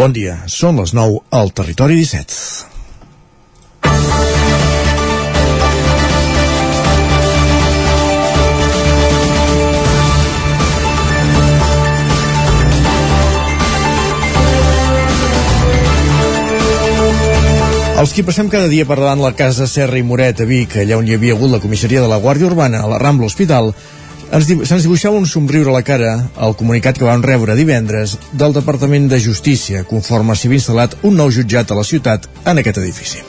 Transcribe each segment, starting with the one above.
Bon dia, són les 9 al Territori 17. Els qui passem cada dia per davant la casa Serra i Moret a Vic, allà on hi havia hagut la comissaria de la Guàrdia Urbana, a la Rambla Hospital, se'ns dibuixava un somriure a la cara al comunicat que vam rebre divendres del Departament de Justícia, conforme s'hi havia instal·lat un nou jutjat a la ciutat en aquest edifici.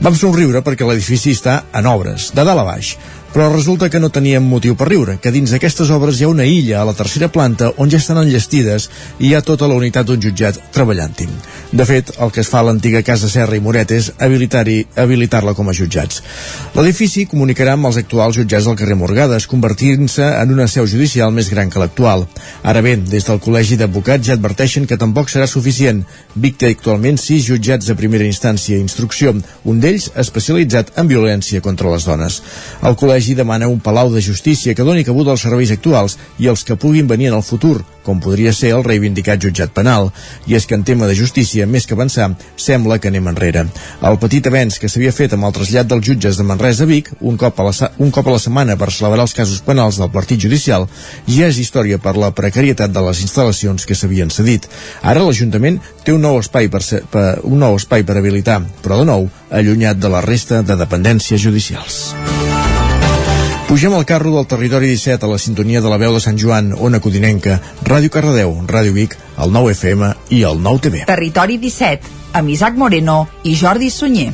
Vam somriure perquè l'edifici està en obres, de dalt a baix, però resulta que no teníem motiu per riure, que dins d'aquestes obres hi ha una illa a la tercera planta on ja estan enllestides i hi ha tota la unitat d'un jutjat treballant-hi. De fet, el que es fa a l'antiga Casa Serra i Moret és habilitar-la habilitar com a jutjats. L'edifici comunicarà amb els actuals jutjats del carrer Morgades, convertint-se en una seu judicial més gran que l'actual. Ara bé, des del Col·legi d'Advocats ja adverteixen que tampoc serà suficient. Vic té actualment sis jutjats de primera instància i instrucció, un d'ells especialitzat en violència contra les dones. El col·legi demana un palau de justícia que doni cabut als serveis actuals i els que puguin venir en el futur, com podria ser el reivindicat jutjat penal. I és que en tema de justícia, més que avançar, sembla que anem enrere. El petit avenç que s'havia fet amb el trasllat dels jutges de Manresa a Vic, un cop a la, un cop a la setmana per celebrar els casos penals del partit judicial, ja és història per la precarietat de les instal·lacions que s'havien cedit. Ara l'Ajuntament té un nou espai per, ser, per, un nou espai per habilitar, però de nou allunyat de la resta de dependències judicials. Pugem al carro del territori 17 a la sintonia de la veu de Sant Joan, Ona Codinenca, Ràdio Cardedeu, Ràdio Vic, el 9 FM i el 9 TV. Territori 17, amb Isaac Moreno i Jordi Sunyer.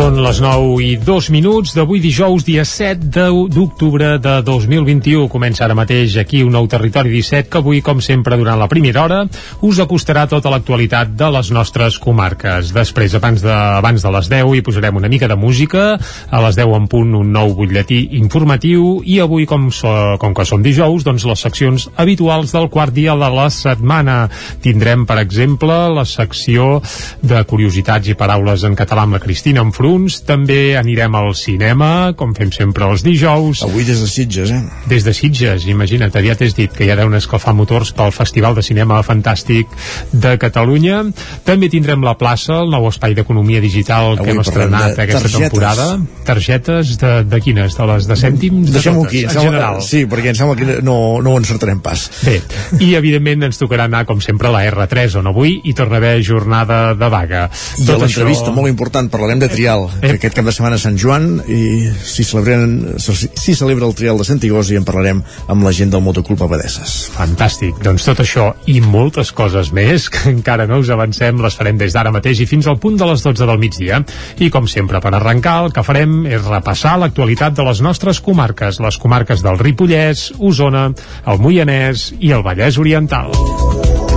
Són les 9 i 2 minuts d'avui dijous, dia 7 d'octubre de 2021. Comença ara mateix aquí un nou Territori 17 que avui, com sempre, durant la primera hora, us acostarà tota l'actualitat de les nostres comarques. Després, abans de, abans de les 10, hi posarem una mica de música. A les 10 en punt, un nou butlletí informatiu. I avui, com, so, com que som dijous, doncs les seccions habituals del quart dia de la setmana. Tindrem, per exemple, la secció de curiositats i paraules en català amb la Cristina Enfru punts. També anirem al cinema, com fem sempre els dijous. Avui des de Sitges, eh? Des de Sitges, imagina't, ja t'has dit que hi ha deuen escalfar motors pel Festival de Cinema Fantàstic de Catalunya. També tindrem la plaça, el nou espai d'economia digital Avui que hem estrenat aquesta targetes. temporada. Targetes de, de quines? De les de cèntims? Deixem-ho aquí. En general. Sí, perquè em sembla que no, no ho encertarem pas. Bé, i evidentment ens tocarà anar, com sempre, a la R3 on avui hi torna a haver jornada de vaga. I l'entrevista, això... molt important, parlarem de trial trial, eh? que aquest cap de setmana Sant Joan i si, celebren, si celebra el trial de Sant Igós i en parlarem amb la gent del Motoclub Abadesses. Fantàstic, doncs tot això i moltes coses més que encara no us avancem les farem des d'ara mateix i fins al punt de les 12 del migdia. I com sempre, per arrencar, el que farem és repassar l'actualitat de les nostres comarques, les comarques del Ripollès, Osona, el Moianès i el Vallès Oriental.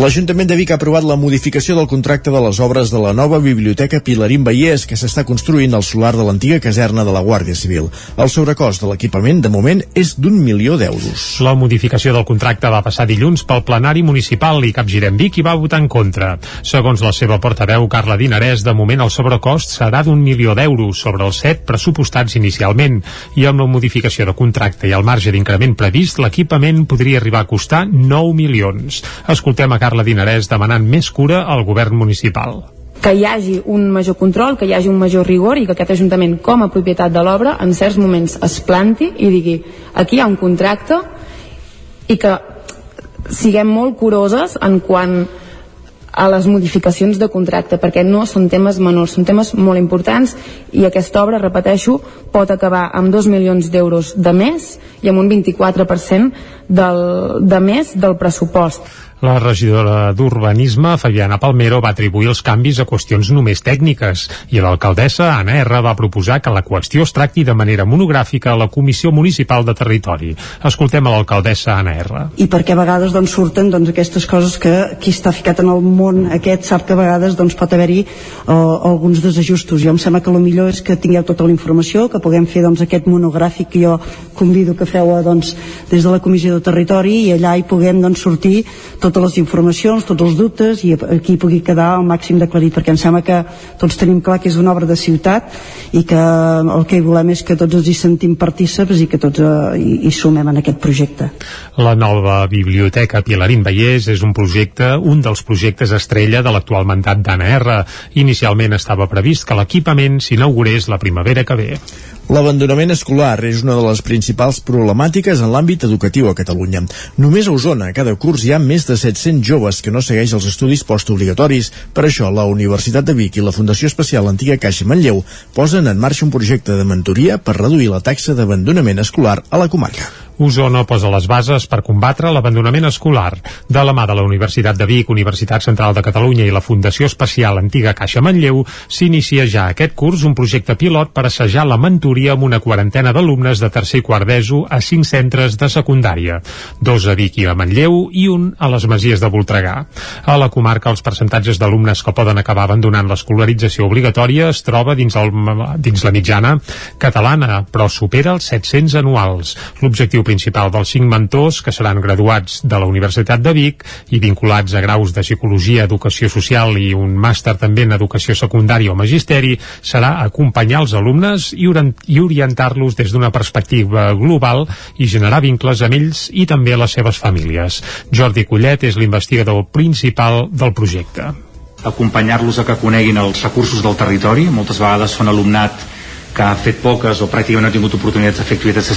L'Ajuntament de Vic ha aprovat la modificació del contracte de les obres de la nova Biblioteca Pilarín Vallès que s'està construint al solar de l'antiga caserna de la Guàrdia Civil. El sobrecost de l'equipament, de moment, és d'un milió d'euros. La modificació del contracte va passar dilluns pel plenari municipal i Capgirem Vic hi va votar en contra. Segons la seva portaveu, Carla Dinarès, de moment el sobrecost serà d'un milió d'euros sobre els set pressupostats inicialment i amb la modificació de contracte i el marge d'increment previst, l'equipament podria arribar a costar 9 milions. Escoltem a Carla Carla Dinarès demanant més cura al govern municipal que hi hagi un major control, que hi hagi un major rigor i que aquest Ajuntament, com a propietat de l'obra, en certs moments es planti i digui aquí hi ha un contracte i que siguem molt curoses en quant a les modificacions de contracte perquè no són temes menors, són temes molt importants i aquesta obra, repeteixo, pot acabar amb 2 milions d'euros de més i amb un 24% del, de més del pressupost. La regidora d'Urbanisme, Fabiana Palmero, va atribuir els canvis a qüestions només tècniques i l'alcaldessa, Anna R, va proposar que la qüestió es tracti de manera monogràfica a la Comissió Municipal de Territori. Escoltem a l'alcaldessa Anna R. I perquè a vegades doncs, surten doncs, aquestes coses que qui està ficat en el món aquest sap que a vegades doncs, pot haver-hi uh, alguns desajustos. Jo em sembla que el millor és que tingueu tota la informació, que puguem fer doncs, aquest monogràfic que jo convido que feu doncs, des de la Comissió de Territori i allà hi puguem doncs, sortir tot totes les informacions, tots els dubtes i aquí pugui quedar el màxim d'aclarit perquè em sembla que tots tenim clar que és una obra de ciutat i que el que volem és que tots ens hi sentim partíceps i que tots eh, hi, hi sumem en aquest projecte. La nova biblioteca Pilarín Vallès és un projecte, un dels projectes estrella de l'actual mandat d'Anna R. Inicialment estava previst que l'equipament s'inaugurés la primavera que ve. L'abandonament escolar és una de les principals problemàtiques en l'àmbit educatiu a Catalunya. Només a Osona, cada curs hi ha més de 700 joves que no segueix els estudis postobligatoris. Per això, la Universitat de Vic i la Fundació Especial Antiga Caixa Manlleu posen en marxa un projecte de mentoria per reduir la taxa d'abandonament escolar a la comarca. Osona posa les bases per combatre l'abandonament escolar. De la mà de la Universitat de Vic, Universitat Central de Catalunya i la Fundació Especial Antiga Caixa Manlleu, s'inicia ja aquest curs un projecte pilot per assajar la mentoria amb una quarantena d'alumnes de tercer i quart d'ESO a cinc centres de secundària, dos a Vic i a Manlleu i un a les Masies de Voltregà. A la comarca, els percentatges d'alumnes que poden acabar abandonant l'escolarització obligatòria es troba dins, el, dins la mitjana catalana, però supera els 700 anuals. L'objectiu principal dels cinc mentors que seran graduats de la Universitat de Vic i vinculats a graus de Psicologia, Educació Social i un màster també en Educació Secundària o Magisteri serà acompanyar els alumnes i, orientar-los des d'una perspectiva global i generar vincles amb ells i també les seves famílies. Jordi Collet és l'investigador principal del projecte acompanyar-los a que coneguin els recursos del territori, moltes vegades són alumnat que ha fet poques o pràcticament no ha tingut oportunitats de fer activitats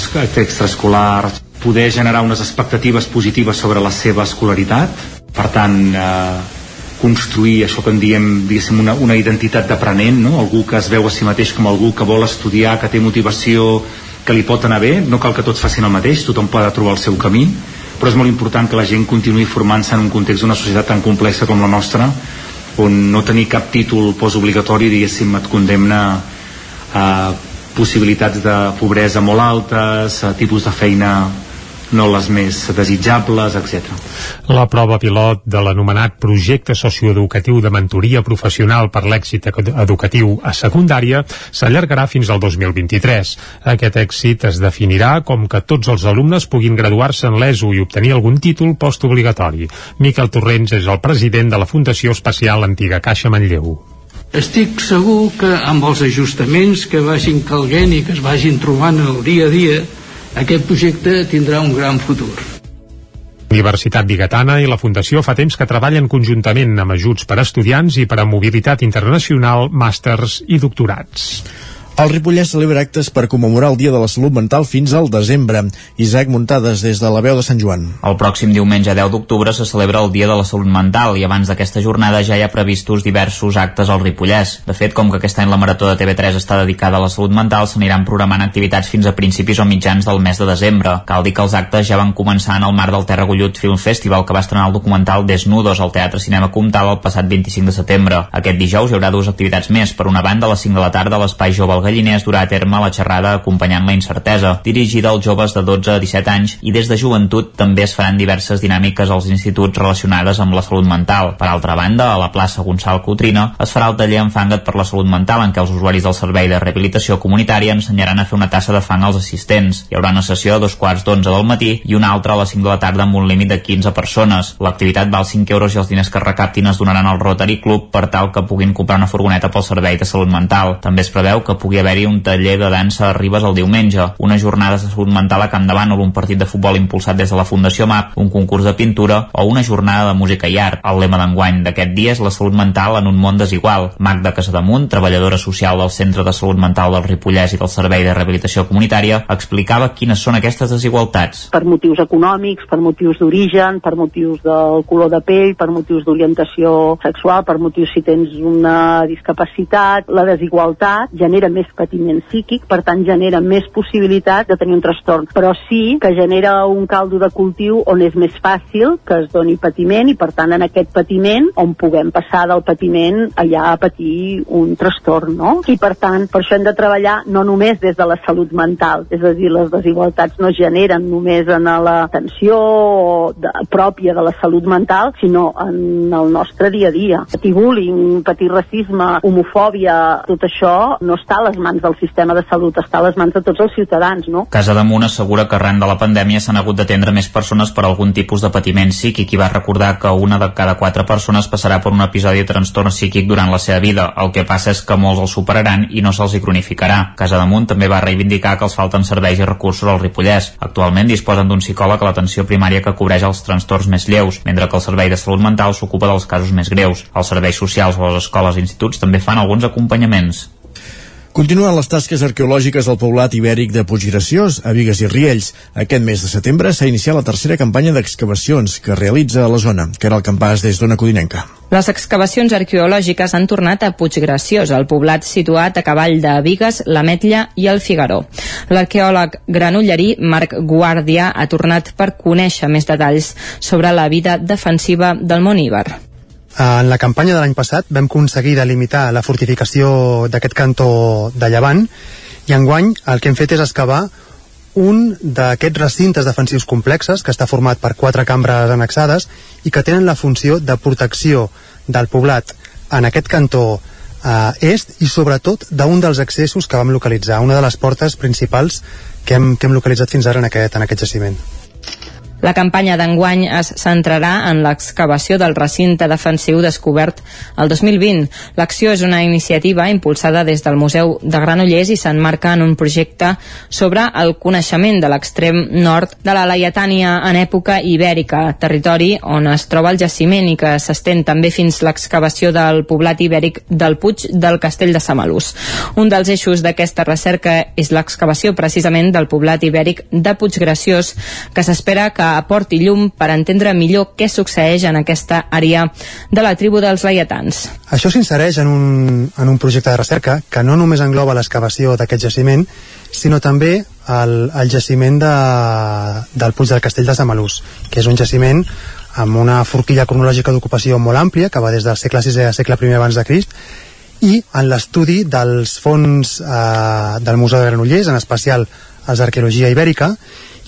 extraescolars, poder generar unes expectatives positives sobre la seva escolaritat, per tant, eh, construir això que en diem diguéssim, una, una identitat d'aprenent, no? algú que es veu a si mateix com algú que vol estudiar, que té motivació, que li pot anar bé, no cal que tots facin el mateix, tothom pot trobar el seu camí, però és molt important que la gent continuï formant-se en un context d'una societat tan complexa com la nostra, on no tenir cap títol postobligatori, diguéssim, et condemna eh, possibilitats de pobresa molt altes, eh, tipus de feina no les més desitjables, etc. La prova pilot de l'anomenat projecte socioeducatiu de mentoria professional per l'èxit educatiu a secundària s'allargarà fins al 2023. Aquest èxit es definirà com que tots els alumnes puguin graduar-se en l'ESO i obtenir algun títol postobligatori. Miquel Torrents és el president de la Fundació Especial Antiga Caixa Manlleu. Estic segur que amb els ajustaments que vagin calguent i que es vagin trobant el dia a dia, aquest projecte tindrà un gran futur. Universitat Bigatana i la Fundació fa temps que treballen conjuntament amb ajuts per a estudiants i per a mobilitat internacional, màsters i doctorats. El Ripollès celebra actes per commemorar el Dia de la Salut Mental fins al desembre. Isaac Muntades, des de la veu de Sant Joan. El pròxim diumenge 10 d'octubre se celebra el Dia de la Salut Mental i abans d'aquesta jornada ja hi ha previstos diversos actes al Ripollès. De fet, com que aquest any la Marató de TV3 està dedicada a la salut mental, s'aniran programant activitats fins a principis o mitjans del mes de desembre. Cal dir que els actes ja van començar en el marc del Terra Gullut Film Festival, que va estrenar el documental Desnudos al Teatre Cinema Comtal el passat 25 de setembre. Aquest dijous hi haurà dues activitats més. Per una banda, a les 5 de la tarda, a l'Espai Jove Galliners durà a terme la xerrada acompanyant la incertesa, dirigida als joves de 12 a 17 anys i des de joventut també es faran diverses dinàmiques als instituts relacionades amb la salut mental. Per altra banda, a la plaça Gonçal Cotrina es farà el taller Enfanga't per la salut mental en què els usuaris del servei de rehabilitació comunitària ensenyaran a fer una tassa de fang als assistents. Hi haurà una sessió a dos quarts d'onze del matí i una altra a les 5 de la tarda amb un límit de 15 persones. L'activitat val 5 euros i els diners que recaptin es donaran al Rotary Club per tal que puguin comprar una furgoneta pel servei de salut mental. També es preveu que pugui haver-hi un taller de dansa a Ribes el diumenge, unes jornades de salut mental a Camp de Bànol, un partit de futbol impulsat des de la Fundació MAP, un concurs de pintura o una jornada de música i art. El lema d'enguany d'aquest dia és la salut mental en un món desigual. Magda Casademunt, treballadora social del Centre de Salut Mental del Ripollès i del Servei de Rehabilitació Comunitària, explicava quines són aquestes desigualtats. Per motius econòmics, per motius d'origen, per motius del color de pell, per motius d'orientació sexual, per motius si tens una discapacitat, la desigualtat genera més més patiment psíquic, per tant genera més possibilitat de tenir un trastorn, però sí que genera un caldo de cultiu on és més fàcil que es doni patiment i per tant en aquest patiment on puguem passar del patiment allà a patir un trastorn, no? I per tant, per això hem de treballar no només des de la salut mental, és a dir, les desigualtats no es generen només en l'atenció de, pròpia de la salut mental, sinó en el nostre dia a dia. Patir bullying, patir racisme, homofòbia, tot això no està a les mans del sistema de salut, està a les mans de tots els ciutadans, no? Casa Damunt assegura que arran de la pandèmia s'han hagut d'atendre més persones per algun tipus de patiment psíquic i va recordar que una de cada quatre persones passarà per un episodi de trastorn psíquic durant la seva vida. El que passa és que molts el superaran i no se'ls hi cronificarà. Casa Damunt també va reivindicar que els falten serveis i recursos al Ripollès. Actualment disposen d'un psicòleg a l'atenció primària que cobreix els trastorns més lleus, mentre que el Servei de Salut Mental s'ocupa dels casos més greus. Els serveis socials o les escoles i instituts també fan alguns acompanyaments. Continuen les tasques arqueològiques al poblat ibèric de Puiggraciós, a Vigues i Riells. Aquest mes de setembre s'ha iniciat la tercera campanya d'excavacions que realitza a la zona, que era el campàs des d'Ona Codinenca. Les excavacions arqueològiques han tornat a Puiggraciós, el poblat situat a cavall de Vigues, l'Ametlla i el Figaró. L'arqueòleg granollerí Marc Guàrdia ha tornat per conèixer més detalls sobre la vida defensiva del món Iber. En la campanya de l'any passat vam aconseguir delimitar la fortificació d'aquest cantó de Llevant i enguany el que hem fet és excavar un d'aquests recintes defensius complexes que està format per quatre cambres annexades i que tenen la funció de protecció del poblat en aquest cantó eh, est i sobretot d'un dels accessos que vam localitzar, una de les portes principals que hem, que hem localitzat fins ara en aquest, en aquest jaciment. La campanya d'enguany es centrarà en l'excavació del recinte defensiu descobert el 2020. L'acció és una iniciativa impulsada des del Museu de Granollers i s'enmarca en un projecte sobre el coneixement de l'extrem nord de la Laietània en època ibèrica, territori on es troba el jaciment i que s'estén també fins l'excavació del poblat ibèric del Puig del Castell de Samalús. Un dels eixos d'aquesta recerca és l'excavació precisament del poblat ibèric de Puiggraciós, que s'espera que aporti llum per entendre millor què succeeix en aquesta àrea de la tribu dels laietans. Això s'insereix en, un, en un projecte de recerca que no només engloba l'excavació d'aquest jaciment, sinó també el, el jaciment de, del Puig del Castell de Samalús, que és un jaciment amb una forquilla cronològica d'ocupació molt àmplia, que va des del segle VI al segle I abans de Crist, i en l'estudi dels fons eh, del Museu de Granollers, en especial els d'Arqueologia Ibèrica,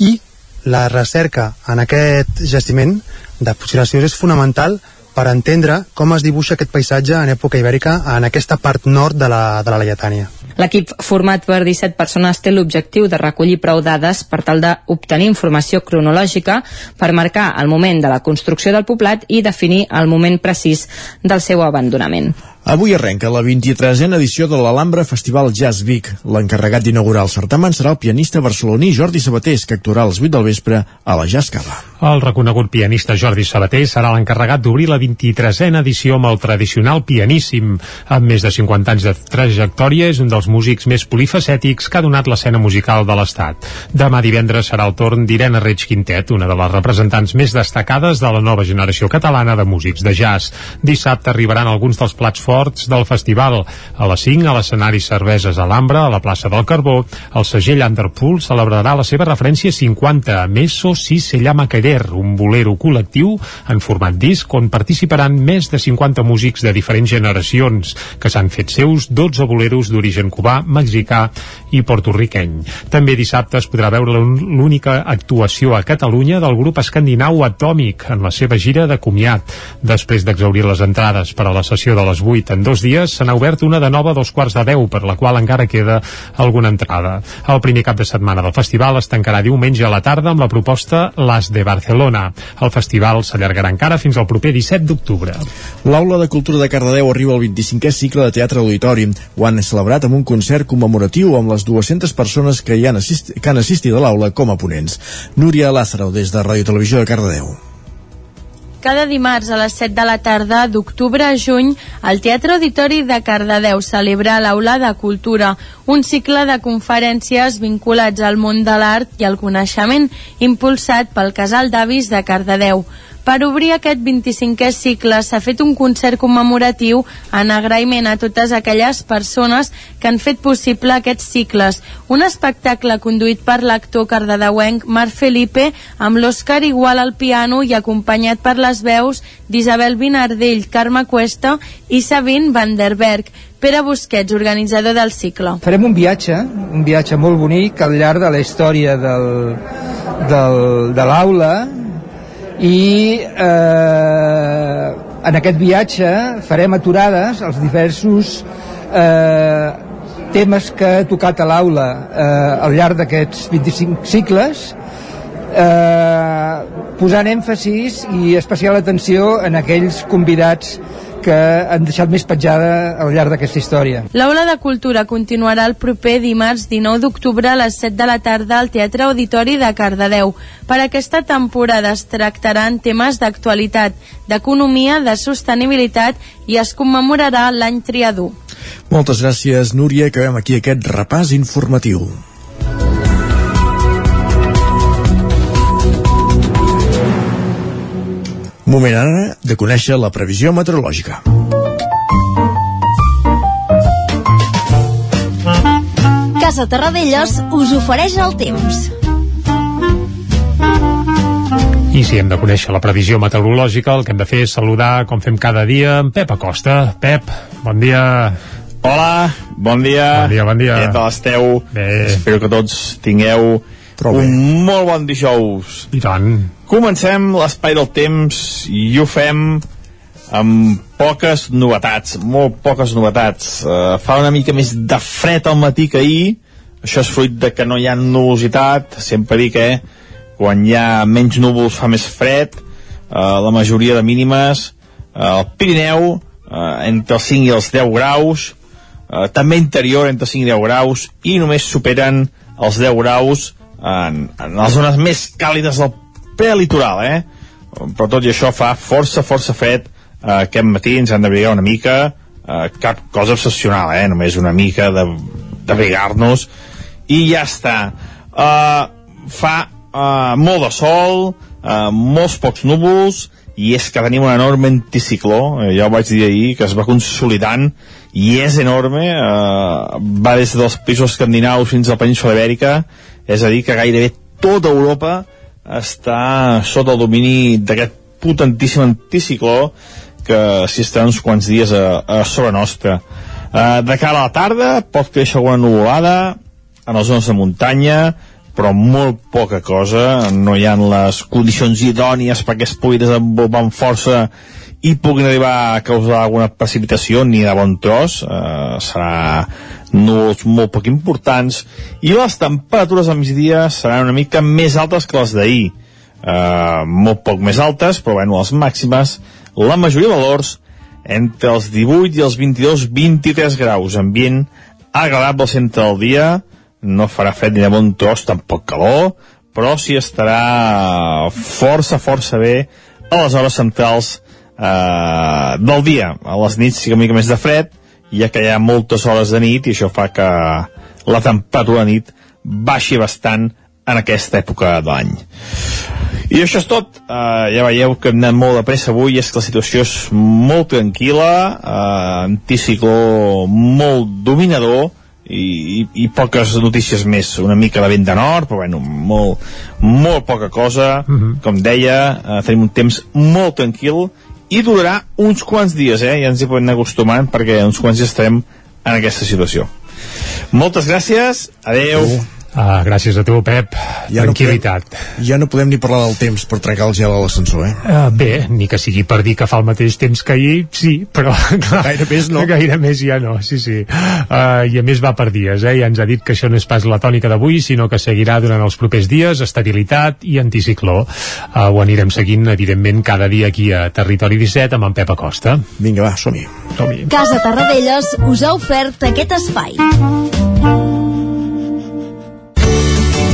i la recerca en aquest jaciment de Puiggraciós és fonamental per entendre com es dibuixa aquest paisatge en època ibèrica en aquesta part nord de la, de la Laietània. L'equip format per 17 persones té l'objectiu de recollir prou dades per tal d'obtenir informació cronològica per marcar el moment de la construcció del poblat i definir el moment precís del seu abandonament. Avui arrenca la 23a edició de l'Alhambra Festival Jazz Vic. L'encarregat d'inaugurar el certamen serà el pianista barceloní Jordi Sabatés, que actuarà als 8 del vespre a la Jazz Cava. El reconegut pianista Jordi Sabater serà l'encarregat d'obrir la 23a edició amb el tradicional pianíssim. Amb més de 50 anys de trajectòria, és un dels músics més polifacètics que ha donat l'escena musical de l'Estat. Demà divendres serà el torn d'Irene Reig Quintet, una de les representants més destacades de la nova generació catalana de músics de jazz. Dissabte arribaran alguns dels plats forts del festival. A les 5, a l'escenari Cerveses Alhambra, a la plaça del Carbó, el segell Underpool celebrarà la seva referència 50 a Meso si se llama Querer, un bolero col·lectiu en format disc on participaran més de 50 músics de diferents generacions que s'han fet seus 12 boleros d'origen cubà, mexicà i portorriqueny. També dissabte es podrà veure l'única actuació a Catalunya del grup escandinau Atòmic en la seva gira de comiat. Després d'exaurir les entrades per a la sessió de les 8 en dos dies, se n'ha obert una de nova a dos quarts de 10, per la qual encara queda alguna entrada. El primer cap de setmana del festival es tancarà diumenge a la tarda amb la proposta Las de Barcelona. El festival s'allargarà encara fins al proper 17 d'octubre. L'Aula de Cultura de Cardedeu arriba al 25è cicle de Teatre Auditori. Ho han celebrat amb un concert commemoratiu amb les 200 persones que, hi han, assist que han assistit a l'aula com a ponents. Núria Lázaro, des de Ràdio Televisió de Cardedeu. Cada dimarts a les 7 de la tarda d'octubre a juny, el Teatre Auditori de Cardedeu celebra l'Aula de Cultura, un cicle de conferències vinculats al món de l'art i al coneixement, impulsat pel Casal d'Avis de Cardedeu. Per obrir aquest 25è cicle s'ha fet un concert commemoratiu en agraïment a totes aquelles persones que han fet possible aquests cicles. Un espectacle conduït per l'actor cardedeuenc Marc Felipe amb l'Òscar Igual al piano i acompanyat per les veus d'Isabel Vinardell, Carme Cuesta i Sabine Van der Berg. Pere Busquets, organitzador del cicle. Farem un viatge, un viatge molt bonic al llarg de la història del, del, de l'aula i eh, en aquest viatge farem aturades els diversos eh, temes que ha tocat a l'aula eh, al llarg d'aquests 25 cicles eh, posant èmfasis i especial atenció en aquells convidats que han deixat més petjada al llarg d'aquesta història. L'Aula de Cultura continuarà el proper dimarts 19 d'octubre a les 7 de la tarda al Teatre Auditori de Cardedeu. Per aquesta temporada es tractaran temes d'actualitat, d'economia, de sostenibilitat i es commemorarà l'any triador. Moltes gràcies, Núria, que veiem aquí aquest repàs informatiu. Moment ara de conèixer la previsió meteorològica. Casa Terradellos us ofereix el temps. I si hem de conèixer la previsió meteorològica, el que hem de fer és saludar, com fem cada dia, en Pep Acosta. Pep, bon dia. Hola, bon dia. Bon dia, bon dia. Què tal esteu? Bé. Espero que tots tingueu Prou bé. un molt bon dijous. I tant. Comencem l'espai del temps i ho fem amb poques novetats, molt poques novetats. Uh, fa una mica més de fred al matí que ahir, això és fruit de que no hi ha nubositat, sempre dic que quan hi ha menys núvols fa més fred, uh, la majoria de mínimes, uh, el Pirineu uh, entre els 5 i els 10 graus, uh, també interior entre 5 i 10 graus, i només superen els 10 graus en, en les zones més càlides del prelitoral, eh? Però tot i això fa força, força fred. Eh, aquest matí ens han d'abrigar una mica, eh, cap cosa excepcional, eh? Només una mica d'abrigar-nos i ja està. Eh, fa eh, molt de sol, eh, molts pocs núvols, i és que tenim un enorme anticicló, eh, ja ho vaig dir ahir, que es va consolidant i és enorme, eh, va des dels països escandinaus fins a la península ibèrica, és a dir, que gairebé tota Europa està sota el domini d'aquest potentíssim anticicló que s'hi estarà uns quants dies a, a sobre nostra. Eh, de cara a la tarda pot créixer alguna nuvolada en les zones de muntanya, però molt poca cosa, no hi ha les condicions idònies perquè es pugui desenvolupar amb força i puguin arribar a causar alguna precipitació ni de bon tros, eh, serà núvols molt poc importants i les temperatures al migdia seran una mica més altes que les d'ahir. Eh, molt poc més altes però bueno, les màximes la majoria de valors entre els 18 i els 22-23 graus. Ambient agradable al centre del dia. No farà fred ni de bon tros tampoc calor però sí estarà força força bé a les hores centrals eh, del dia a les nits sí que una mica més de fred ja que hi ha moltes hores de nit i això fa que la temperatura de nit baixi bastant en aquesta època de l'any. I això és tot. Uh, ja veieu que hem anat molt de pressa avui, és que la situació és molt tranquil·la, uh, anticicló molt dominador, i, i, i poques notícies més, una mica de vent de nord, però bueno, molt, molt poca cosa, uh -huh. com deia, uh, tenim un temps molt tranquil, i durarà uns quants dies, eh? ja ens hi podem anar acostumant perquè uns quants dies estarem en aquesta situació. Moltes gràcies, adeu. Uh. Ah, gràcies a tu, Pep. Ja Tranquilitat. No podem, ja no podem ni parlar del temps per trencar el gel a l'ascensor, eh? Uh, bé, ni que sigui per dir que fa el mateix temps que ahir, sí, però clar, gaire més no. Gaire més ja no, sí, sí. Uh, I a més va per dies, eh? Ja ens ha dit que això no és pas la tònica d'avui, sinó que seguirà durant els propers dies, estabilitat i anticicló. Uh, ho anirem seguint, evidentment, cada dia aquí a Territori 17 amb en Pep Acosta. Vinga, va, som-hi. som Casa Tarradellas us ha ofert aquest espai.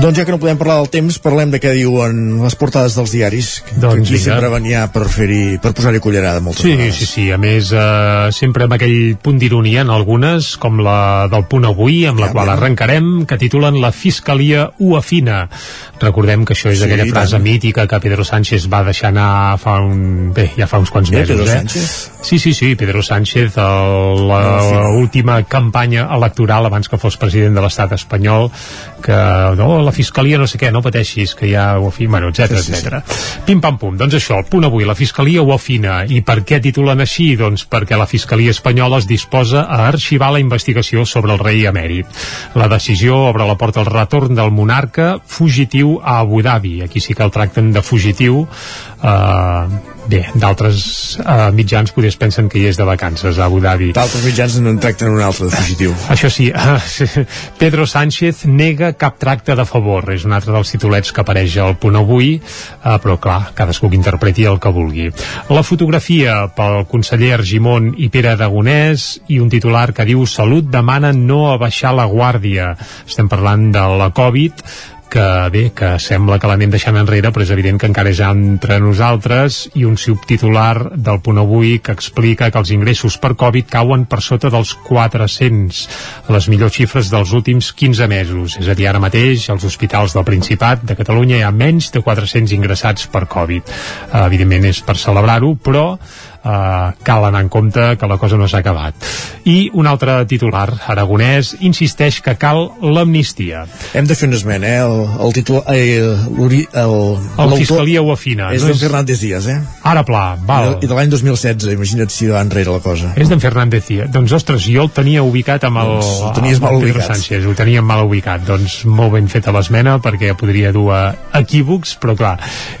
Doncs ja que no podem parlar del temps, parlem de què diuen les portades dels diaris. Que Doncs aquí vinga. sempre venia per per posar-hi cullerada moltes Sí, vegades. sí, sí. A més, eh, sempre amb aquell punt d'ironia en algunes, com la del punt avui, amb la Ja, qual ja. arrencarem, que titulen La Fiscalia ho afina. Recordem que això és Sí, aquella frase tant. mítica que Pedro Sánchez va deixar anar fa un... Bé, ja fa uns quants mesos, Pedro eh? Sánchez? Sí, sí, sí, Pedro Sánchez, el- la última campanya electoral abans que fos president de l'estat espanyol, que no, la Fiscalia no sé què, no pateixis, que ja ho afina, bueno, etc Sí, sí, sí. etc. Pim pam pum, doncs això, el punt avui, la Fiscalia ho afina. I per què titulen així? Doncs perquè la Fiscalia espanyola es disposa a arxivar la investigació sobre el rei emèrit. La decisió obre la porta al retorn del monarca fugitiu a Abu Dhabi. Aquí sí que el tracten de fugitiu. Uh, bé, d'altres uh, mitjans potser pensen que hi és de vacances a Abu Dhabi. D'altres mitjans no en tracten un altre de fugitiu. Això sí, Pedro Sánchez nega cap tracte de favor. És un altre dels titulets que apareix al punt avui, eh, però clar, cadascú que interpreti el que vulgui. La fotografia pel conseller Argimon i Pere Aragonès i un titular que diu Salut demana no abaixar la guàrdia. Estem parlant de la Covid, que bé, que sembla que l'anem deixant enrere, però és evident que encara és entre nosaltres, i un subtitular del punt avui que explica que els ingressos per Covid cauen per sota dels 400, les millors xifres dels últims 15 mesos. És a dir, ara mateix, als hospitals del Principat de Catalunya hi ha menys de 400 ingressats per Covid. Evidentment és per celebrar-ho, però Uh, cal anar en compte que la cosa no s'ha acabat. I un altre titular, Aragonès, insisteix que cal l'amnistia. Hem de fer un esment, eh? El, el títol... Eh, el, El Fiscalia ho afina. És no d'en Fernández Díaz, eh? Ara pla, val. I de l'any 2016, imagina't si va enrere la cosa. És d'en Fernández Díaz. Doncs, ostres, jo el tenia ubicat amb el, Doncs ho tenies amb mal el Pedro ubicat. Sánchez, ho teníem mal ubicat. Doncs molt ben feta l'esmena, perquè podria dur a equívocs, però clar,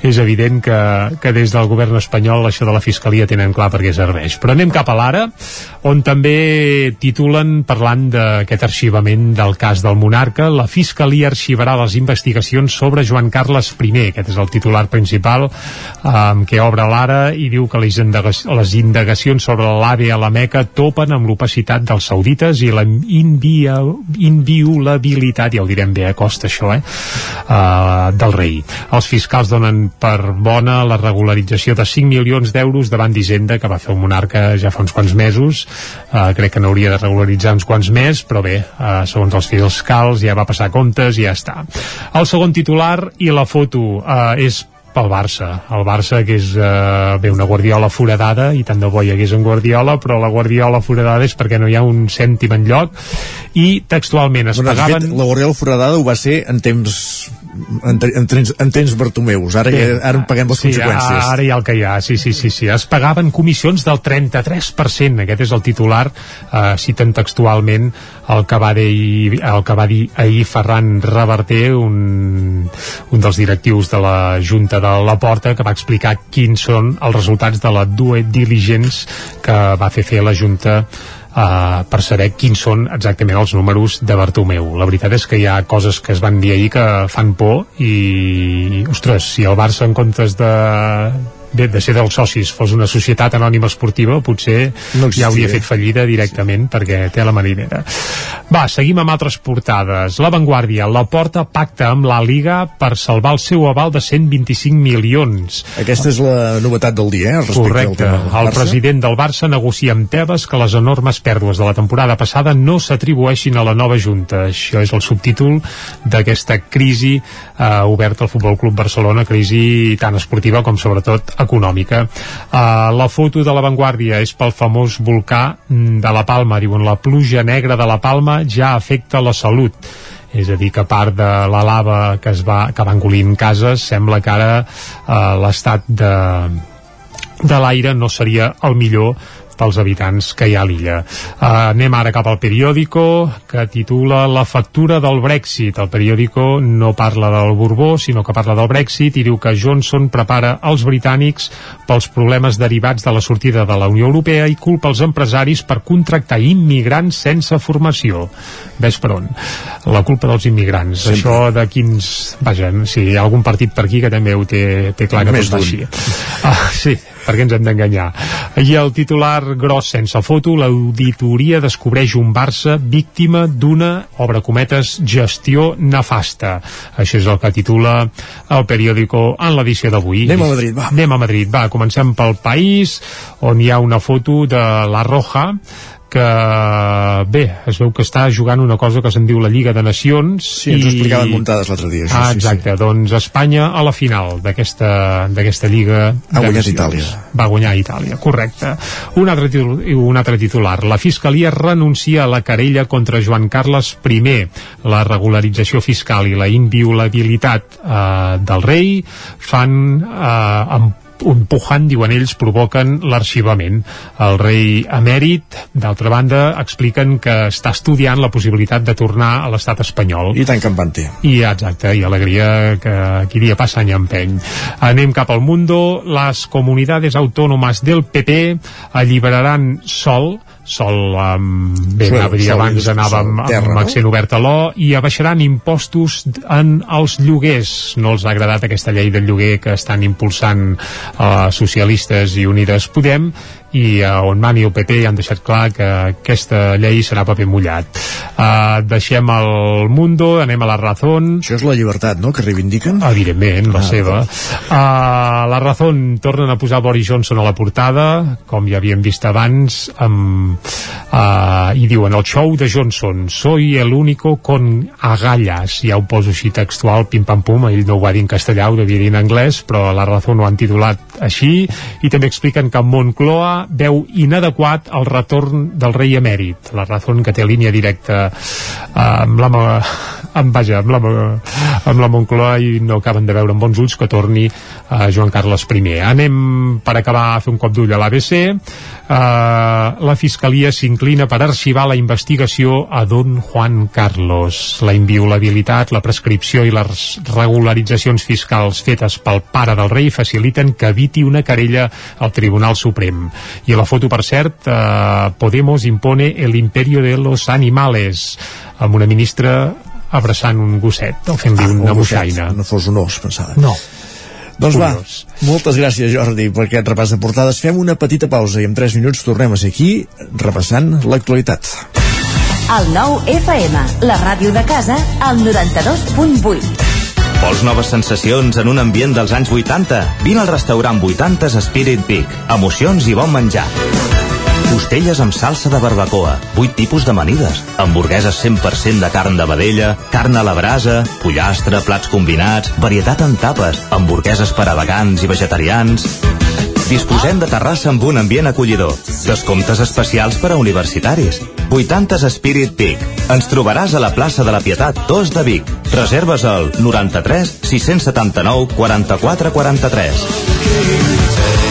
és evident que, que des del govern espanyol això de la Fiscalia tenen clar per què serveix. Però anem cap a l'ara, on també titulen parlant d'aquest arxivament del cas del monarca, la Fiscalia arxivarà les investigacions sobre Joan Carles I. Aquest és el titular principal eh, que obre l'ara i diu que les, les indagacions sobre l'AVE a la Meca topen amb l'opacitat dels saudites i la inviolabilitat, ja ho direm bé a costa això, eh, uh, del rei. Els fiscals donen per bona la regularització de 5 milions d'euros davant d'Hisenda que va fer el monarca ja fa uns quants mesos. Uh, crec que n'hauria de regularitzar uns quants més però bé, uh, segons els fiscals ja va passar comptes i ja està. El segon titular i la foto uh, és pel Barça. El Barça que és eh, bé, una guardiola foradada i tant de bo hi hagués un guardiola però la guardiola foradada és perquè no hi ha un cèntim en lloc i textualment es Bueno, pagaven fet, la Guardiola Foradada ho va ser en temps en, te- en, Bartomeus ara, ja, ara en paguem les sí, conseqüències Ara hi ha el que hi ha, sí, sí, sí, sí. Es pagaven comissions del 33%, aquest és el titular, eh, citen textualment el que va dir, el que va dir ahir Ferran Reverter, un, un dels directius de la Junta de la Porta, que va explicar quins són els resultats de la due diligence que va fer fer la Junta Uh, per saber quins són exactament els números de Bartomeu. La veritat és que hi ha coses que es van dir ahir que fan por i, ostres, si el Barça en comptes de bé, de ser dels socis fos una societat anònima esportiva potser No ja hauria fet fallida directament perquè té la marinera. Va, seguim amb altres portades. La Vanguardia, la porta pacta amb la Liga per salvar el seu aval de 125 milions. Aquesta és la novetat del dia eh, respecte Correcte. al tema del El president del Barça negocia amb Tebas que les enormes pèrdues de la temporada passada no s'atribueixin a la nova Junta. Això és el subtítol d'aquesta crisi eh, oberta al Futbol Club Barcelona, crisi tant esportiva com sobretot econòmica. Eh, la foto de l'avantguàrdia és pel famós volcà de la Palma. Diuen la pluja negra de la Palma ja afecta la salut és a dir, que a part de la lava que, es va, que va engolint cases, sembla que ara eh, l'estat de, de l'aire no seria el millor pels habitants que hi ha a l'illa. Uh, anem ara cap al periòdico que titula La factura del Brexit. El periòdico no parla del Borbó, sinó que parla del Brexit i diu que Johnson prepara els britànics pels problemes derivats de la sortida de la Unió Europea i culpa els empresaris per contractar immigrants sense formació. Ves per on? La culpa dels immigrants. Sempre. això de quins, vaja, si hi ha algun partit per aquí que també ho té, té clar que Més tot va així. Ah, sí, perquè ens hem d'enganyar. I el titular gros sense foto l'auditoria descobreix un Barça víctima d'una, obre cometes gestió nefasta. Això és el que titula el periòdico en l'edició d'avui. Anem a Madrid, va. Anem a Madrid, va, comencem pel país on hi ha una foto de la Roja que bé, es veu que està jugant una cosa que se'n diu la Lliga de Nacions Sí, ens ho explicaven muntades l'altre dia, això, ah, sí, sí. exacte, doncs Espanya a la final d'aquesta Lliga Ha de guanyat Nacions. Itàlia. va guanyar Itàlia, correcte un altre, titular, un altre titular la Fiscalia renuncia a la querella contra Joan Carles I la regularització fiscal i la inviolabilitat eh, del rei fan eh, amb un pujant, diuen ells, provoquen l'arxivament. El rei emèrit, d'altra banda, expliquen que està estudiant la possibilitat de tornar a l'estat espanyol. I tant que en van té. I exacte, i alegria que qui dia passa any empeny. Anem cap al mundo. Les comunidades autónomas del PP alliberaran sol sol amb, bé, Sol, anava a dir abans sol, anàvem terra, amb no? accent obert a l'O i abaixaran impostos en els lloguers no els ha agradat aquesta llei del lloguer que estan impulsant eh, socialistes i Unides Podem i eh, on Mani i el PP ja han deixat clar que aquesta llei serà paper mullat. Uh, deixem el Mundo anem a la Razón. Això és la llibertat, no?, que reivindiquen? evidentment, la Ah, seva. uh, la Razón tornen a posar Boris Johnson a la portada com ja havíem vist abans amb, uh, i diuen el show de Johnson soy el único con agallas ja ho poso així textual, pim pam pum ell no ho va dir en castellà, ho devia dir en anglès però la Razón ho han titulat així i també expliquen que Moncloa veu inadequat el retorn del rei emèrit la Razón que té línia directa uh, amb la amb, vaja, amb la, amb la Moncloa i no acaben de veure amb bons ulls que torni uh, Joan Carles I. Anem per acabar a fer un cop d'ull a l'ABC. Uh, la Fiscalia s'inclina per arxivar la investigació a Don Juan Carlos. La inviolabilitat, la prescripció i les regularitzacions fiscals fetes pel pare del rei faciliten que eviti una querella al Tribunal Suprem. I la foto, per cert, uh, Podemos impone el imperio de los animales amb una ministra abraçant un gosset o fent-li Ah, una un moixaina. No fos un os, pensava. No. Doncs va, Curiós. moltes gràcies Jordi per aquest repàs de portades. Fem una petita pausa i en 3 minuts tornem a ser aquí repassant l'actualitat. El nou FM, la ràdio de casa, al 92.8. Vols noves sensacions en un ambient dels anys 80? Vine al restaurant 80 Spirit Peak. Emocions i bon menjar. Costelles amb salsa de barbacoa, 8 tipus d'amanides, hamburgueses 100% de carn de vedella, carn a la brasa, pollastre, plats combinats, varietat en tapes, hamburgueses per a vegans i vegetarians... Disposem de terrassa amb un ambient acollidor. Descomptes especials per a universitaris. 80 Spirit Peak. Ens trobaràs a la plaça de la Pietat 2 de Vic. Reserves al 93 679 44 43.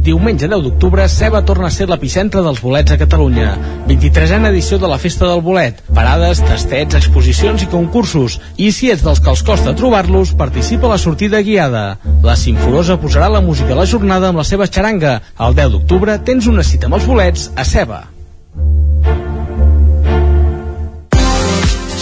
Diumenge 10 d'octubre, Ceba torna a ser l'epicentre dels bolets a Catalunya. 23a edició de la Festa del Bolet. Parades, tastets, exposicions i concursos. I si ets dels que els costa trobar-los, participa a la sortida guiada. La Simforosa posarà la música a la jornada amb la seva xaranga. El 10 d'octubre tens una cita amb els bolets a Ceba.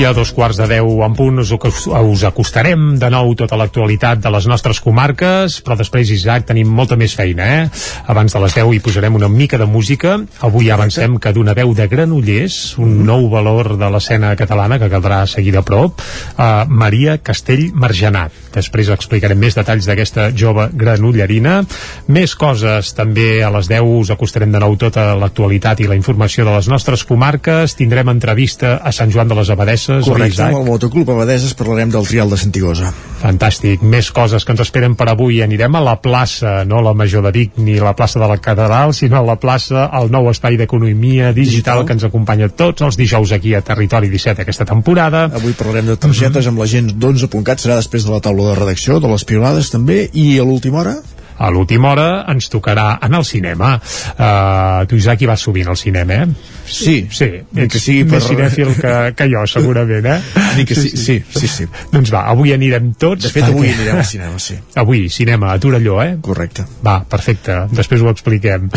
I a dos quarts de deu en punt us, us acostarem de nou tota l'actualitat de les nostres comarques, però després, Isaac, tenim molta més feina, eh? Abans de les 10 hi posarem una mica de música. Avui avancem que d'una veu de Granollers, un nou valor de l'escena catalana que caldrà seguir de prop, uh, Maria Castell Margenat. Després explicarem més detalls d'aquesta jove granollerina. Més coses, també a les 10 us acostarem de nou tota l'actualitat i la informació de les nostres comarques. Tindrem entrevista a Sant Joan de les Abadesses. Correcte, amb el Motoclub Abadeses parlarem del trial de Santigosa. Fantàstic. Més coses que ens esperen per avui. Anirem a la plaça, no la Major de Vic ni la plaça de la Catedral, sinó a la plaça, el nou espai d'economia digital, digital que ens acompanya tots els dijous aquí a Territori 17 aquesta temporada. Avui parlarem de targetes mm -hmm. amb la gent d'11.cat, serà després de la taula de redacció, de les piolades també, i a l'última hora a l'última hora ens tocarà anar al cinema. Uh, tu, Isaac, hi vas sovint al cinema, eh? Sí, sí, ets que sigui més per... cinèfil que, que jo, segurament, eh? Ni que sí, sí, sí, sí. Doncs va, avui anirem tots. De fet, avui anirem al cinema, sí. Avui, cinema a Torelló, eh? Correcte. Va, perfecte, després ho expliquem.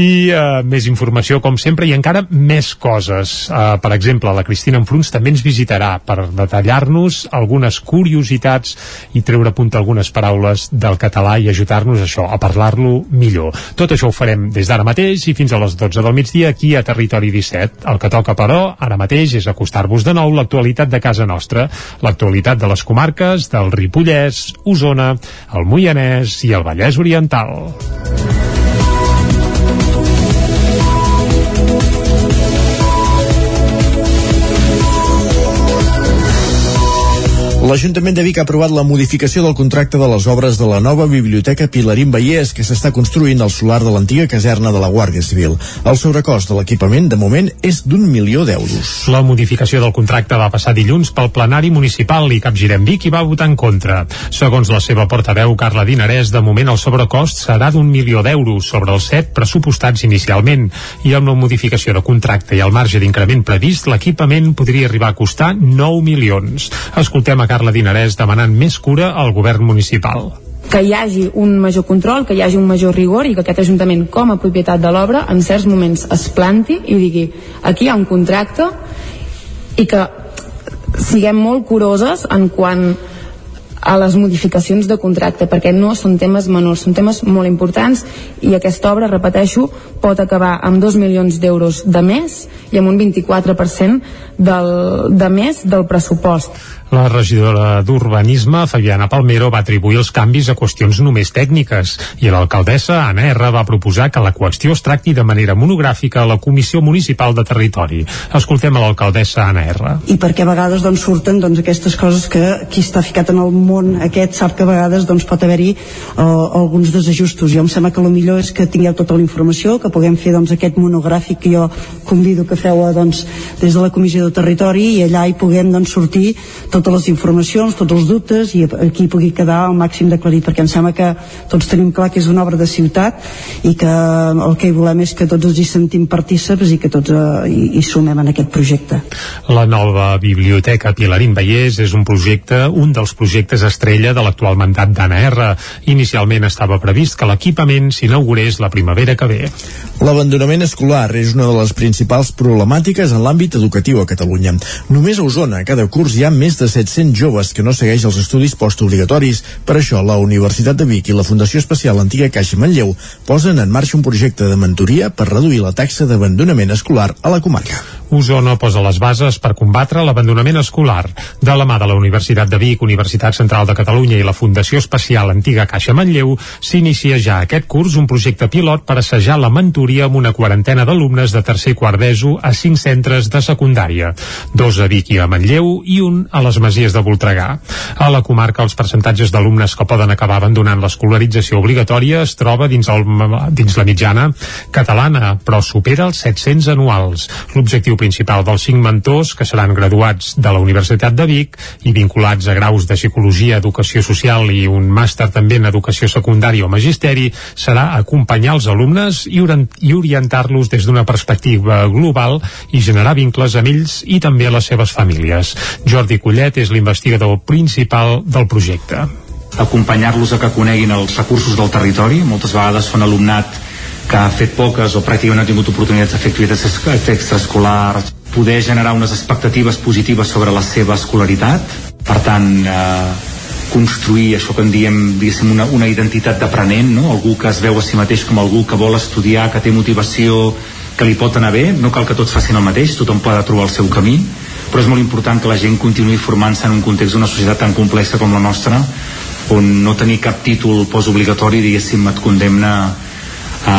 I uh, més informació, com sempre, i encara més coses. Uh, per exemple, la Cristina Enfruns també ens visitarà per detallar-nos algunes curiositats i treure a punt algunes paraules del català i ajudar-nos això, a parlar-lo millor. Tot això ho farem des d'ara mateix i fins a les 12 del migdia aquí a Territori 17. El que toca, però, ara mateix és acostar-vos de nou l'actualitat de casa nostra, l'actualitat de les comarques del Ripollès, Osona, el Moianès i el Vallès Oriental. L'Ajuntament de Vic ha aprovat la modificació del contracte de les obres de la nova Biblioteca Pilarín Vallès que s'està construint al solar de l'antiga caserna de la Guàrdia Civil. El sobrecost de l'equipament, de moment, és d'un milió d'euros. La modificació del contracte va passar dilluns pel plenari municipal i Capgirem Vic hi va votar en contra. Segons la seva portaveu, Carla Dinarès, de moment el sobrecost serà d'un milió d'euros sobre els set pressupostats inicialment i amb la modificació de contracte i el marge d'increment previst, l'equipament podria arribar a costar 9 milions. Escoltem a Carla Dinarès demanant més cura al govern municipal que hi hagi un major control, que hi hagi un major rigor i que aquest Ajuntament, com a propietat de l'obra, en certs moments es planti i digui aquí hi ha un contracte i que siguem molt curoses en quant a les modificacions de contracte perquè no són temes menors, són temes molt importants i aquesta obra, repeteixo, pot acabar amb 2 milions d'euros de més i amb un 24% del, de més del pressupost. La regidora d'Urbanisme, Fabiana Palmero, va atribuir els canvis a qüestions només tècniques i l'alcaldessa, Anna R, va proposar que la qüestió es tracti de manera monogràfica a la Comissió Municipal de Territori. Escoltem a l'alcaldessa Anna R. I perquè a vegades doncs, surten doncs, aquestes coses que qui està ficat en el món aquest sap que a vegades doncs, pot haver-hi uh, alguns desajustos. Jo em sembla que el millor és que tingueu tota la informació, que puguem fer doncs, aquest monogràfic que jo convido que feu doncs, des de la Comissió de Territori i allà hi puguem doncs, sortir tot totes les informacions, tots els dubtes i aquí pugui quedar al màxim d'aclarit perquè em sembla que tots tenim clar que és una obra de ciutat i que el que hi volem és que tots ens hi sentim partíceps i que tots eh, hi, hi sumem en aquest projecte. La nova biblioteca Pilarín Vallès és un projecte, un dels projectes estrella de l'actual mandat d'Anna R. Inicialment estava previst que l'equipament s'inaugurés la primavera que ve. L'abandonament escolar és una de les principals problemàtiques en l'àmbit educatiu a Catalunya. Només a Osona, cada curs hi ha més de de 700 joves que no segueix els estudis postobligatoris. Per això, la Universitat de Vic i la Fundació Especial Antiga Caixa Manlleu posen en marxa un projecte de mentoria per reduir la taxa d'abandonament escolar a la comarca. Osona posa les bases per combatre l'abandonament escolar. De la mà de la Universitat de Vic, Universitat Central de Catalunya i la Fundació Especial Antiga Caixa Manlleu, s'inicia ja aquest curs un projecte pilot per assajar la mentoria amb una quarantena d'alumnes de tercer i quart d'ESO a cinc centres de secundària, dos a Vic i a Manlleu i un a les Masies de Voltregà. A la comarca, els percentatges d'alumnes que poden acabar abandonant l'escolarització obligatòria es troba dins, el, dins la mitjana catalana, però supera els 700 anuals. L'objectiu principal dels cinc mentors, que seran graduats de la Universitat de Vic i vinculats a graus de Psicologia, Educació Social i un màster també en Educació Secundària o Magisteri, serà acompanyar els alumnes i, orientar-los des d'una perspectiva global i generar vincles amb ells i també a les seves famílies. Jordi Collet és l'investigador principal del projecte. Acompanyar-los a que coneguin els recursos del territori. Moltes vegades són alumnat que ha fet poques o pràcticament no ha tingut oportunitats de fer activitats extraescolars, poder generar unes expectatives positives sobre la seva escolaritat, per tant, eh, construir això que en diem una, una identitat d'aprenent, no? algú que es veu a si mateix com algú que vol estudiar, que té motivació, que li pot anar bé, no cal que tots facin el mateix, tothom pot trobar el seu camí, però és molt important que la gent continuï formant-se en un context d'una societat tan complexa com la nostra, on no tenir cap títol postobligatori, diguéssim, et condemna a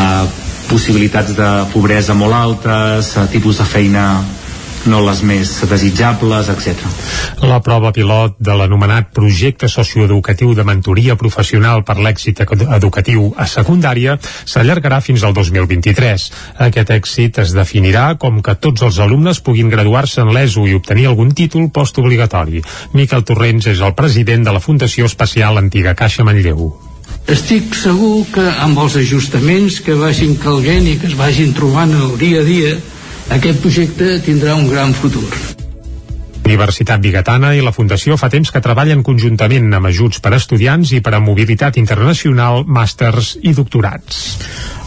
possibilitats de pobresa molt altes, a tipus de feina no les més desitjables, etc. La prova pilot de l'anomenat projecte socioeducatiu de mentoria professional per l'èxit educatiu a secundària s'allargarà fins al 2023. Aquest èxit es definirà com que tots els alumnes puguin graduar-se en l'ESO i obtenir algun títol postobligatori. Miquel Torrents és el president de la Fundació Especial Antiga Caixa Manlleu. Estic segur que amb els ajustaments que vagin calguent i que es vagin trobant el dia a dia, aquest projecte tindrà un gran futur. Universitat Bigatana i la Fundació fa temps que treballen conjuntament amb ajuts per a estudiants i per a mobilitat internacional, màsters i doctorats.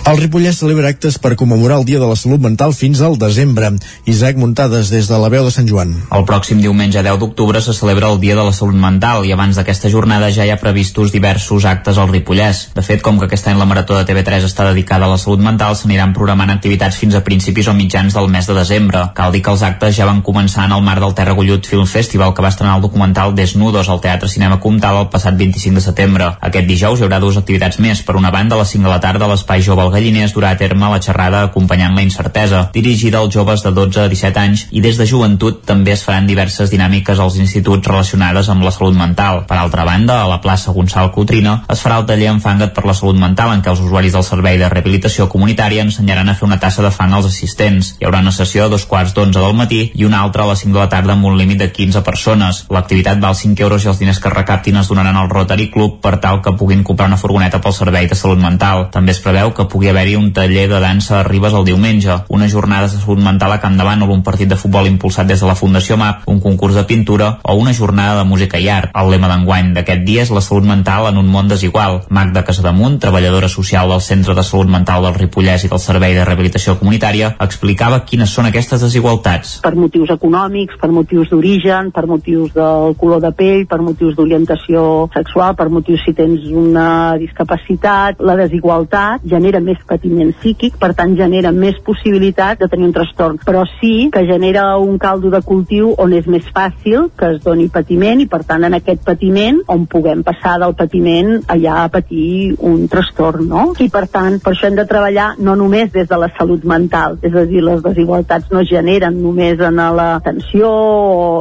El Ripollès celebra actes per commemorar el Dia de la Salut Mental fins al desembre. Isaac Muntades, des de la veu de Sant Joan. El pròxim diumenge 10 d'octubre se celebra el Dia de la Salut Mental i abans d'aquesta jornada ja hi ha previstos diversos actes al Ripollès. De fet, com que aquest any la Marató de TV3 està dedicada a la salut mental, s'aniran programant activitats fins a principis o mitjans del mes de desembre. Cal dir que els actes ja van començar en el marc del Terra Gullut Film Festival, que va estrenar el documental Desnudos al Teatre Cinema Comtal el passat 25 de setembre. Aquest dijous hi haurà dues activitats més. Per una banda, a les 5 de la tarda, l'Espai Jove Galliners durà a terme la xerrada acompanyant la incertesa, dirigida als joves de 12 a 17 anys i des de joventut també es faran diverses dinàmiques als instituts relacionades amb la salut mental. Per altra banda, a la plaça Gonçal Cotrina es farà el taller Enfanga't per la salut mental en què els usuaris del Servei de Rehabilitació Comunitària ensenyaran a fer una tassa de fang als assistents. Hi haurà una sessió a dos quarts d'onze del matí i una altra a les 5 de la tarda amb un límit de 15 persones. L'activitat val 5 euros i els diners que recaptin es donaran al Rotary Club per tal que puguin comprar una furgoneta pel Servei de Salut Mental. També es preveu que pugui haver-hi un un taller de dansa a Ribes el diumenge, unes jornades de salut mental a Camp de Bànol, un partit de futbol impulsat des de la Fundació MAP, un concurs de pintura o una jornada de música i art. El lema d'enguany d'aquest dia és la salut mental en un món desigual. Magda Casademunt, treballadora social del Centre de Salut Mental del Ripollès i del Servei de Rehabilitació Comunitària, explicava quines són aquestes desigualtats. Per motius econòmics, per motius d'origen, per motius del color de pell, per motius d'orientació sexual, per motius si tens una discapacitat, la desigualtat genera més patiment psíquic, per tant genera més possibilitat de tenir un trastorn, però sí que genera un caldo de cultiu on és més fàcil que es doni patiment i per tant en aquest patiment on puguem passar del patiment allà a patir un trastorn, no? I per tant, per això hem de treballar no només des de la salut mental, és a dir, les desigualtats no es generen només en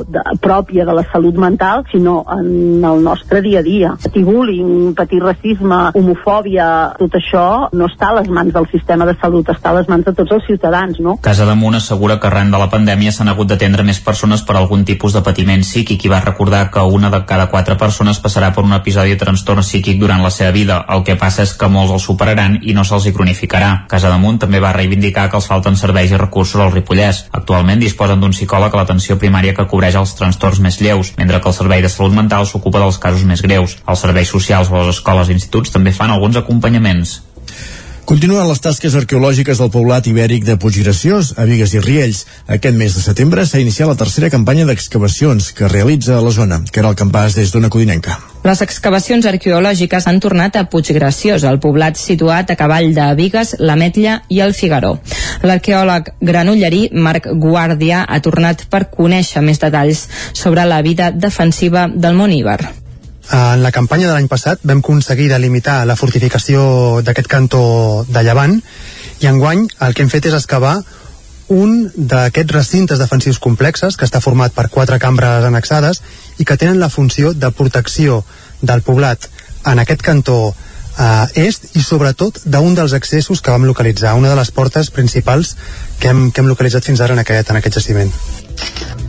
de, pròpia de la salut mental, sinó en el nostre dia a dia. Patir bullying, patir racisme, homofòbia, tot això no està a les mans del sistema de salut, està a les mans de tots els ciutadans, no? Casa Munt assegura que arran de la pandèmia s'han hagut d'atendre més persones per algun tipus de patiment psíquic i va recordar que una de cada quatre persones passarà per un episodi de trastorn psíquic durant la seva vida. El que passa és que molts el superaran i no se'ls hi cronificarà. Casa Munt també va reivindicar que els falten serveis i recursos al Ripollès. Actualment disposen d'un psicòleg a l'atenció primària que cobreix els trastorns més lleus, mentre que el Servei de Salut Mental s'ocupa dels casos més greus. Els serveis socials o les escoles i instituts també fan alguns acompanyaments. Continuen les tasques arqueològiques del poblat ibèric de Puiggraciós, a Vigues i Riells. Aquest mes de setembre s'ha iniciat la tercera campanya d'excavacions que realitza la zona, que era el campàs des d'una codinenca. Les excavacions arqueològiques han tornat a Puiggraciós, el poblat situat a cavall de Vigues, l'Ametlla i el Figaró. L'arqueòleg granollerí Marc Guàrdia ha tornat per conèixer més detalls sobre la vida defensiva del món Iber. En la campanya de l'any passat vam aconseguir delimitar la fortificació d'aquest cantó de Llevant i enguany el que hem fet és excavar un d'aquests recintes defensius complexes que està format per quatre cambres annexades i que tenen la funció de protecció del poblat en aquest cantó eh, est i sobretot d'un dels accessos que vam localitzar, una de les portes principals que hem, que hem localitzat fins ara en aquest, en aquest jaciment.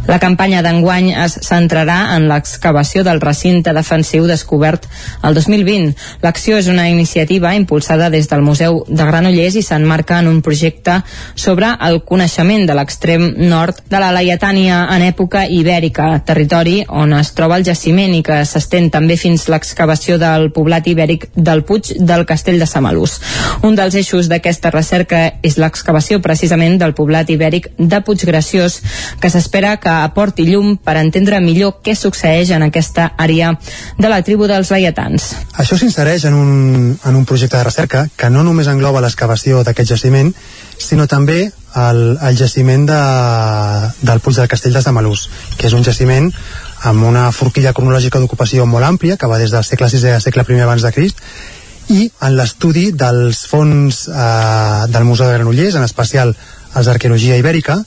La campanya d'enguany es centrarà en l'excavació del recinte defensiu descobert el 2020. L'acció és una iniciativa impulsada des del Museu de Granollers i s'enmarca en un projecte sobre el coneixement de l'extrem nord de la Laietània en època ibèrica, territori on es troba el jaciment i que s'estén també fins l'excavació del poblat ibèric del Puig del Castell de Samalús. Un dels eixos d'aquesta recerca és l'excavació precisament del poblat ibèric de Puiggraciós, que s'espera que aporti llum per entendre millor què succeeix en aquesta àrea de la tribu dels laietans. Això s'insereix en, un, en un projecte de recerca que no només engloba l'excavació d'aquest jaciment, sinó també el, el jaciment de, del Puig del Castell de Samalús, que és un jaciment amb una forquilla cronològica d'ocupació molt àmplia, que va des del segle VI al segle I abans de Crist, i en l'estudi dels fons eh, del Museu de Granollers, en especial els d'arqueologia ibèrica,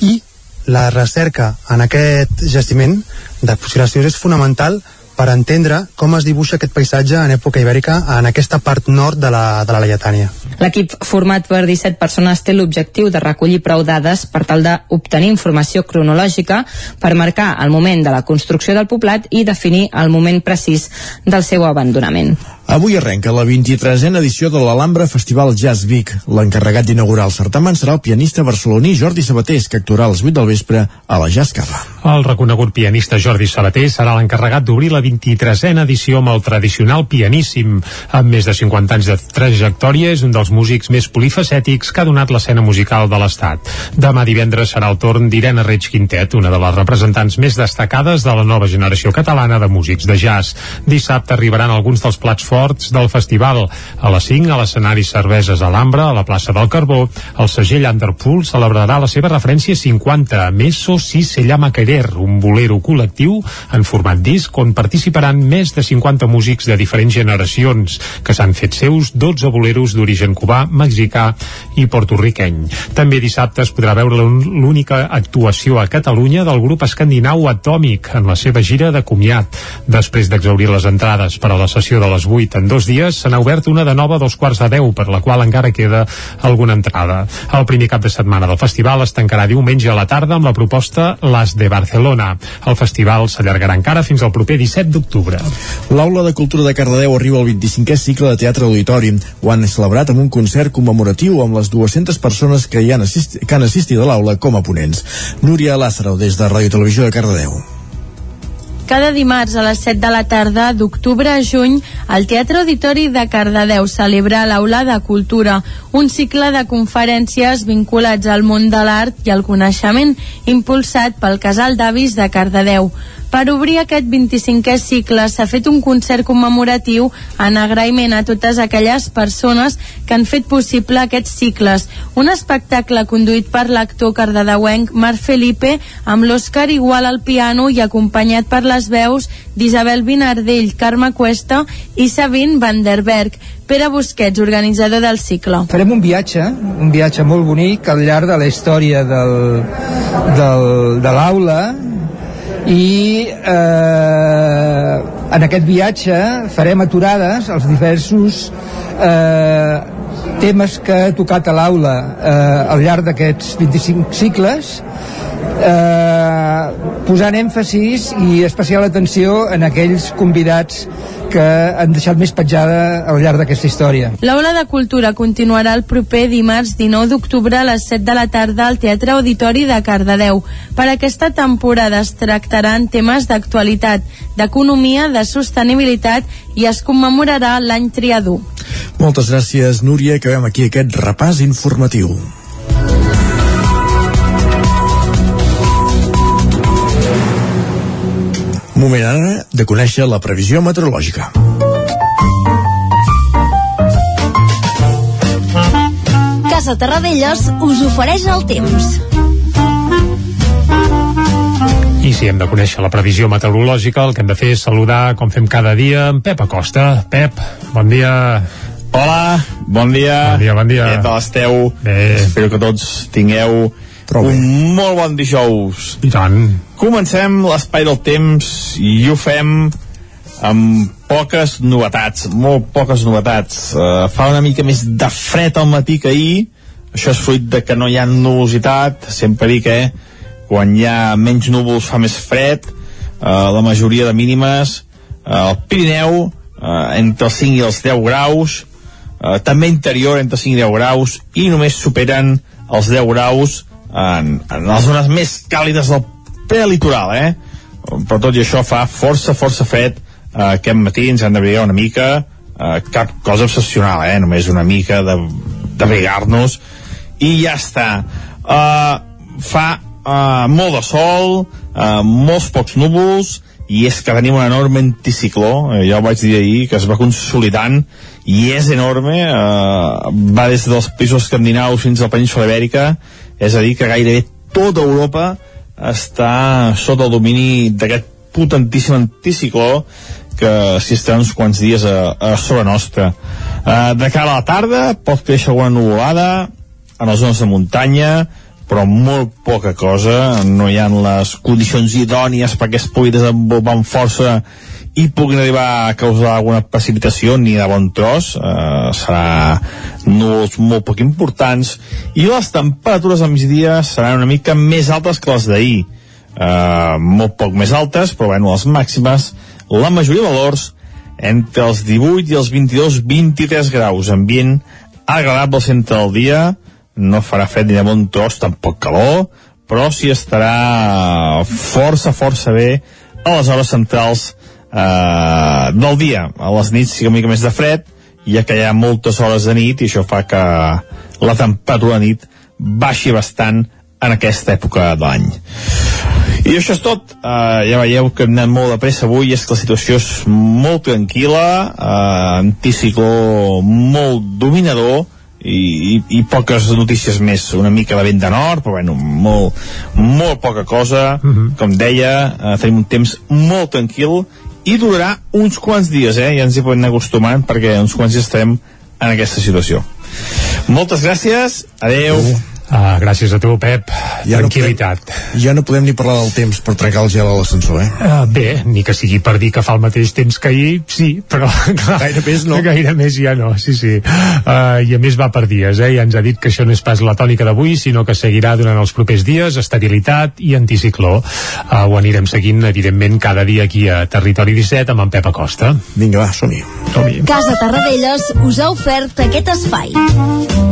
i la recerca en aquest jaciment de fossil·lacions és fonamental per entendre com es dibuixa aquest paisatge en època ibèrica en aquesta part nord de la, de la Laietània. L'equip format per 17 persones té l'objectiu de recollir prou dades per tal d'obtenir informació cronològica per marcar el moment de la construcció del poblat i definir el moment precís del seu abandonament. Avui arrenca la 23a edició de l'Alhambra Festival Jazz Vic. L'encarregat d'inaugurar el certamen serà el pianista barceloní Jordi Sabatés, que actuarà a les 8 del vespre a la Jazz Cava. El reconegut pianista Jordi Sabater serà l'encarregat d'obrir la 23a edició amb el tradicional pianíssim. Amb més de 50 anys de trajectòria, és un dels músics més polifacètics que ha donat l'escena musical de l'Estat. Demà divendres serà el torn d'Irene Reig Quintet, una de les representants més destacades de la nova generació catalana de músics de jazz. Dissabte arribaran alguns dels plats forts del festival. A les 5, a l'escenari Cerveses Alhambra, a la plaça del Carbó, el segell Underpool celebrarà la seva referència 50, Meso Si se llama Querer, un bolero col·lectiu en format disc on participaran més de 50 músics de diferents generacions que s'han fet seus 12 boleros d'origen cubà, mexicà i portorriqueny. També dissabte es podrà veure l'única actuació a Catalunya del grup escandinau Atòmic en la seva gira de comiat. Després d'exaurir les entrades per a la sessió de les 8 en dos dies, se n'ha obert una de nova dos quarts de 10, per la qual encara queda alguna entrada. El primer cap de setmana del festival es tancarà diumenge a la tarda amb la proposta Les de Barcelona. El festival s'allargarà encara fins al proper 17 d'octubre. L'Aula de Cultura de Cardedeu arriba al 25è cicle de Teatre Auditori. Ho han celebrat amb un concert commemoratiu amb les 200 persones que, hi han, assist que han assistit a l'aula com a ponents. Núria Lázaro, des de Ràdio Televisió de Cardedeu. Cada dimarts a les 7 de la tarda d'octubre a juny, el Teatre Auditori de Cardedeu celebra l'Aula de Cultura, un cicle de conferències vinculats al món de l'art i al coneixement, impulsat pel Casal d'Avis de Cardedeu. Per obrir aquest 25è cicle s'ha fet un concert commemoratiu en agraïment a totes aquelles persones que han fet possible aquests cicles. Un espectacle conduït per l'actor cardedeuenc Marc Felipe amb l'Òscar Igual al piano i acompanyat per les veus d'Isabel Vinardell, Carme Cuesta i Sabine Van der Berg. Pere Busquets, organitzador del cicle. Farem un viatge, un viatge molt bonic al llarg de la història del, del, de l'aula i eh, en aquest viatge farem aturades els diversos eh, temes que ha tocat a l'aula eh, al llarg d'aquests 25 cicles eh, posant èmfasis i especial atenció en aquells convidats que han deixat més petjada al llarg d'aquesta història. L'Aula de Cultura continuarà el proper dimarts 19 d'octubre a les 7 de la tarda al Teatre Auditori de Cardedeu. Per aquesta temporada es tractaran temes d'actualitat, d'economia, de sostenibilitat i es commemorarà l'any triador. Moltes gràcies, Núria. Acabem aquí aquest repàs informatiu. Moment ara de conèixer la previsió meteorològica. Casa Terradellos us ofereix el temps. I si hem de conèixer la previsió meteorològica, el que hem de fer és saludar, com fem cada dia, en Pep Acosta. Pep, bon dia. Hola, bon dia. Bon dia, bon dia. Què tal esteu? Bé. Espero que tots tingueu Prou bé. un molt bon dijous. I tant. Comencem l'espai del temps i ho fem amb poques novetats, molt poques novetats. Uh, fa una mica més de fred al matí que ahir, això és fruit de que no hi ha nubositat, sempre dic que quan hi ha menys núvols fa més fred, uh, la majoria de mínimes, uh, al Pirineu, uh, entre els 5 i els 10 graus, uh, també interior entre 5 i 10 graus, i només superen els 10 graus en, en les zones més càlides del prelitoral, eh? Però tot i això fa força, força fred uh, aquest matí, ens hem d'abrigar una mica, uh, cap cosa excepcional, eh? Només una mica d'abrigar-nos i ja està. Uh, fa uh, molt de sol, uh, molts pocs núvols, i és que tenim un enorme anticicló, eh, ja ho vaig dir ahir, que es va consolidant, i és enorme, eh, va des dels països escandinaus fins a la península ibèrica, és a dir, que gairebé tota Europa està sota el domini d'aquest potentíssim anticicló que s'hi estarà uns quants dies a, a sobre nostra. Uh, de cara a la tarda pot créixer alguna nuvolada en les zones de muntanya, però molt poca cosa, no hi ha les condicions idònies perquè es pugui desenvolupar amb força i puguin arribar a causar alguna precipitació ni de bon tros. Eh, serà núvols molt poc importants i les temperatures al migdia seran una mica més altes que les d'ahir. Eh, molt poc més altes però bueno, les màximes la majoria de valors entre els 18 i els 22-23 graus. Ambient agradable al centre del dia no farà fred ni de bon tros tampoc calor però sí estarà força força bé a les hores centrals eh, del dia. A les nits sí una mica més de fred, ja que hi ha moltes hores de nit i això fa que la temperatura de nit baixi bastant en aquesta època de l'any. I això és tot. Uh, ja veieu que hem anat molt de pressa avui és que la situació és molt tranquil·la, uh, anticicló molt dominador, i, i, i poques notícies més una mica de vent de nord però bueno, molt, molt poca cosa uh -huh. com deia, eh, tenim un temps molt tranquil i durarà uns quants dies, eh? ja ens hi podem anar acostumant perquè uns quants dies estarem en aquesta situació moltes gràcies, adeu uh. Ah, gràcies a tu, Pep. Ja Tranquilitat. No podem, ja no podem ni parlar del temps per trencar el gel a l'ascensor, eh? Uh, bé, ni que sigui per dir que fa el mateix temps que ahir, sí, però... Clar, gaire més no. Gaire més ja no, sí, sí. Uh, I a més va per dies, eh? Ja ens ha dit que això no és pas la tònica d'avui, sinó que seguirà durant els propers dies, estabilitat i anticicló. Uh, ho anirem seguint, evidentment, cada dia aquí a Territori 17 amb en Pep Acosta. Vinga, va, som-hi. som Casa Tarradellas us ha ofert aquest espai.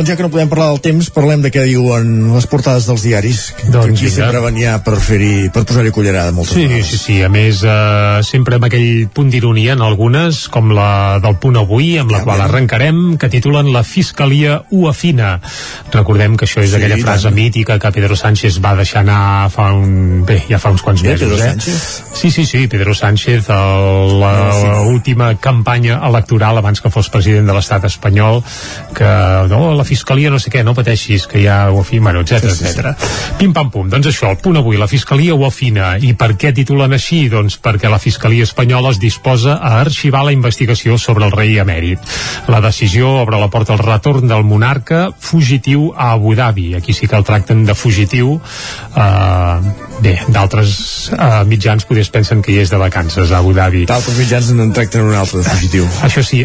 Doncs ja que no podem parlar del temps, parlem de què diuen les portades dels diaris. Doncs que aquí vinga. sempre venia per fer-hi, per posar-hi cullerada moltes Sí, vegades. sí, sí. A més, eh, sempre amb aquell punt d'ironia en algunes, com la del punt avui, amb la qual arrencarem, que titulen La Fiscalia ho afina. Recordem que això és Sí, aquella frase tant. mítica que Pedro Sánchez va deixar anar fa un... Bé, ja fa uns quants Bé, mesos, Pedro eh? Sánchez? Sí, sí, sí, Pedro Sánchez, a la No, sí. última campanya electoral abans que fos president de l'estat espanyol, que no, la Fiscalia no sé què, no pateixis, que ja ho afina, bueno, etc Sí, sí, sí. Pim pam pum, doncs això, el punt avui, la Fiscalia ho afina. I per què titulen així? Doncs perquè la Fiscalia espanyola es disposa a arxivar la investigació sobre el rei emèrit. La decisió obre la porta al retorn del monarca fugitiu a Abu Dhabi. Aquí sí que el tracten de fugitiu. Uh, bé, d'altres uh, mitjans potser es pensen que hi és de vacances a Abu Dhabi. D'altres mitjans en tracten un altre de fugitiu. Això sí,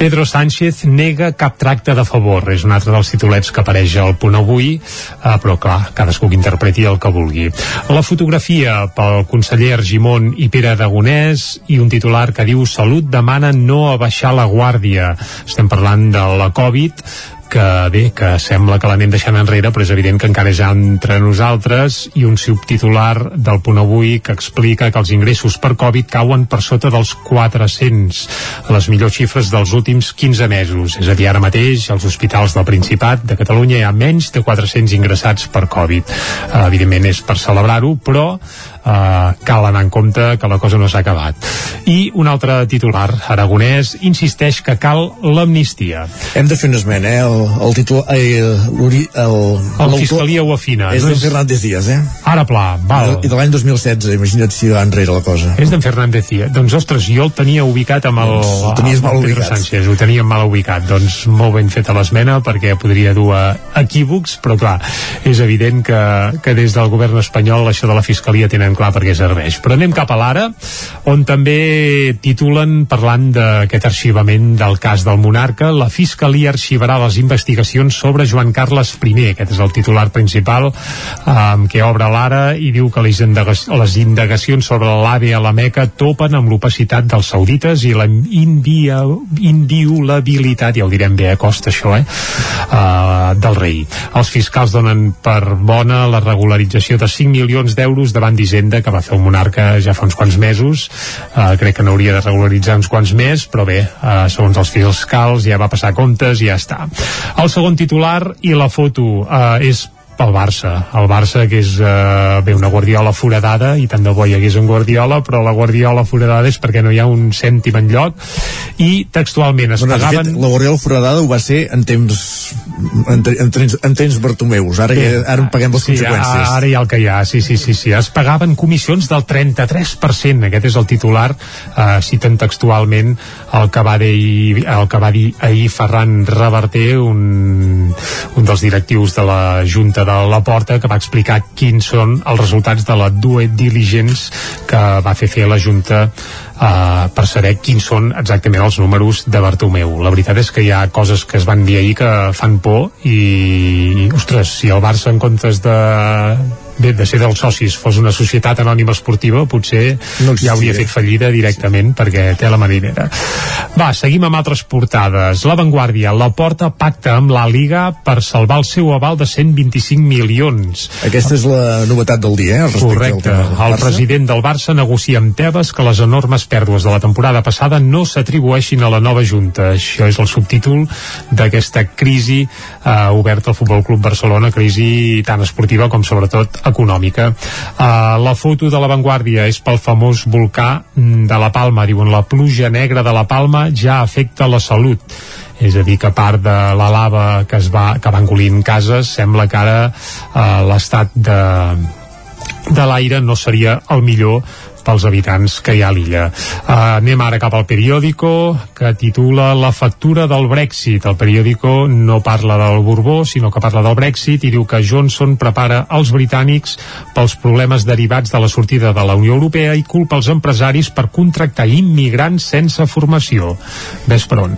Pedro Sánchez nega cap tracte de favor. És un altre dels titulets que apareix al punt avui, eh, però clar, cadascú que interpreti el que vulgui. La fotografia pel conseller Argimon i Pere Aragonès i un titular que diu Salut demana no abaixar la guàrdia. Estem parlant de la Covid, que bé, que sembla que l'anem deixant enrere, però és evident que encara és entre nosaltres, i un subtitular del punt avui que explica que els ingressos per Covid cauen per sota dels 400, les millors xifres dels últims 15 mesos. És a dir, ara mateix, als hospitals del Principat de Catalunya hi ha menys de 400 ingressats per Covid. Uh, evidentment és per celebrar-ho, però uh, cal anar en compte que la cosa no s'ha acabat. I un altre titular, Aragonès, insisteix que cal l'amnistia. Hem de fer una esmena, eh? El, el títol... Eh, el, El l'autor Fiscalia ho afina. És no d'en Fernández Díaz, eh? Ara pla, val. I de l'any 2016, imagina't si va enrere la cosa. És d'en Fernández Díaz. Doncs, ostres, jo el tenia ubicat amb el, Doncs ho tenies mal el Pedro ubicat. Sánchez, ho teníem mal ubicat. Doncs molt ben feta l'esmena perquè podria dur a equívocs, però clar, és evident que, que des del govern espanyol això de la Fiscalia tenen clar per què serveix. Però anem cap a l'ara, on també titulen parlant d'aquest arxivament del cas del monarca, la Fiscalia arxivarà les investigacions sobre Joan Carles I. Aquest és el titular principal amb què obre l'ara i diu que les, les indagacions sobre l'AVE a la Meca topen amb l'opacitat dels saudites i la invia, inviolabilitat, ja ho direm bé a costa això, eh? Uh, del rei. Els fiscals donen per bona la regularització de 5 milions d'euros davant d'Hisenda que va fer el monarca ja fa uns quants mesos. Uh, crec que n'hauria de regularitzar uns quants més, però bé, uh, segons els fiscals ja va passar comptes i ja està. El segon titular i la foto uh, és pel Barça. El Barça, que és eh, bé, una guardiola foradada, i tant de bo hi hagués un guardiola, però la guardiola foradada és perquè no hi ha un cèntim en lloc, i textualment es Bueno, pagaven... fet, la Guardiola foradada ho va ser en temps en, en, temps, en temps Bartomeus ara, ja, ara en paguem les sí, conseqüències Ara hi ha el que hi ha, sí, sí, sí, sí. Es pagaven comissions del 33%, aquest és el titular, eh, citen textualment el que va dir, el que va dir ahir Ferran Reverter, un, un dels directius de la Junta de la Porta, que va explicar quins són els resultats de la due diligence que va fer fer la Junta uh, per saber quins són exactament els números de Bartomeu. La veritat és que hi ha coses que es van dir ahir que fan por i, ostres, si el Barça en comptes de bé, de ser dels socis fos una societat anònima esportiva potser No ja hauria fet fallida directament perquè té la marinera. Va, seguim amb altres portades. La Vanguardia, la porta pacta amb la Liga per salvar el seu aval de 125 milions. Aquesta és la novetat del dia eh, Correcte. del El president del Barça negocia amb Tebas que les enormes pèrdues de la temporada passada no s'atribueixin a la nova Junta. Això és el subtítol d'aquesta crisi eh, oberta al Futbol Club Barcelona, crisi tant esportiva com sobretot econòmica. Eh, la foto de la Vanguardia és pel famós volcà de la Palma. Diuen la pluja negra de la Palma ja afecta la salut és a dir, que a part de la lava que, es va, que va engolint cases, sembla que ara eh, l'estat de, de l'aire no seria el millor pels habitants que hi ha a l'illa. Uh, anem ara cap al periòdico que titula La factura del Brexit. El periòdico no parla del Borbó, sinó que parla del Brexit i diu que Johnson prepara els britànics pels problemes derivats de la sortida de la Unió Europea i culpa els empresaris per contractar immigrants sense formació. Ves per on?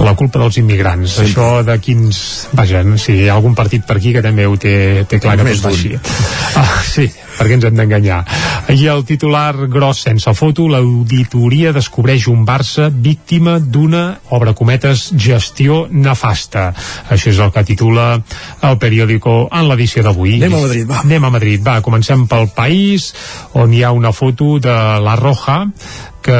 La culpa dels immigrants. Sí. Això de quins... Vaja, si hi ha algun partit per aquí que també ho té, té clar que tot va d'un. així. Ah, sí, perquè ens hem d'enganyar. I el titular gros sense foto, l'auditoria descobreix un Barça víctima d'una, obre cometes, gestió nefasta. Això és el que titula el periòdico en l'edició d'avui. Anem a Madrid, va. Anem a Madrid, va. Comencem pel País, on hi ha una foto de la Roja, que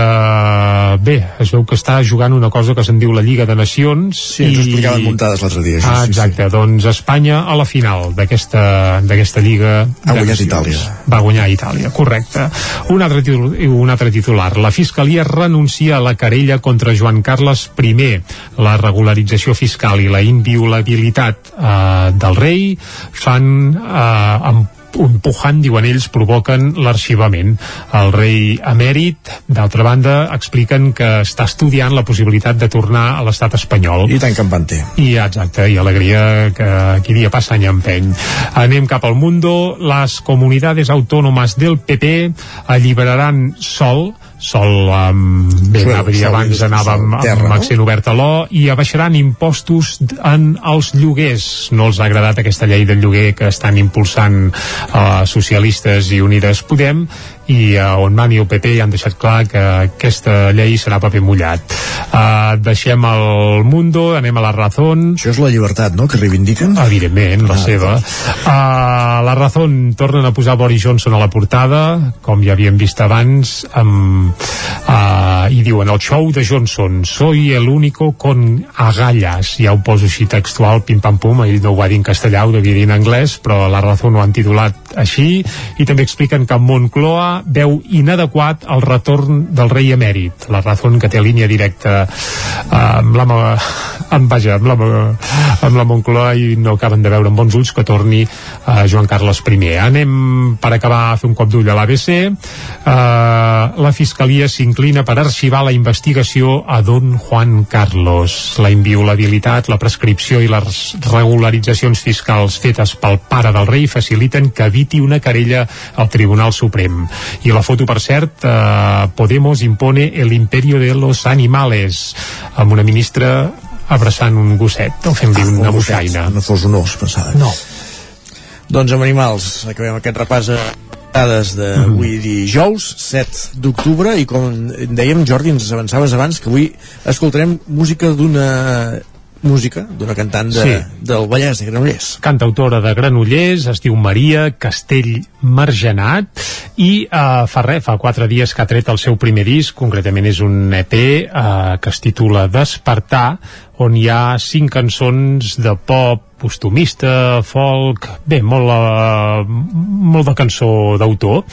bé, es veu que està jugant una cosa que se'n diu la Lliga de Nacions Sí, ens ho explicaven muntades l'altre dia. Ah, Sí, sí, exacte, doncs Espanya a la final d'aquesta Lliga Ha guanyat Nacions. Itàlia. Va guanyar Itàlia, correcte. Un altre, titular, un altre titular. La Fiscalia renuncia a la querella contra Joan Carles I. La regularització fiscal i la inviolabilitat eh, del rei fan eh, amb empujant, diuen ells, provoquen l'arxivament. El rei emèrit, d'altra banda, expliquen que està estudiant la possibilitat de tornar a l'estat espanyol. I tant que en té. I exacte, i alegria que qui dia passa any empeny. Anem cap al mundo. Las comunidades autónomas del PP alliberaran sol sol um, bé, Sol, anava dir, sol, abans sol, anàvem terra, amb no? obert a l'O i abaixaran impostos en els lloguers no els ha agradat aquesta llei del lloguer que estan impulsant uh, socialistes i Unides Podem i uh, on Mani i el PP ja han deixat clar que aquesta llei serà paper mullat uh, deixem el Mundo anem a la Razón Això és la llibertat, no?, que reivindiquen? Evidentment, la Ah, seva. Uh, la Razón tornen a posar Boris Johnson a la portada, com ja havíem vist abans, amb, uh, i diuen el show de Johnson, soy el único con agallas, ja ho poso així textual, pim-pam-pum, ell no ho va dir en castellà, ho devia dir en anglès, però la Razón ho han titulat així, i també expliquen que Moncloa veu inadequat el retorn del rei emèrit. La Razón que té línia directa uh, amb la, amb, vaja, amb la, amb la Moncloa i no acaben de veure amb bons ulls que torni uh, Joan Carles I. Anem per acabar a fer un cop d'ull a l'ABC. Uh, la Fiscalia s'inclina per arxivar la investigació a Don Juan Carlos. La inviolabilitat, la prescripció i les regularitzacions fiscals fetes pel pare del rei faciliten que eviti una querella al Tribunal Suprem. I la foto, per cert, uh, Podemos impone el imperio de los animales amb una ministra abraçant un gosset o fent-li Ah, una un. No fos un os, pensava. No. Doncs amb animals, acabem aquest repàs a dades d'avui Mm. dijous 7 d'octubre i com dèiem Jordi ens avançaves abans que avui escoltarem música d'una música d'una cantant de, Sí. del Vallès de Granollers cantautora de Granollers, es diu Maria Castell Margenat i uh, fa res, fa quatre dies que ha tret el seu primer disc, concretament és un EP uh, que es titula Despertar, on hi ha cinc cançons de pop costumista, folk, bé, molt, uh, molt de cançó d'autor.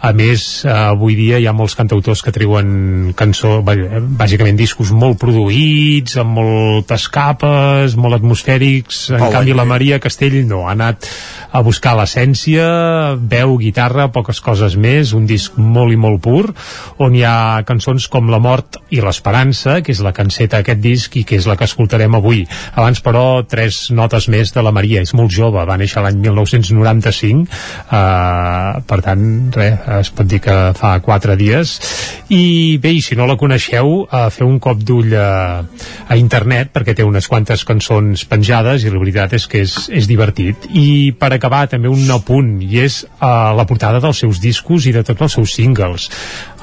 A més, uh, avui dia hi ha molts cantautors que treuen cançó, bàsicament discos molt produïts, amb moltes capes, molt atmosfèrics. En Pau canvi, la. Maria Castell no, ha anat a buscar l'essència, veu, guitarra, poques coses més, un disc molt i molt pur, on hi ha cançons com La mort i l'Esperança, que és la canceta d'aquest disc i que és la que escoltarem avui. Abans, però, tres notes més de la Maria. És molt jove, va néixer l'any 1995, eh, per tant, res, es pot dir que fa quatre dies. I bé, i si no la coneixeu, eh, feu un cop d'ull a, a internet, perquè té unes quantes cançons penjades i la veritat és que és, és divertit. I per acabar, també un apunt, i és eh, la portada dels seus discos i de tots els seus singles.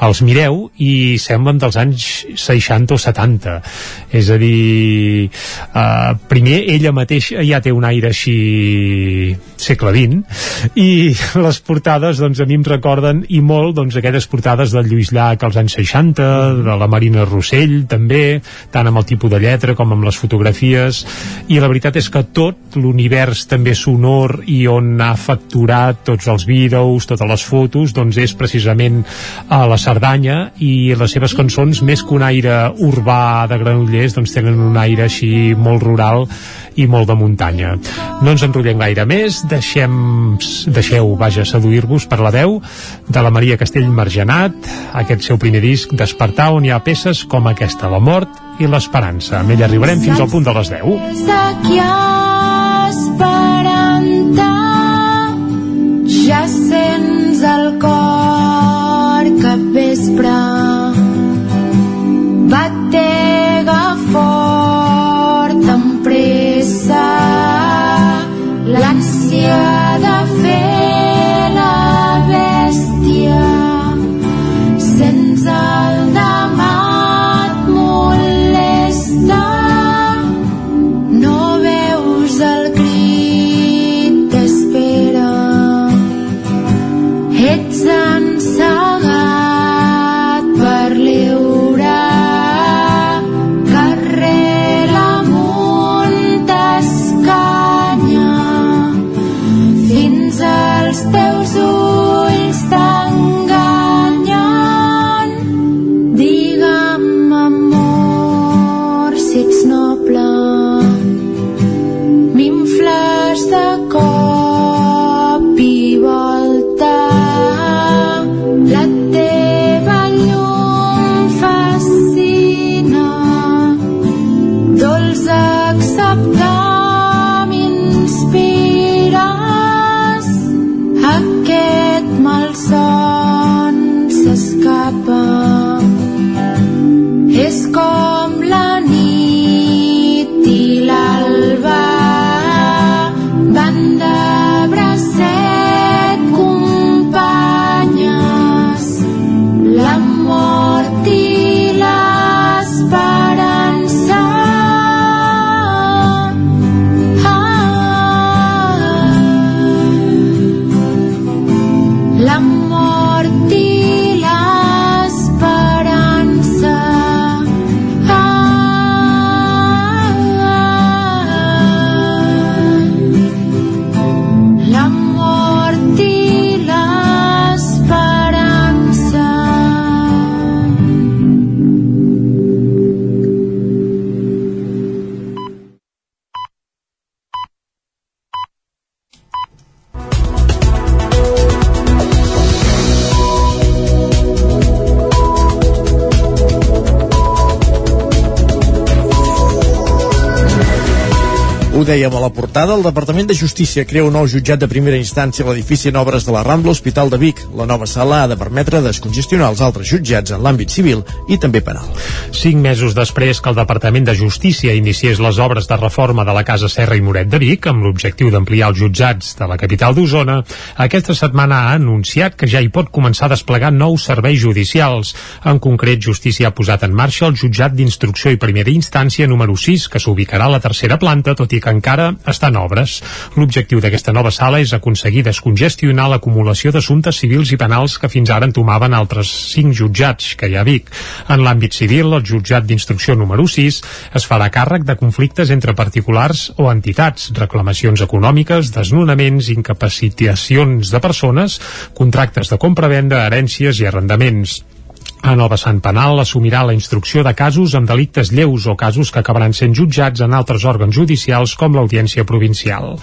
Els mireu i semblen dels anys 60 o 70. És a dir, eh, primer ella mateixa ja té un aire així segle XX i les portades doncs a mi em recorden i molt doncs aquelles portades del Lluís Llach als anys 60, de la Marina Rossell també, tant amb el tipus de lletra com amb les fotografies i la veritat és que tot l'univers també sonor i on ha facturat tots els vídeos, totes les fotos doncs és precisament a la Cerdanya i les seves cançons més que un aire urbà de Granollers doncs tenen un aire així molt rural i molt de muntanya. No ens enrotllem gaire més, deixem, deixeu, vaja, seduir-vos per la veu de la Maria Castell Margenat, aquest seu primer disc, Despertar, on hi ha peces com aquesta, La mort i l'Esperança. Amb ella arribarem fins al punt de les 10. Des d'aquí esperant-te ja sents el cor vespre batega dèiem a la portada, el Departament de Justícia crea un nou jutjat de primera instància a l'edifici en obres de la Rambla Hospital de Vic. La nova sala ha de permetre descongestionar els altres jutjats en l'àmbit civil i també penal. Cinc mesos després que el Departament de Justícia iniciés les obres de reforma de la Casa Serra i Moret de Vic amb l'objectiu d'ampliar els jutjats de la capital d'Osona, aquesta setmana ha anunciat que ja hi pot començar a desplegar nous serveis judicials. En concret, Justícia ha posat en marxa el jutjat d'instrucció i primera instància número 6, que s'ubicarà a la tercera planta, tot i que encara està en obres. L'objectiu d'aquesta nova sala és aconseguir descongestionar l'acumulació d'assumptes civils i penals que fins ara entomaven altres cinc jutjats que hi ha a Vic. En l'àmbit civil, el jutjat d'instrucció número 6 es farà càrrec de conflictes entre particulars o entitats, reclamacions econòmiques, desnonaments, incapacitacions de persones, contractes de compra-venda, herències i arrendaments. En el vessant penal assumirà la instrucció de casos amb delictes lleus o casos que acabaran sent jutjats en altres òrgans judicials com l'Audiència Provincial.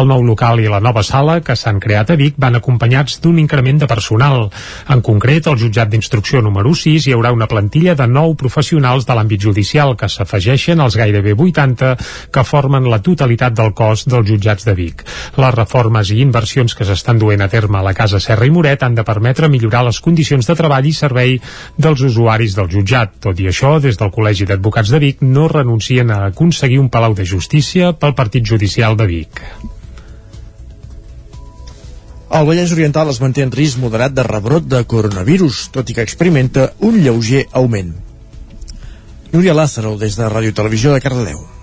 El nou local i la nova sala que s'han creat a Vic van acompanyats d'un increment de personal. En concret, al jutjat d'instrucció número 6 hi haurà una plantilla de nou professionals de l'àmbit judicial que s'afegeixen als gairebé 80 que formen la totalitat del cos dels jutjats de Vic. Les reformes i inversions que s'estan duent a terme a la Casa Serra i Moret han de permetre millorar les condicions de treball i servei dels usuaris del jutjat. Tot i això, des del Col·legi d'Advocats de Vic no renuncien a aconseguir un palau de justícia pel Partit Judicial de Vic. El Vallès Oriental es manté en risc moderat de rebrot de coronavirus, tot i que experimenta un lleuger augment. Núria Lázaro, des de Ràdio Televisió de Cardedeu.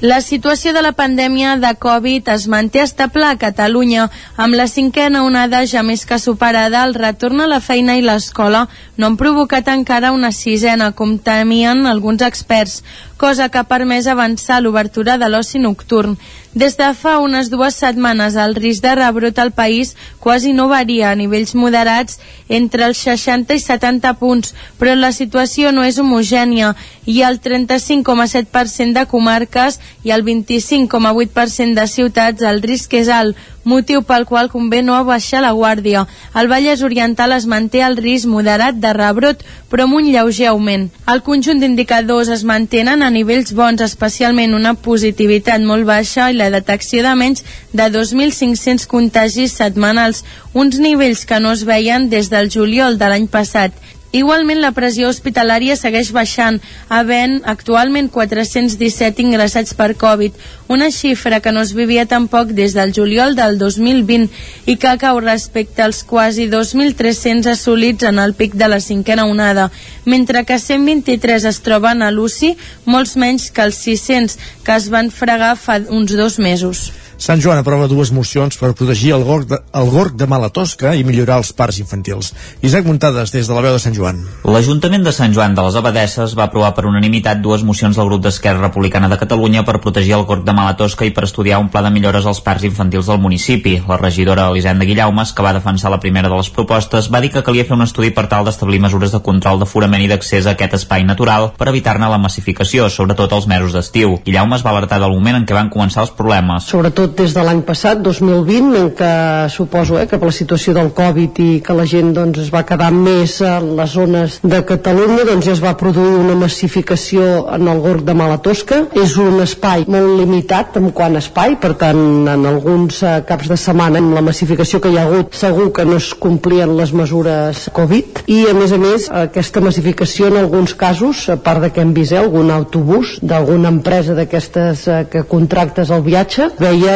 La situació de la pandèmia de Covid es manté estable a Catalunya. Amb la cinquena onada ja més que superada, el retorn a la feina i l'escola no han provocat encara una sisena, com temien alguns experts, cosa que ha permès avançar l'obertura de l'oci nocturn. Des de fa unes dues setmanes el risc de rebrot al país quasi no varia a nivells moderats entre els 60 i 70 punts, però la situació no és homogènia. Ha el 35,7% de comarques i el 25,8% de ciutats el risc és alt, motiu pel qual convé no baixar la guàrdia. El Vallès Oriental es manté el risc moderat de rebrot, però amb un lleuger augment. El conjunt d'indicadors es mantenen a nivells bons, especialment una positivitat molt baixa i la detecció de menys de 2.500 contagis setmanals, uns nivells que no es veien des del juliol de l'any passat. Igualment, la pressió hospitalària segueix baixant, havent actualment 417 ingressats per Covid, una xifra que no es vivia tampoc des del juliol del 2020 i que cau respecte als quasi 2.300 assolits en el pic de la cinquena onada, mentre que 123 es troben a l'UCI, molts menys que els 600 que es van fregar fa uns dos mesos. Sant Joan aprova dues mocions per protegir el gorg de, el gorg de mala tosca i millorar els parcs infantils. Isaac Muntades, des de la veu de Sant Joan. L'Ajuntament de Sant Joan de les Abadesses va aprovar per unanimitat dues mocions del grup d'Esquerra Republicana de Catalunya per protegir el gorg de mala tosca i per estudiar un pla de millores als parcs infantils del municipi. La regidora Elisenda Guillaumes, que va defensar la primera de les propostes, va dir que calia fer un estudi per tal d'establir mesures de control d'aforament i d'accés a aquest espai natural per evitar-ne la massificació, sobretot els mesos d'estiu. Guillaumes va alertar del moment en què van començar els problemes. Sobretot des de l'any passat, 2020, en què suposo eh, que per la situació del Covid i que la gent doncs, es va quedar més a les zones de Catalunya, doncs es va produir una massificació en el Gorg de Malatosca. És un espai molt limitat en quant a espai, per tant, en alguns eh, caps de setmana, amb la massificació que hi ha hagut, segur que no es complien les mesures Covid. I, a més a més, aquesta massificació en alguns casos, a part de que hem vist eh, algun autobús d'alguna empresa d'aquestes eh, que contractes el viatge,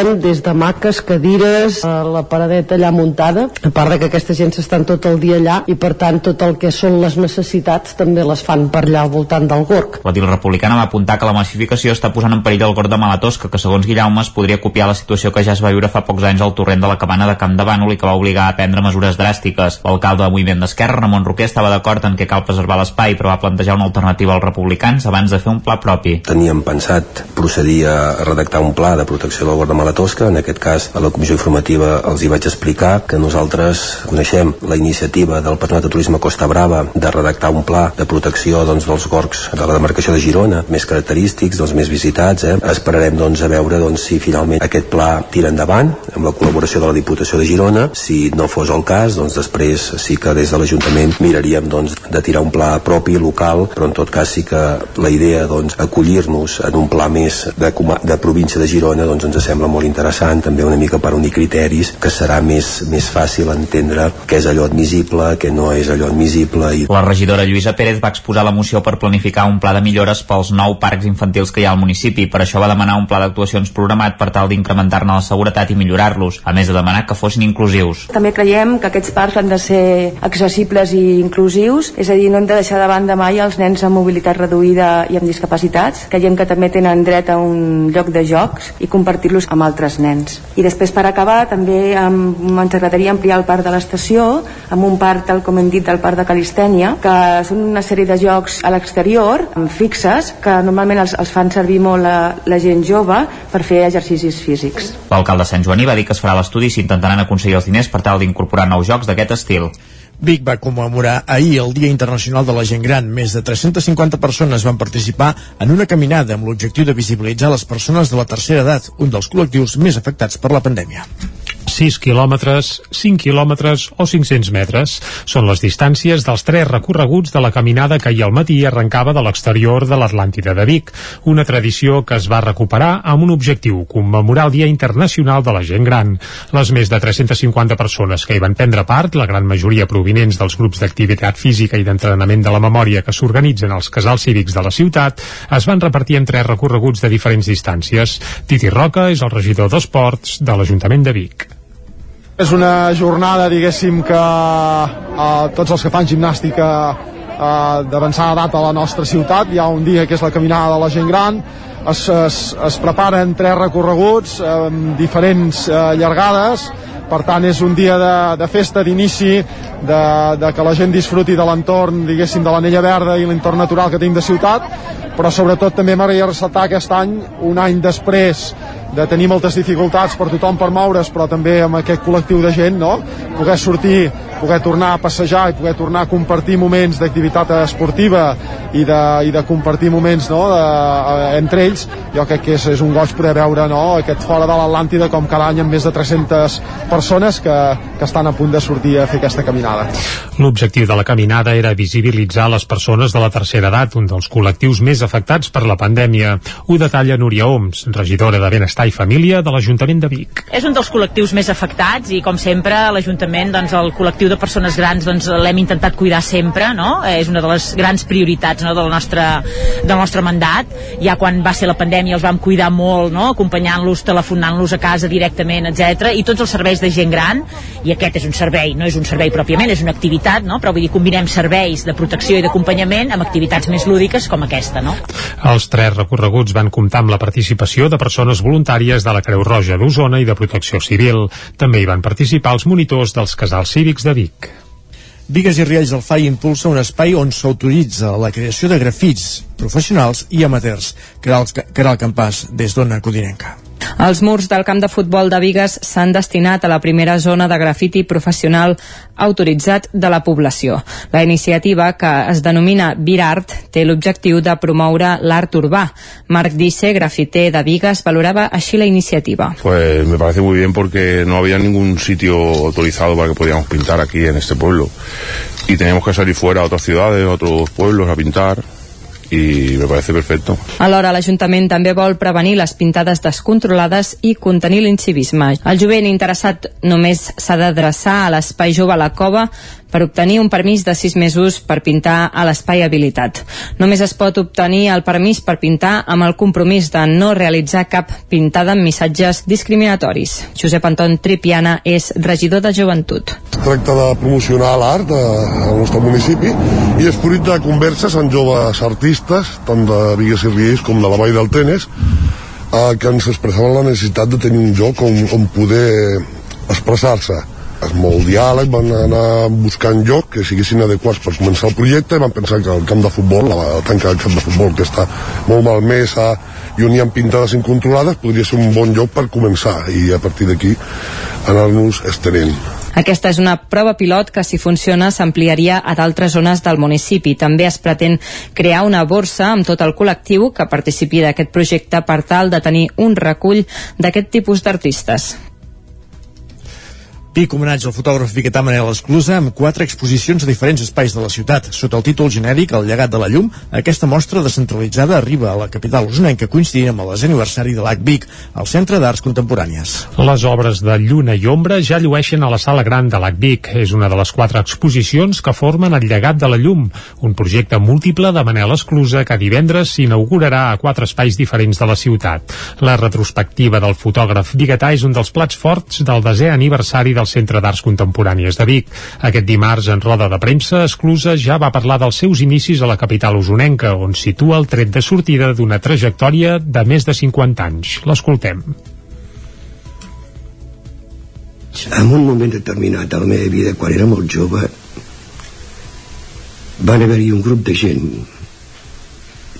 veien des de maques, cadires, eh, la paradeta allà muntada, a part de que aquesta gent s'estan tot el dia allà i per tant tot el que són les necessitats també les fan per allà al voltant del Gorg. La DIL republicana va apuntar que la massificació està posant en perill el Gorg de Malatosca, que segons Guillaumes podria copiar la situació que ja es va viure fa pocs anys al torrent de la cabana de Camp de Bànol i que va obligar a prendre mesures dràstiques. L'alcalde de Moviment d'Esquerra, Ramon Roquer, estava d'acord en que cal preservar l'espai, però va plantejar una alternativa als republicans abans de fer un pla propi. Teníem pensat procedir a redactar un pla de protecció del Gorg de la Tosca, en aquest cas a la comissió informativa els hi vaig explicar que nosaltres coneixem la iniciativa del Patronat de Turisme Costa Brava de redactar un pla de protecció doncs, dels gorgs de la demarcació de Girona, més característics, dels més visitats. Eh? Esperarem doncs, a veure doncs, si finalment aquest pla tira endavant amb la col·laboració de la Diputació de Girona. Si no fos el cas, doncs després sí que des de l'Ajuntament miraríem doncs, de tirar un pla propi, local, però en tot cas sí que la idea doncs, acollir-nos en un pla més de, de província de Girona doncs, ens sembla molt interessant, també una mica per unir criteris, que serà més, més fàcil entendre què és allò admissible, què no és allò admissible. I... La regidora Lluïsa Pérez va exposar la moció per planificar un pla de millores pels nou parcs infantils que hi ha al municipi. Per això va demanar un pla d'actuacions programat per tal d'incrementar-ne la seguretat i millorar-los, a més de demanar que fossin inclusius. També creiem que aquests parcs han de ser accessibles i inclusius, és a dir, no hem de deixar de banda mai els nens amb mobilitat reduïda i amb discapacitats. Creiem que també tenen dret a un lloc de jocs i compartir-los amb altres nens. I després, per acabar, també ens agradaria ampliar el parc de l'estació amb un parc, tal com hem dit, del parc de Calistènia, que són una sèrie de jocs a l'exterior, fixes, que normalment els, els fan servir molt la, la gent jove per fer exercicis físics. L'alcalde Sant Joaní va dir que es farà l'estudi si intentaran aconseguir els diners per tal d'incorporar nous jocs d'aquest estil. Vic va commemorar ahir el Dia Internacional de la Gent Gran. Més de 350 persones van participar en una caminada amb l'objectiu de visibilitzar les persones de la tercera edat, un dels col·lectius més afectats per la pandèmia. 6 quilòmetres, 5 quilòmetres o 500 metres. Són les distàncies dels tres recorreguts de la caminada que ahir al matí arrencava de l'exterior de l'Atlàntida de Vic, una tradició que es va recuperar amb un objectiu, commemorar el Dia Internacional de la Gent Gran. Les més de 350 persones que hi van prendre part, la gran majoria provinents dels grups d'activitat física i d'entrenament de la memòria que s'organitzen als casals cívics de la ciutat, es van repartir en tres recorreguts de diferents distàncies. Titi Roca és el regidor d'Esports de l'Ajuntament de Vic. És una jornada, diguéssim, que eh, tots els que fan gimnàstica eh, d'avançada data a la nostra ciutat, hi ha un dia que és la caminada de la gent gran, es, es, es preparen tres recorreguts amb eh, diferents eh, llargades, per tant és un dia de, de festa, d'inici, de, de que la gent disfruti de l'entorn, diguéssim, de l'anella verda i l'entorn natural que tenim de ciutat, però sobretot també m'agradaria ressaltar aquest any, un any després de tenir moltes dificultats per tothom per moure's, però també amb aquest col·lectiu de gent, no? poder sortir, poder tornar a passejar i poder tornar a compartir moments d'activitat esportiva i de, i de compartir moments no? de, eh, entre ells, jo crec que és, és un goig poder veure no? aquest fora de l'Atlàntida com cada any amb més de 300 persones que, que estan a punt de sortir a fer aquesta caminada. L'objectiu de la caminada era visibilitzar les persones de la tercera edat, un dels col·lectius més afectats per la pandèmia. Ho detalla Núria Oms, regidora de Benestar i Família de l'Ajuntament de Vic. És un dels col·lectius més afectats i, com sempre, l'Ajuntament, doncs, el col·lectiu de persones grans, doncs, l'hem intentat cuidar sempre, no? És una de les grans prioritats no? del, nostre, del nostre mandat. Ja quan va ser la pandèmia els vam cuidar molt, no? acompanyant-los, telefonant-los a casa directament, etc. i tots els serveis de gent gran, i aquest és un servei, no és un servei pròpiament, és una activitat, no? però vull dir, combinem serveis de protecció i d'acompanyament amb activitats més lúdiques com aquesta. No? Els tres recorreguts van comptar amb la participació de persones voluntàries de la Creu Roja d'Osona i de Protecció Civil. També hi van participar els monitors dels casals cívics de Vic. Vigues i Riells del FAI impulsa un espai on s'autoritza la creació de grafits professionals i amateurs. Caral Campàs, des d'Ona Codinenca. Els murs del camp de futbol de Vigues s'han destinat a la primera zona de grafiti professional autoritzat de la població. La iniciativa, que es denomina Virart, té l'objectiu de promoure l'art urbà. Marc Disse, grafiter de Vigues, valorava així la iniciativa. Pues me parece muy bien porque no había ningún sitio autorizado para que podíamos pintar aquí en este pueblo. Y teníamos que salir fuera a otras ciudades, a otros pueblos a pintar i me parece perfecto. Alhora, l'Ajuntament també vol prevenir les pintades descontrolades i contenir l'incivisme. El jovent interessat només s'ha d'adreçar a l'Espai Jove a la Cova per obtenir un permís de 6 mesos per pintar a l'espai habilitat. Només es pot obtenir el permís per pintar amb el compromís de no realitzar cap pintada amb missatges discriminatoris. Josep Anton Tripiana és regidor de Joventut. Tracta de promocionar l'art al nostre municipi i és fruit de converses amb joves artistes, tant de Vigues i Riells com de la Vall del Tenes, eh, que ens expressaven la necessitat de tenir un lloc on, on poder expressar-se és molt diàleg, van anar buscant lloc que siguessin adequats per començar el projecte i van pensar que el camp de futbol, la tanca del camp de futbol que està molt malmesa i on hi ha pintades incontrolades podria ser un bon lloc per començar i a partir d'aquí anar-nos estenent. Aquesta és una prova pilot que, si funciona, s'ampliaria a d'altres zones del municipi. També es pretén crear una borsa amb tot el col·lectiu que participi d'aquest projecte per tal de tenir un recull d'aquest tipus d'artistes. Pic homenatge al fotògraf biguetà Manel Esclusa amb quatre exposicions a diferents espais de la ciutat. Sota el títol genèric El llegat de la llum, aquesta mostra descentralitzada arriba a la capital usonenca coincidint amb el desaniversari de l'Ac Vic, al Centre d'Arts Contemporànies. Les obres de Lluna i Ombra ja llueixen a la sala gran de l'Ac Vic. És una de les quatre exposicions que formen el llegat de la llum, un projecte múltiple de Manel Esclusa que divendres s'inaugurarà a quatre espais diferents de la ciutat. La retrospectiva del fotògraf biguetà és un dels plats forts del desè aniversari del Centre d'Arts Contemporànies de Vic. Aquest dimarts, en roda de premsa, Esclusa ja va parlar dels seus inicis a la capital usonenca, on situa el tret de sortida d'una trajectòria de més de 50 anys. L'escoltem. En un moment determinat de la meva vida, quan era molt jove, van haver-hi un grup de gent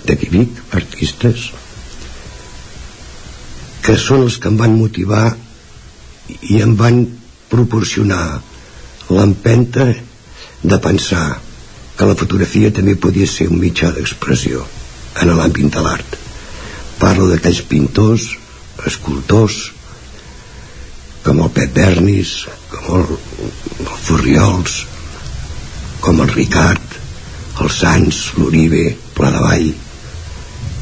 d'aquí Vic, artistes, que són els que em van motivar i em van proporcionar l'empenta de pensar que la fotografia també podia ser un mitjà d'expressió en l'àmbit de l'art. Parlo d'aquells pintors, escultors, com el Pep Bernis, com el, el Furriols, com el Ricard, el Sans, l'Uribe, Pla de Vall,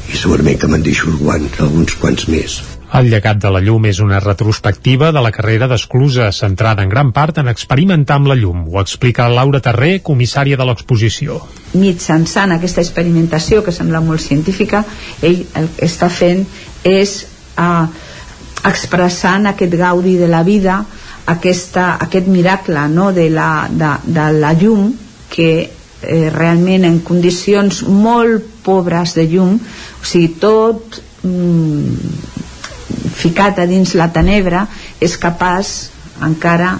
i segurament que me'n deixo alguns, alguns quants més. El llegat de la llum és una retrospectiva de la carrera d'Esclusa, centrada en gran part en experimentar amb la llum. Ho explica Laura Terré, comissària de l'exposició. Mitjançant aquesta experimentació, que sembla molt científica, ell el que està fent és eh, expressant aquest gaudi de la vida, aquesta, aquest miracle no, de, la, de, de la llum, que eh, realment en condicions molt pobres de llum, o sigui, tot mm, ficat a dins la tenebra és capaç encara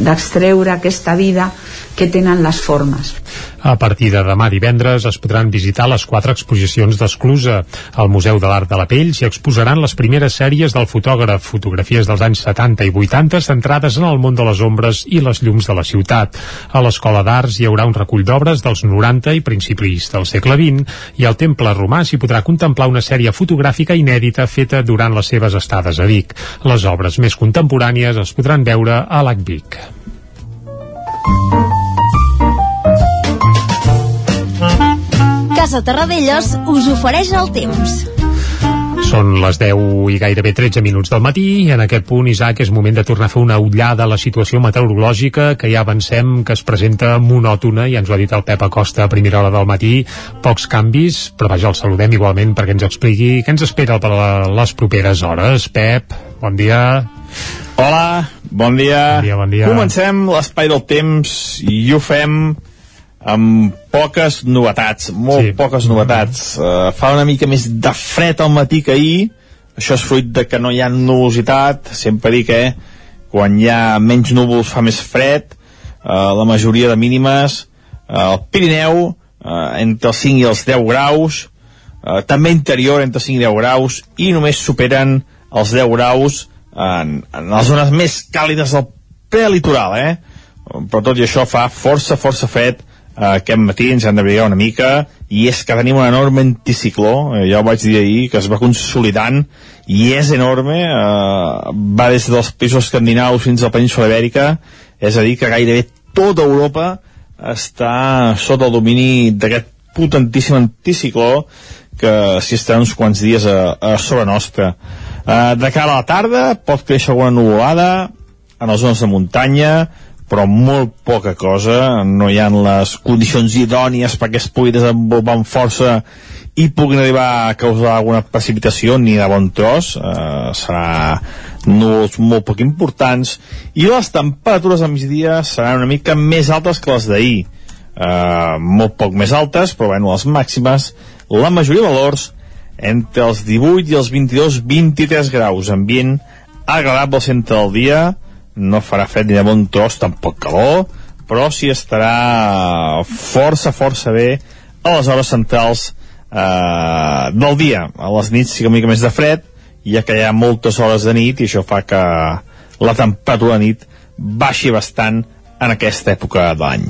d'extreure aquesta vida que tenen les formes. A partir de demà divendres es podran visitar les quatre exposicions d'Esclusa. Al Museu de l'Art de la Pell s'hi exposaran les primeres sèries del fotògraf, fotografies dels anys 70 i 80 centrades en el món de les ombres i les llums de la ciutat. A l'Escola d'Arts hi haurà un recull d'obres dels 90 i principis del segle XX i al Temple Romà s'hi podrà contemplar una sèrie fotogràfica inèdita feta durant les seves estades a Vic. Les obres més contemporànies es podran veure a l'AC Casa Terradellos us ofereix el temps. Són les 10 i gairebé 13 minuts del matí i en aquest punt, Isaac, és moment de tornar a fer una ullada a la situació meteorològica que ja avancem que es presenta monòtona, ja ens ho ha dit el Pep Acosta a primera hora del matí, pocs canvis, però vaja, el saludem igualment perquè ens expliqui què ens espera per les properes hores. Pep, bon dia. Hola, bon dia. Bon dia, bon dia. Comencem l'espai del temps i ho fem amb poques novetats, molt sí. poques novetats. Uh, fa una mica més de fred al matí que ahir, això és fruit de que no hi ha nubositat, sempre dic que eh, quan hi ha menys núvols fa més fred, uh, la majoria de mínimes, uh, el Pirineu uh, entre els 5 i els 10 graus, uh, també interior entre 5 i 10 graus, i només superen els 10 graus en, en les zones més càlides del prelitoral, eh? però tot i això fa força, força fred aquest matí ens han d'abrigar una mica i és que tenim un enorme anticicló eh, ja ho vaig dir ahir, que es va consolidant i és enorme uh, va des dels països escandinaus fins a la península ibèrica és a dir que gairebé tota Europa està sota el domini d'aquest potentíssim anticicló que s'hi estarà uns quants dies a, a sobre nostra. Uh, de cara a la tarda pot créixer alguna nuvolada en les zones de muntanya però molt poca cosa, no hi ha les condicions idònies perquè es pugui desenvolupar amb força i puguin arribar a causar alguna precipitació ni de bon tros. Eh, serà núvols molt poc importants i les temperatures a migdia seran una mica més altes que les d'ahir. Eh, molt poc més altes però bueno, les màximes la majoria de valors entre els 18 i els 22-23 graus. Ambient agradable al centre del dia no farà fred ni de bon tros, tampoc calor, però sí estarà força, força bé a les hores centrals eh, del dia. A les nits sí que una mica més de fred, ja que hi ha moltes hores de nit i això fa que la temperatura de nit baixi bastant en aquesta època de l'any.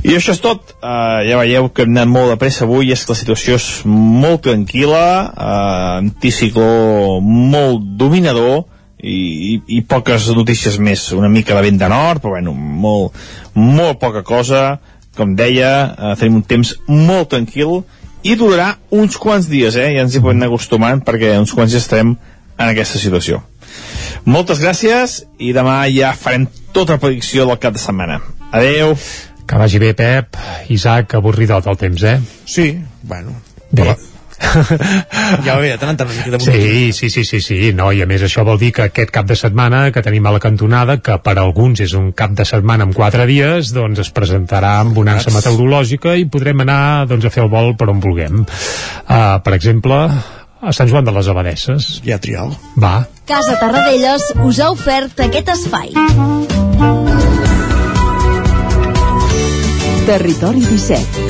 I això és tot. Uh, ja veieu que hem anat molt de pressa avui és que la situació és molt tranquil·la, uh, anticicló molt dominador i, i, i poques notícies més. Una mica de vent de nord, però bueno, molt, molt poca cosa. Com deia, uh, tenim un temps molt tranquil i durarà uns quants dies, eh? Ja ens hi podem anar acostumant perquè uns quants dies estarem en aquesta situació. Moltes gràcies i demà ja farem tota la predicció del cap de setmana. Adeu! Que vagi bé, Pep. Isaac, avorridot el temps, eh? Sí, bueno. Bé. Ja bé, de tant en tant una mica de Sí, sí, sí, sí, sí, no, i a més això vol dir que aquest cap de setmana que tenim a la cantonada, que per alguns és un cap de setmana amb quatre dies, doncs es presentarà amb bonança meteorològica i podrem anar doncs, a fer el vol per on vulguem. Uh, per exemple, a Sant Joan de les Abadesses. Hi ha trial. Va. Casa Tarradellas us ha ofert aquest espai. Territori 17.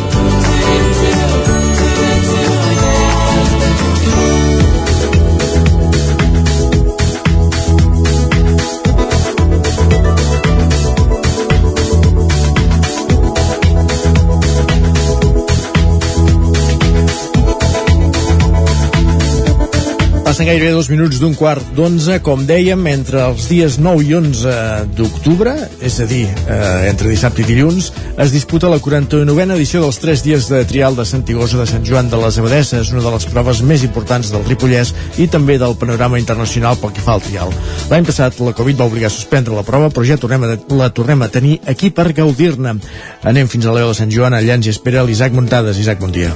Passen gairebé dos minuts d'un quart d'onze, com dèiem, entre els dies 9 i 11 d'octubre, és a dir, eh, entre dissabte i dilluns, es disputa la 49a edició dels 3 dies de trial de Sant Igosa de Sant Joan de les Abadesses, una de les proves més importants del Ripollès i també del panorama internacional pel que fa al trial. L'any passat la Covid va obligar a suspendre la prova, però ja tornem a, la tornem a tenir aquí per gaudir-ne. Anem fins a l'Eu de Sant Joan, allà ens hi espera l'Isaac Muntades. Isaac, bon dia.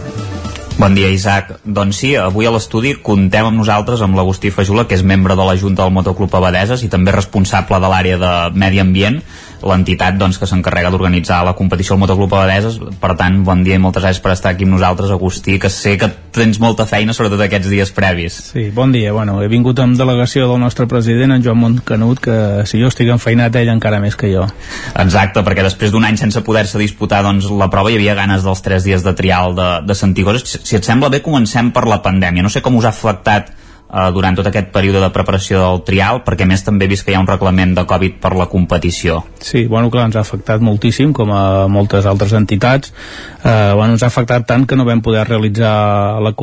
Bon dia, Isaac. Doncs sí, avui a l'estudi contem amb nosaltres amb l'Agustí Fajula, que és membre de la Junta del Motoclub Abadeses i també responsable de l'àrea de Medi Ambient, l'entitat doncs, que s'encarrega d'organitzar la competició al Motoclub Abadeses. Per tant, bon dia i moltes gràcies per estar aquí amb nosaltres, Agustí, que sé que tens molta feina, sobretot aquests dies previs. Sí, bon dia. Bueno, he vingut amb delegació del nostre president, en Joan Montcanut, que si jo estic enfeinat, ell encara més que jo. Exacte, perquè després d'un any sense poder-se disputar doncs, la prova hi havia ganes dels tres dies de trial de, de Santigoses. Si et sembla bé, comencem per la pandèmia. No sé com us ha afectat eh, durant tot aquest període de preparació del trial, perquè més també he vist que hi ha un reglament de Covid per la competició. Sí, bueno, clar, ens ha afectat moltíssim, com a moltes altres entitats. Eh, bueno, ens ha afectat tant que no vam poder realitzar la,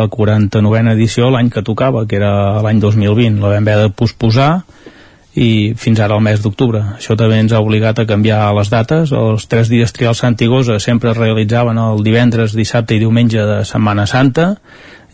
la 49a edició l'any que tocava, que era l'any 2020. La vam haver de posposar i fins ara al mes d'octubre. Això també ens ha obligat a canviar les dates. Els tres dies trial Santigosa sempre es realitzaven el divendres, dissabte i diumenge de Setmana Santa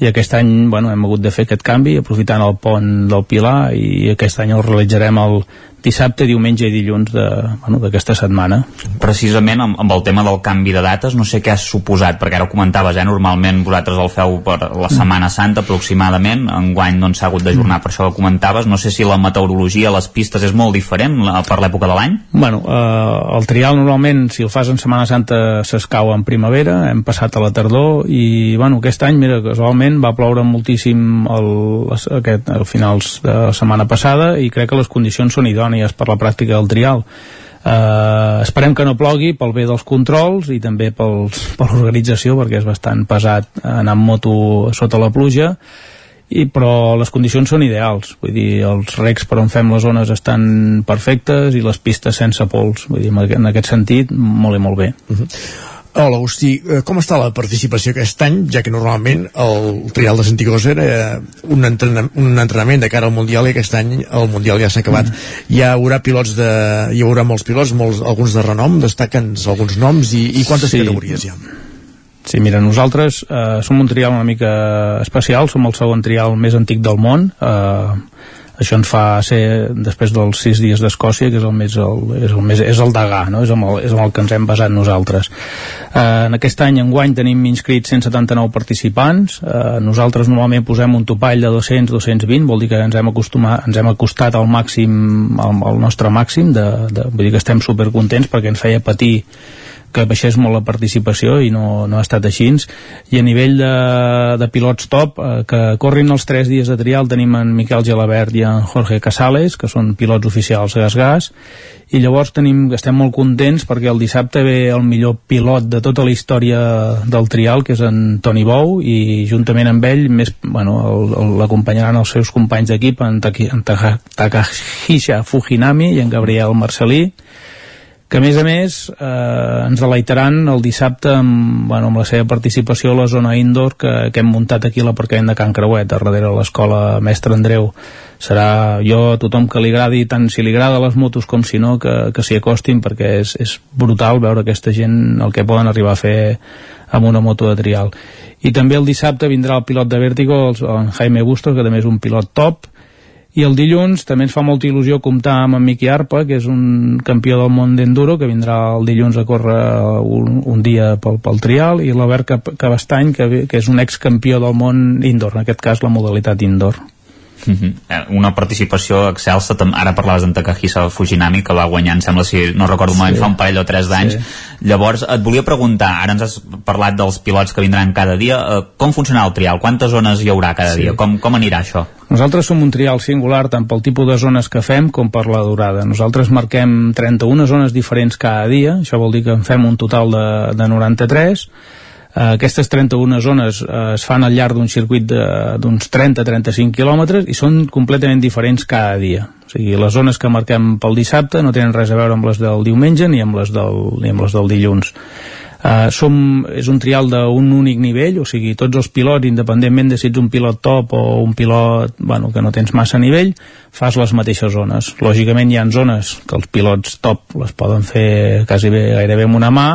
i aquest any bueno, hem hagut de fer aquest canvi aprofitant el pont del Pilar i aquest any el realitzarem el dissabte, diumenge i dilluns de- bueno, d'aquesta setmana. Precisament amb, amb el tema del canvi de dates, no sé què has suposat, perquè ara ho comentaves, eh? normalment vosaltres el feu per la Setmana Santa aproximadament, enguany doncs s'ha hagut d'ajornar per això que comentaves, no sé si la meteorologia a les pistes és molt diferent la- per l'època de l'any? Bueno, eh, el trial normalment, si el fas en Setmana Santa, s'escau en primavera, hem passat a la tardor i, bueno, aquest any, mira, casualment va ploure moltíssim el, aquest, a finals de la setmana passada i crec que les condicions són idònies per la pràctica del trial. Uh, esperem que no plogui pel bé dels controls i també pels, per l'organització perquè és bastant pesat anar amb moto sota la pluja i, però les condicions són ideals. Vull dir, els recs per on fem les zones estan perfectes i les pistes sense pols. Vull dir, en aquest- en aquest sentit molt i molt bé Hola, Agustí. Eh, Com està la participació aquest any, ja que normalment el trial de Santigosa era un, entrenament, un entrenament de cara al Mundial i aquest any el Mundial ja s'ha acabat. Hi haurà pilots de... hi haurà molts pilots, molts, alguns de renom, destaquen alguns noms i, i quantes Sí. categories hi ha? Sí, mira, nosaltres eh, som un trial una mica especial, som el segon trial més antic del món. Eh, això ens fa ser, després dels sis dies d'Escòcia, que és el més el, és el, més, és el Degà, no? és, amb el, és amb el que ens hem basat nosaltres. Eh, en aquest any, en guany, tenim inscrits 179 participants. Eh, nosaltres normalment posem un topall de 200-220, vol dir que ens hem, acostumat, ens hem acostat al màxim, al, al nostre màxim, de, de, vull dir que estem supercontents perquè ens feia patir que baixés molt la participació i no, no ha estat així. I a nivell de, de pilots top eh, que corrin els 3 dies de trial tenim en Miquel Gelabert i en Jorge Casales que són pilots oficials gas-gas i llavors tenim, estem molt contents perquè el dissabte ve el millor pilot de tota la història del trial que és en Toni Bou i juntament amb ell més, bueno, l'acompanyaran els seus companys d'equip en, Taki, en Takahisha Fujinami i en Gabriel Marcelí que a més a més eh, ens deleitaran el dissabte amb, bueno, amb la seva participació a la zona indoor que, que hem muntat aquí a l'aparcament de Can Creuet, a darrere l'escola Mestre Andreu. Serà jo, a tothom que li agradi, tant si li agrada les motos com si no, que, que s'hi acostin perquè és, és brutal veure aquesta gent el que poden arribar a fer amb una moto de trial. I també el dissabte vindrà el pilot de Vértigo, el Jaime Bustos, que també és un pilot top, i el dilluns també ens fa molta il·lusió comptar amb en Miqui Arpa, que és un campió del món d'enduro, que vindrà el dilluns a córrer un, un dia pel, pel trial, i l'Albert Cabestany, que, que és un excampió del món indoor, en aquest cas la modalitat indoor. Uh eh, -huh. una participació excelsa ara parlaves d'en Takahisa Fujinami que va guanyar, em sembla, si no recordo sí. moment fa un parell o tres d'anys sí. llavors et volia preguntar, ara ens has parlat dels pilots que vindran cada dia uh, com funcionarà el trial, quantes zones hi haurà cada sí. dia, com, com anirà això? Nosaltres som un trial singular tant pel tipus de zones que fem com per la durada. Nosaltres marquem 31 zones diferents cada dia, això vol dir que en fem un total de, de 93 Eh, aquestes 31 zones uh, es fan al llarg d'un circuit d'uns 30-35 quilòmetres i són completament diferents cada dia. O sigui, les zones que marquem pel dissabte no tenen res a veure amb les del diumenge ni amb les del, ni amb les del dilluns. Uh, som, és un trial d'un únic nivell, o sigui, tots els pilots, independentment de si ets un pilot top o un pilot bueno, que no tens massa nivell, fas les mateixes zones. Lògicament hi ha zones que els pilots top les poden fer quasi bé, gairebé amb una mà,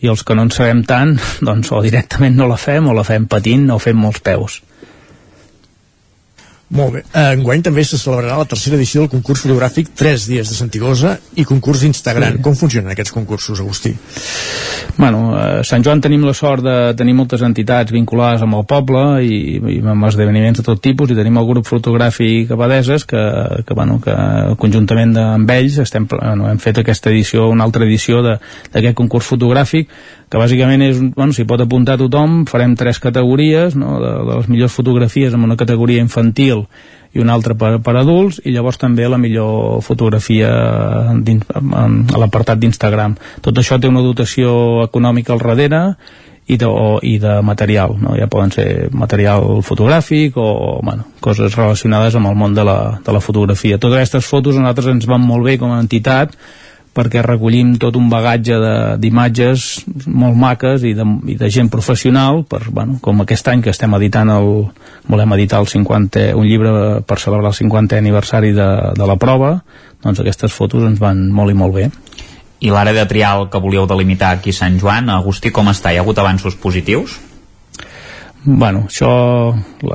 i els que no en sabem tant, doncs o directament no la fem o la fem patint o fem molts peus. Molt bé. Enguany també se celebrarà la tercera edició del concurs fotogràfic 3 dies de Santigosa i concurs Instagram. Sí. Com funcionen aquests concursos, Agustí? Bueno, a Sant Joan tenim la sort de tenir moltes entitats vinculades amb el poble i, i amb esdeveniments de tot tipus i tenim el grup fotogràfic Abadeses que, que, bueno, que conjuntament de, amb ells estem, bueno, hem fet aquesta edició, una altra edició d'aquest concurs fotogràfic que bàsicament és, bueno, s'hi pot apuntar tothom, farem tres categories, no? de, de les millors fotografies amb una categoria infantil i una altra per, per adults i llavors també la millor fotografia a l'apartat d'Instagram. Tot això té una dotació econòmica al darrere i de, o, i de material, no? ja poden ser material fotogràfic o bueno, coses relacionades amb el món de la, de la fotografia. Totes aquestes fotos a nosaltres ens van molt bé com a entitat perquè recollim tot un bagatge d'imatges molt maques i de, i de gent professional per, bueno, com aquest any que estem editant el, volem editar el 50, un llibre per celebrar el 50è aniversari de, de la prova doncs aquestes fotos ens van molt i molt bé i l'àrea de trial que volíeu delimitar aquí a Sant Joan, Agustí, com està? Hi ha hagut avanços positius? Bueno, això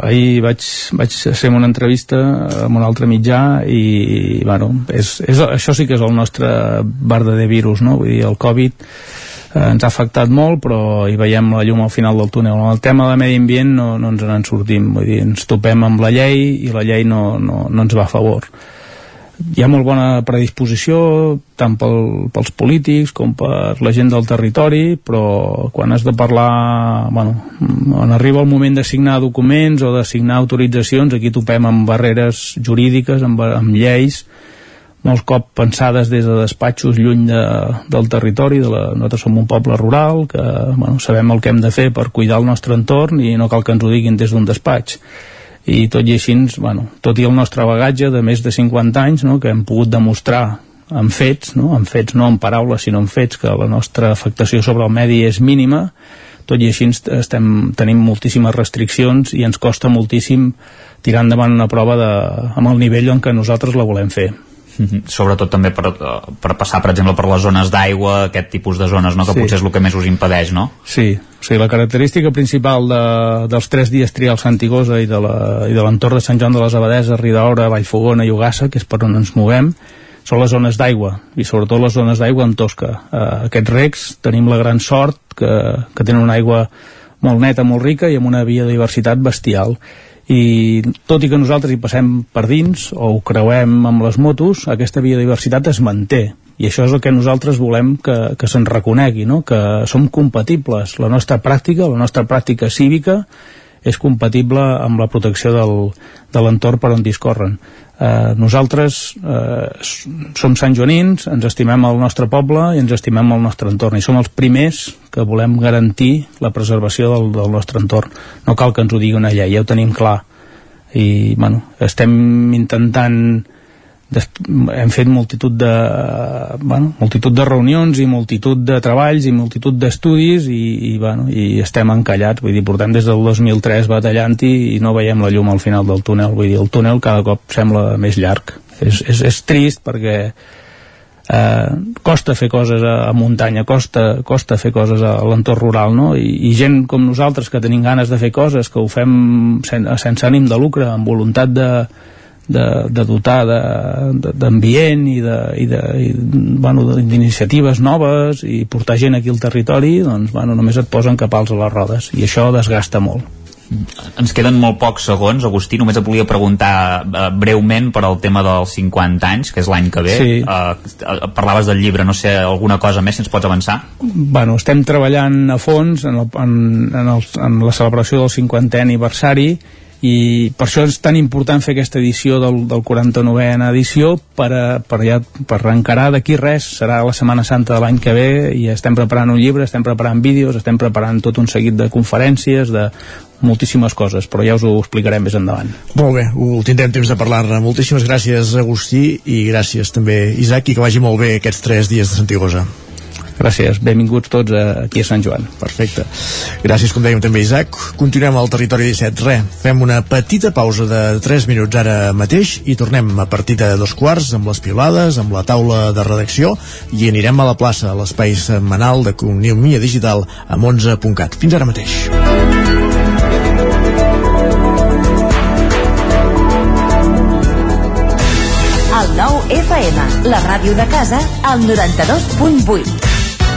ahir vaig, vaig fer una entrevista amb un altre mitjà i bueno, és, és, això sí que és el nostre verdader virus no? vull dir, el Covid eh, ens ha afectat molt però hi veiem la llum al final del túnel. El tema de medi ambient no, no ens en sortim. Vull dir, ens topem amb la llei i la llei no, no, no ens va a favor hi ha molt bona predisposició tant pel, pels polítics com per la gent del territori però quan has de parlar bueno, quan arriba el moment de signar documents o de signar autoritzacions aquí topem amb barreres jurídiques amb, amb lleis molts cop pensades des de despatxos lluny de, del territori de la, nosaltres som un poble rural que bueno, sabem el que hem de fer per cuidar el nostre entorn i no cal que ens ho diguin des d'un despatx i tot i així, bueno, tot i el nostre bagatge de més de 50 anys, no, que hem pogut demostrar amb fets, no? amb fets no en paraules sinó en fets que la nostra afectació sobre el medi és mínima tot i així estem, tenim moltíssimes restriccions i ens costa moltíssim tirar endavant una prova de, amb el nivell en què nosaltres la volem fer. Sobretot també per, eh, per passar, per exemple, per les zones d'aigua, aquest tipus de zones, no? que Sí. potser és el que més us impedeix, no? Sí, o sigui, la característica principal de, dels tres dies trials Santigosa i de la- i de l'entorn de Sant Joan de les Abadeses, Ridaura, Vallfogona i Ugassa, que és per on ens movem, són les zones d'aigua, i sobretot les zones d'aigua en Tosca. Eh, aquests recs tenim la gran sort que, que tenen una aigua molt neta, molt rica i amb una biodiversitat bestial i tot i que nosaltres hi passem per dins o ho creuem amb les motos, aquesta biodiversitat es manté i això és el que nosaltres volem que, que se'n reconegui, no? que som compatibles, la nostra pràctica, la nostra pràctica cívica és compatible amb la protecció del, de l'entorn per on discorren. Eh, nosaltres eh, som santjoanins, ens estimem el nostre poble i ens estimem el nostre entorn i som els primers que volem garantir la preservació del, del nostre entorn. No cal que ens ho digui una llei, ja ho tenim clar. I bueno, estem intentant hem fet multitud de, bueno, multitud de reunions i multitud de treballs i multitud d'estudis i, i, bueno, i estem encallats vull dir, portem des del 2003 batallant-hi i no veiem la llum al final del túnel. Vull dir, el túnel cada cop sembla més llarg. És, és, és trist perquè eh, costa fer coses a, a muntanya, costa, costa fer coses a, a l'entorn rural, no? I, I gent com nosaltres que tenim ganes de fer coses, que ho fem sen, sense ànim de lucre, amb voluntat de, de, de dotar d'ambient i i, bueno, d'iniciatives noves i portar gent aquí al territori, doncs, bueno, només et posen capals a les rodes i això desgasta molt. Ens queden molt pocs segons, Agustí, només et volia preguntar eh, breument per al tema dels 50 anys, que és l'any que ve. Sí. Eh, parlaves del llibre, no sé, alguna cosa més, si ens pots avançar? bueno, estem treballant a fons en, el, en, en, el, en la celebració del 50è aniversari i per això és tan important fer aquesta edició del, del 49è edició per, a, per, ja, per encarar d'aquí res serà la Setmana Santa de l'any que ve i estem preparant un llibre, estem preparant vídeos estem preparant tot un seguit de conferències de moltíssimes coses, però ja us ho explicarem més endavant. Molt bé, ho tindrem temps de parlar-ne. Moltíssimes gràcies, Agustí, i gràcies també, Isaac, i que vagi molt bé aquests tres dies de Santigosa. Gràcies, benvinguts tots a, aquí a Sant Joan. Perfecte. Gràcies, com dèiem també, Isaac. Continuem al territori 17. Re, fem una petita pausa de 3 minuts ara mateix i tornem a partir de dos quarts amb les pilades, amb la taula de redacció i anirem a la plaça, a l'espai setmanal de Economia Digital amb 11.cat. Fins ara mateix. El nou FM, la ràdio de casa, al 92.8.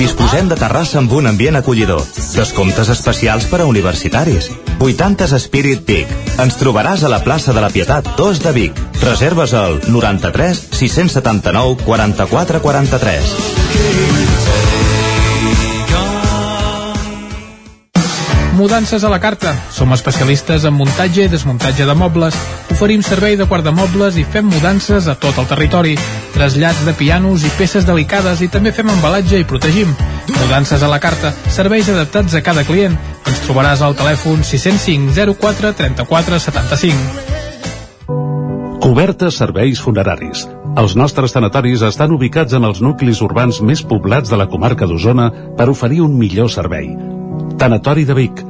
Disposem de terrassa amb un ambient acollidor. Descomptes especials per a universitaris. 80s Spirit Peak. Ens trobaràs a la plaça de la Pietat 2 de Vic. Reserves al 93 679 44 43. Mudances a la carta. Som especialistes en muntatge i desmuntatge de mobles. Oferim servei de guardamobles i fem mudances a tot el territori. Trasllats de pianos i peces delicades i també fem embalatge i protegim. Mudances a la carta. Serveis adaptats a cada client. Ens trobaràs al telèfon 605 04 34 75. Cobertes serveis funeraris. Els nostres tanatoris estan ubicats en els nuclis urbans més poblats de la comarca d'Osona per oferir un millor servei. Tanatori de Vic,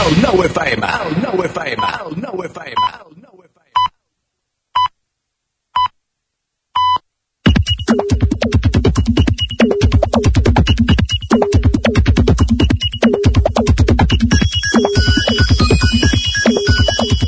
El nou FM, el nou FM, el nou FM.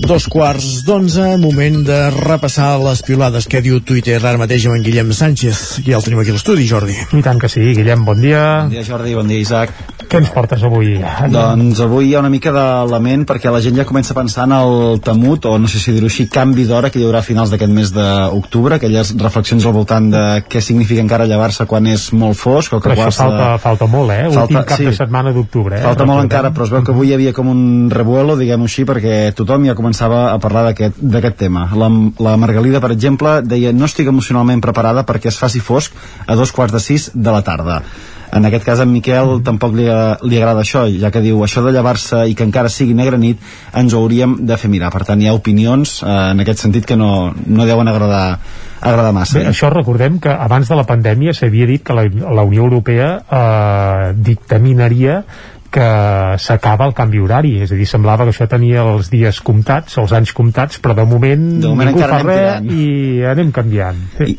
Dos quarts d'onze, moment de repassar les piulades que diu Twitter ara mateix amb en Guillem Sánchez. Ja el tenim aquí a l'estudi, Jordi. I tant que sí, Guillem, bon dia. Bon dia, Jordi, bon dia, Isaac. Què ens portes avui? Doncs avui hi ha una mica de lament perquè la gent ja comença a pensar en el temut, o no sé si dir-ho així, canvi d'hora que hi haurà a finals d'aquest mes d'octubre, aquelles reflexions al voltant de què significa encara llevar-se quan és molt fosc o que Però això falta, falta molt, eh? Falta- Últim cap sí. de setmana d'octubre, eh? Falta molt encara, però es veu que avui hi havia com un revuelo, diguem-ho així, perquè tothom ja començava a parlar d'aquest tema. La, la Margalida, per exemple, deia no estic emocionalment preparada perquè es faci fosc a dos quarts de sis de la tarda. En aquest cas, en Miquel tampoc li, li agrada això, ja que diu això de llevar-se i que encara sigui negra nit ens ho hauríem de fer mirar. Per tant, hi ha opinions eh, en aquest sentit que no, no deuen agradar, agradar massa. Bé, això recordem que abans de la pandèmia s'havia dit que la, la Unió Europea eh, dictaminaria que s'acaba el canvi horari, és a dir, semblava que això tenia els dies comptats, els anys comptats, però de moment, De moment ningú fa res i anem canviant. Sí.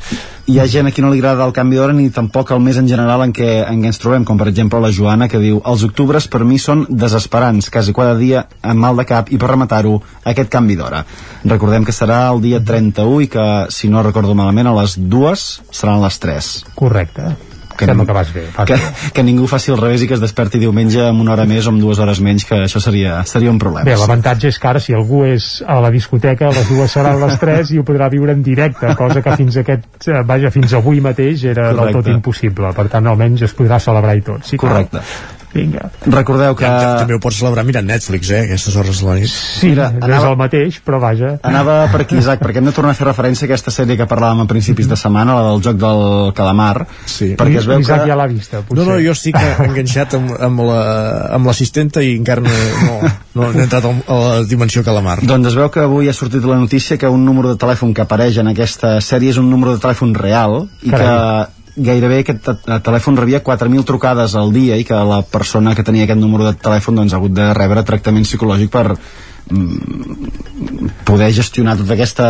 hi ha gent a qui no li agrada el canvi d'hora ni tampoc el mes en general en què, en què ens trobem, com per exemple la Joana que diu, els octubres per mi són desesperants, quasi cada dia amb mal de cap i per rematar-ho, aquest canvi d'hora recordem que serà el dia 31 i que, si no recordo malament, a les dues seran les 3 Correcte. Que, Sembla que vas bé. Vas que, bé. que ningú faci el revés i que es desperti diumenge amb una hora més o amb dues hores menys, que això seria, seria un problema. Bé, l'avantatge és que ara si algú és a la discoteca, les dues seran les 3 i ho podrà viure en directe, cosa que fins aquest, eh, vaja, fins avui mateix era del Correcte. tot impossible. Per tant, almenys es podrà celebrar i tot. Sí, Correcte. Vinga. Recordeu que... Ja, també ho pots celebrar mirant Netflix, eh, aquestes hores de la nit. Sí, Mira, no és anava- el mateix, però vaja. Anava per aquí, Isaac, perquè hem de tornar a fer referència a aquesta sèrie que parlàvem a principis de setmana, la del joc del calamar, sí. perquè es veu que... L'Isaac ja l'ha vista, potser. No, no, jo estic enganxat amb, amb la- amb l'assistenta i encara no, no, no he entrat a la dimensió calamar. Doncs es veu que avui ha sortit la notícia que un número de telèfon que apareix en aquesta sèrie és un número de telèfon real i Carai. que gairebé aquest te- telèfon rebia 4.000 trucades al dia i que la persona que tenia aquest número de telèfon doncs, ha hagut de rebre tractament psicològic per poder gestionar tota aquesta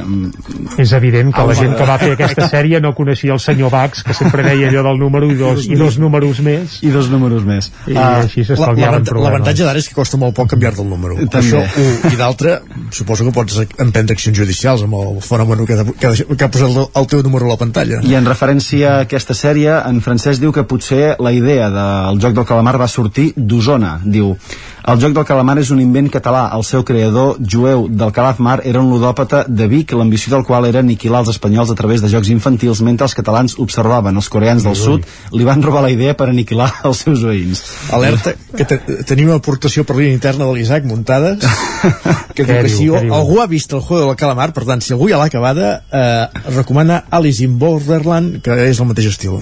mm, És evident que la gent que va fer aquesta sèrie no coneixia el senyor Bax, que sempre deia allò del número i dos, i dos números més. i dos números més I així s'estalviaven problemes. L'avantatge d'ara és que costa molt poc canviar-te el número. També. Això, un, I d'altre, suposo que pots emprendre accions judicials amb el fenomen que, que, que ha posat el, el teu número a la pantalla. I en referència a aquesta sèrie, en francès diu que potser la idea del joc del calamar va sortir d'Osona. Diu, el joc del calamar és un invent català. El seu creador, jueu del Calafmar, era un ludòpata de Vic, l'ambició del qual era aniquilar els espanyols a través de jocs infantils, mentre els catalans observaven. Els coreans del sud li van robar la idea per aniquilar els seus veïns. Alerta, que te, tenim una aportació per línia interna de l'Isaac muntades que diu que si algú ha vist el juego del calamar per tant, si algú ja l'ha acabada eh, recomana Alice in Borderland que és el mateix estil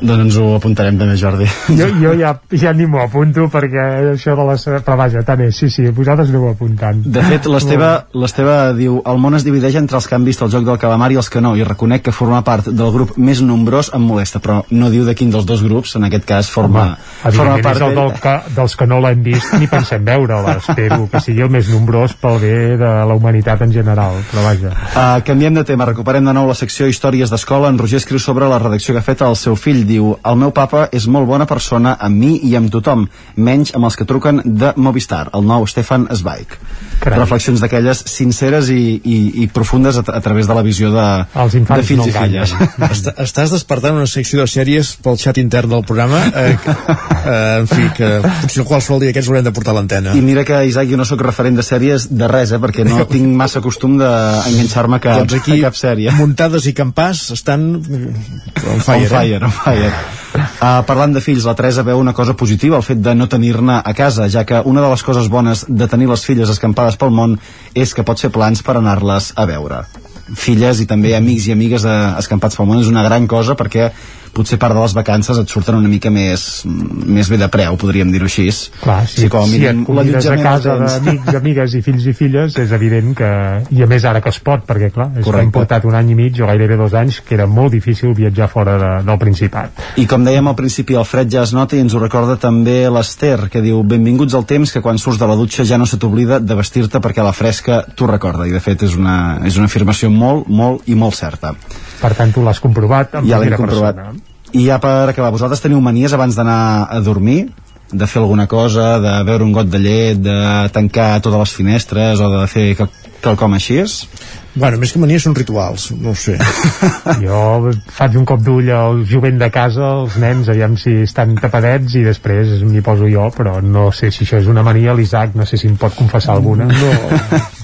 Doncs ens ho apuntarem també, Jordi. Jo, jo ja, ja ni m'ho apunto perquè això de les... Però vaja, tant és, sí, sí, vosaltres aneu apuntant. De fet, l'Esteve l'Esteve diu el món es divideix entre els que han vist el joc del calamar i els que no, i reconec que formar part del grup més nombrós em molesta, però no diu de quin dels dos grups, en aquest cas forma, forma Evidentment part és el del que, dels que no l'hem vist ni pensem veure-la. Espero que sigui el més nombrós pel bé de la humanitat en general. Però vaja. Uh, canviem de tema, recuperem de nou la secció Històries d'Escola. En Roger escriu sobre la redacció que ha fet el seu fill fill diu el meu papa és molt bona persona amb mi i amb tothom, menys amb els que truquen de Movistar, el nou Stefan Zweig. Carai. Reflexions d'aquelles sinceres i, i, i profundes a, a través de la visió de, Els infants de fills no i filles. Est estàs despertant una secció de sèries pel xat intern del programa eh, eh, en fi, que potser qualsevol dia aquests haurem de portar l'antena I mira que, Isaac, jo no sóc referent de sèries de res, eh, perquè no tinc massa costum d'enganxar-me a, cap, doncs aquí a cap sèrie. muntades i campàs estan on fire, on fire, eh? on fire. Uh, parlant de fills, la Teresa veu una cosa positiva, el fet de no tenir-ne a casa, ja que una de les coses bones de tenir les filles escampades pel món és que pots fer plans per anar-les a veure. Filles i també amics i amigues de, escampats pel món és una gran cosa perquè potser part de les vacances et surten una mica més, més bé de preu, podríem dir-ho així. Clar, si, sí, com a si et convides a casa tens. d'amics, amigues i fills i filles, és evident que... I a més ara que es pot, perquè clar, és que Correcte. hem portat un any i mig o gairebé dos anys que era molt difícil viatjar fora de, del Principat. I com dèiem al principi, el fred ja es nota i ens ho recorda també l'Ester, que diu benvinguts al temps que quan surts de la dutxa ja no se t'oblida de vestir-te perquè la fresca t'ho recorda. I de fet és una, és una afirmació molt, molt i molt certa. Per tant, tu l'has comprovat en Ja l'hem primera comprovat. persona. I ja per acabar, vosaltres teniu manies abans d'anar a dormir? de fer alguna cosa, de beure un got de llet, de tancar totes les finestres o de fer quel- quelcom així? Bueno, més que manies són rituals, no ho sé. Jo faig un cop d'ull al jovent de casa, els nens, aviam si estan tapadets i després m'hi poso jo, però no sé si això és una mania, l'Isaac, no sé si em pot confessar alguna. No.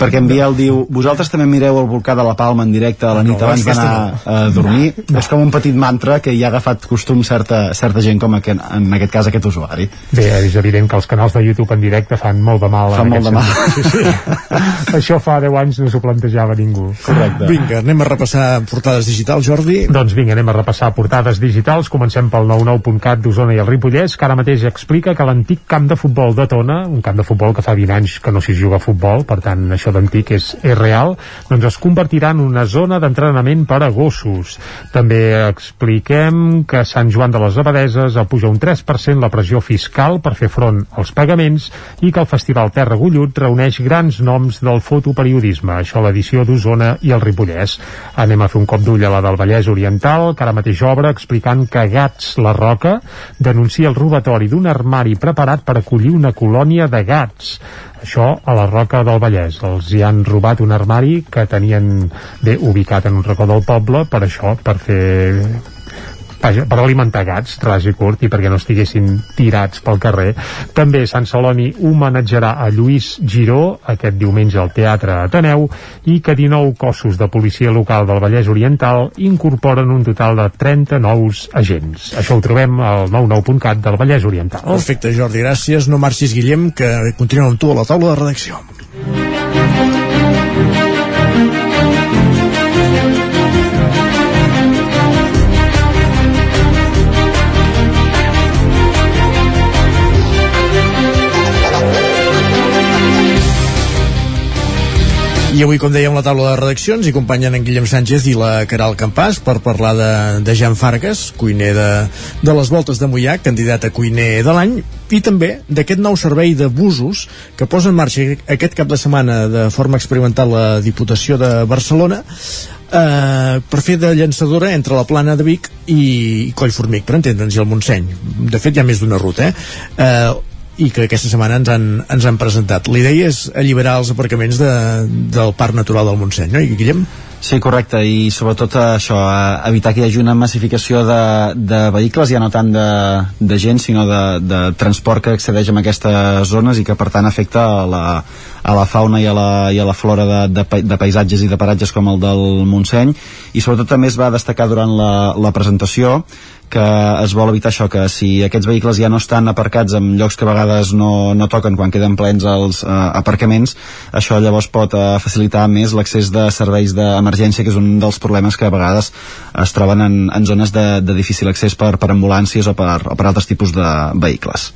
perquè en Biel diu vosaltres també mireu el volcà de la Palma en directe a la nit No, abans d'anar a dormir és com un petit mantra que hi ha agafat costum certa, certa gent com aquest, en aquest cas aquest usuari Bé, és evident que els canals de YouTube en directe fan molt de mal. Fan molt de sentit. Sí, sí. Això fa 10 anys no s'ho plantejava ningú. Correcte. Vinga, anem a repassar portades digitals, Jordi. Doncs vinga, anem a repassar portades digitals. Comencem pel 99.cat d'Osona i el Ripollès, que ara mateix explica que l'antic camp de futbol de Tona, un camp de futbol que fa 20 anys que no s'hi juga a futbol, per tant això d'antic és, és real, doncs es convertirà en una zona d'entrenament per a gossos. També expliquem que Sant Joan de les Abadeses apuja un 3% la pressió fiscal per fer front als pagaments i que el Festival Terra Gullut reuneix grans noms del fotoperiodisme, això l'edició d'Osona i el Ripollès. Anem a fer un cop d'ull a la del Vallès Oriental, que ara mateix obre explicant que Gats la Roca denuncia el robatori d'un armari preparat per acollir una colònia de gats. Això a la Roca del Vallès. Els hi han robat un armari que tenien bé ubicat en un racó del poble per això, per fer per alimentar gats, ras i curt, i perquè no estiguessin tirats pel carrer. També Sant Celoni homenatjarà a Lluís Giró aquest diumenge al Teatre Ateneu i que 19 cossos de policia local del Vallès Oriental incorporen un total de 30 nous agents. Això ho trobem al 99.cat del Vallès Oriental. Perfecte, Jordi, gràcies. No marxis, Guillem, que continuem amb tu a la taula de redacció. I avui, com dèiem, la taula de redaccions hi acompanyen en Guillem Sánchez i la Caral Campàs per parlar de, de Jan Fargas, cuiner de, de les Voltes de Mollà, candidat a cuiner de l'any, i també d'aquest nou servei de busos que posa en marxa aquest cap de setmana de forma experimental la Diputació de Barcelona eh, per fer de llançadora entre la plana de Vic i Collformic, per entendre'ns, i el Montseny. De fet, hi ha més d'una ruta, eh? eh i que aquesta setmana ens han, ens han presentat. La idea és alliberar els aparcaments de, del Parc Natural del Montseny, no, I, Guillem? Sí, correcte, i sobretot això, eh, evitar que hi hagi una massificació de, de vehicles, ja no tant de, de gent, sinó de, de transport que accedeix a aquestes zones i que per tant afecta a la, a la fauna i a la, i a la flora de, de, de paisatges i de paratges com el del Montseny i sobretot també es va destacar durant la, la presentació que es vol evitar això, que si aquests vehicles ja no estan aparcats en llocs que a vegades no, no toquen quan queden plens els eh, aparcaments, això llavors pot eh, facilitar més l'accés de serveis d'emergència, que és un dels problemes que a vegades es troben en, en zones de, de difícil accés per, per ambulàncies o per, o per altres tipus de vehicles.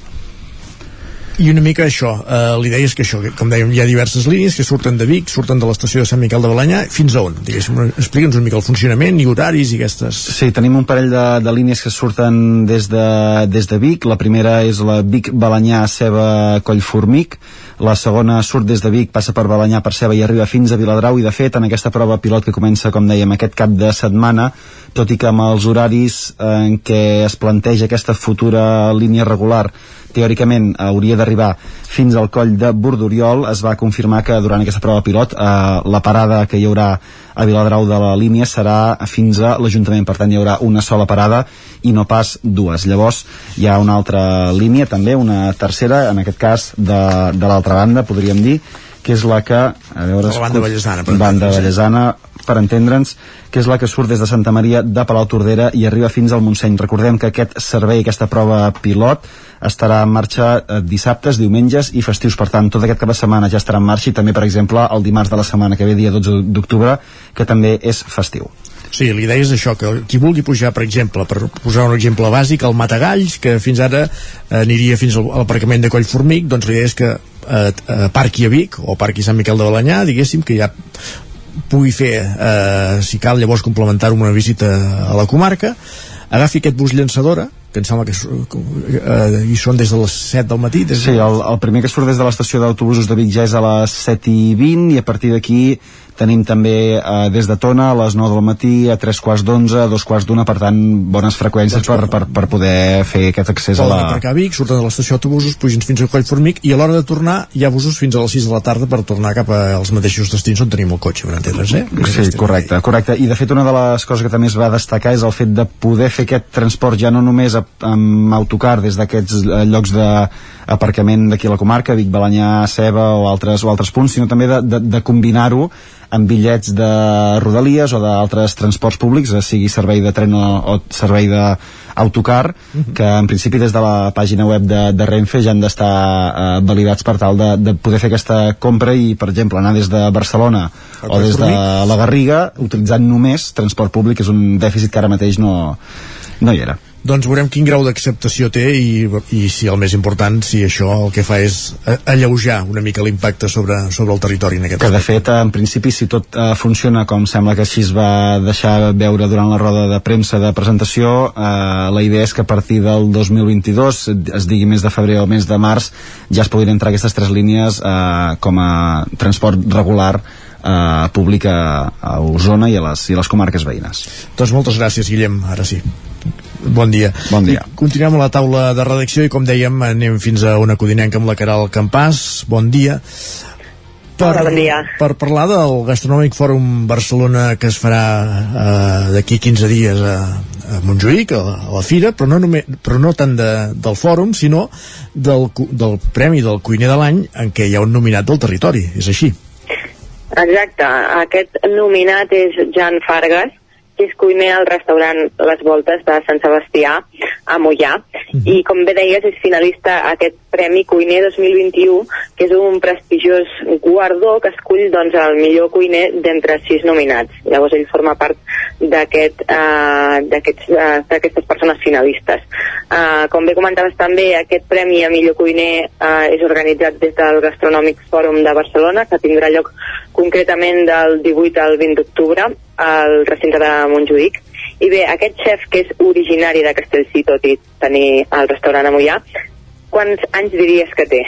I una mica això, eh, l'idea és que això, que, com dèiem, hi ha diverses línies que surten de Vic, surten de l'estació de Sant Miquel de Balanyà, fins a on? Diguéssim, explica'ns una mica el funcionament i horaris i aquestes... Sí, tenim un parell de, de línies que surten des de, des de Vic. La primera és la Vic-Balanyà, Ceba, Collformic. La segona surt des de Vic, passa per Balanyà, per Ceba i arriba fins a Viladrau i de fet en aquesta prova pilot que comença, com dèiem, aquest cap de setmana, tot i que amb els horaris en què es planteja aquesta futura línia regular teòricament hauria d'arribar fins al coll de Bordoriol es va confirmar que durant aquesta prova pilot eh, la parada que hi haurà a Viladrau de la línia serà fins a l'Ajuntament, per tant hi haurà una sola parada i no pas dues. Llavors hi ha una altra línia també, una tercera, en aquest cas de, de l'altra banda, podríem dir, que és la que... A veure, la banda Vallesana, banda Vallesana, per entendre'ns, que és la que surt des de Santa Maria de Palau Tordera i arriba fins al Montseny. Recordem que aquest servei, aquesta prova pilot, estarà en marxa eh, dissabtes, diumenges i festius. Per tant, tot aquest cap de setmana ja estarà en marxa i també, per exemple, el dimarts de la setmana que ve, dia 12 d'octubre, que també és festiu. Sí, l'idea és això, que qui vulgui pujar, per exemple, per posar un exemple bàsic, el Matagalls, que fins ara eh, aniria fins al aparcament de Collformic, doncs l'idea és que eh, eh, parqui a Vic o parqui Sant Miquel de Balanyà, diguéssim, que ja pugui fer, eh, si cal, llavors complementar una visita a la comarca, agafi aquest bus llançadora, que em sembla que eh, hi són des de les 7 del matí des de... Sí, el, el primer que surt des de l'estació d'autobusos de Vic ja és a les 7 i 20 i a partir d'aquí tenim també eh, des de Tona a les 9 del matí, a 3 quarts d'11 a 2 quarts d'una, per tant, bones freqüències per, per, per poder fer aquest accés a la... Poden a Vic, surten de l'estació d'autobusos, pugen fins a Collformic i a l'hora de tornar hi ha busos fins a les 6 de la tarda per tornar cap als mateixos destins on tenim el cotxe, per entendre's, eh? Sí, correcte, correcte. I de fet una de les coses que també es va destacar és el fet de poder fer aquest transport ja no només amb autocar des d'aquests eh, llocs de aparcament d'aquí a la comarca, Vic, Balanyà, Ceba o altres, o altres punts, sinó també de, de, de combinar-ho amb bitllets de rodalies o d'altres transports públics, sigui servei de tren o, o servei d'autocar, uh mhm. -huh. que en principi des de la pàgina web de, de Renfe ja han d'estar eh, validats per tal de, de poder fer aquesta compra i, per exemple, anar des de Barcelona el o des de la Garriga utilitzant només transport públic, és un dèficit que ara mateix no, no hi era doncs veurem quin grau d'acceptació té i, i si el més important, si això el que fa és alleujar una mica l'impacte sobre, sobre el territori en aquest Que de fet, en principi, si tot eh, funciona com sembla que així es va deixar veure durant la roda de premsa de presentació, eh, la idea és que a partir del 2022, es digui mes de febrer o mes de març, ja es puguin entrar aquestes tres línies eh, com a transport regular eh, públic a, a Osona i a, les, i a les comarques veïnes. Doncs moltes gràcies, Guillem, ara sí. Bon dia. Bon dia. I continuem a la taula de redacció i com dèiem anem fins a una codinenca amb la Caral Campàs. Bon dia. Per, Hola, bon dia. per parlar del Gastronòmic Fòrum Barcelona que es farà eh, d'aquí 15 dies a, a Montjuïc, a, a la Fira, però no, només, però no tant de, del fòrum, sinó del, del Premi del Cuiner de l'any en què hi ha un nominat del territori, és així. Exacte, aquest nominat és Jan Fargas, que és cuiner al restaurant Les Voltes de Sant Sebastià, a Mollà. Mm -hmm. I, com bé deies, és finalista a aquest Premi Cuiner 2021, que és un prestigiós guardó que escull doncs, el millor cuiner d'entre sis nominats. Llavors, ell forma part d'aquest uh, d'aquestes uh, persones finalistes. Uh, com bé comentaves també, aquest Premi a millor cuiner uh, és organitzat des del Gastronòmic Fòrum de Barcelona, que tindrà lloc concretament del 18 al 20 d'octubre al recinte de Montjuïc. I bé, aquest xef, que és originari de Castellcí, tot i tenir el restaurant a Mollà, quants anys diries que té?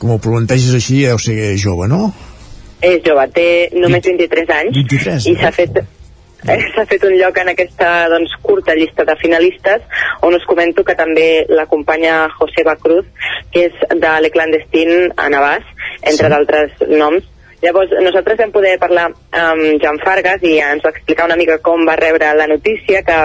Com ho planteges així, deu ser jove, no? És jove, té només 23 anys 23, i s'ha fet s'ha fet un lloc en aquesta doncs, curta llista de finalistes on us comento que també l'acompanya Joseba Cruz que és de Le Clandestine a Navàs entre sí. d'altres noms Llavors, nosaltres vam poder parlar amb Joan Fargas i ens va explicar una mica com va rebre la notícia, que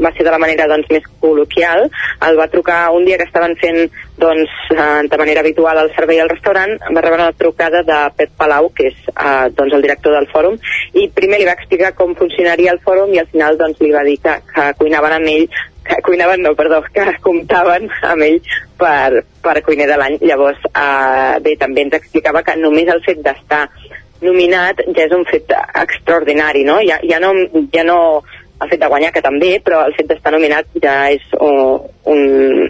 va ser de la manera doncs, més col·loquial. El va trucar un dia que estaven fent doncs, eh, de manera habitual el servei al restaurant, va rebre una trucada de Pep Palau, que és eh, doncs, el director del fòrum, i primer li va explicar com funcionaria el fòrum i al final doncs, li va dir que, que cuinaven amb ell que cuinaven, no, perdó, que comptaven amb ell per, per cuiner de l'any. Llavors, eh, bé, també ens explicava que només el fet d'estar nominat ja és un fet extraordinari, no? Ja, ja no, ja no el fet de guanyar, que també, però el fet d'estar nominat ja és uh, un,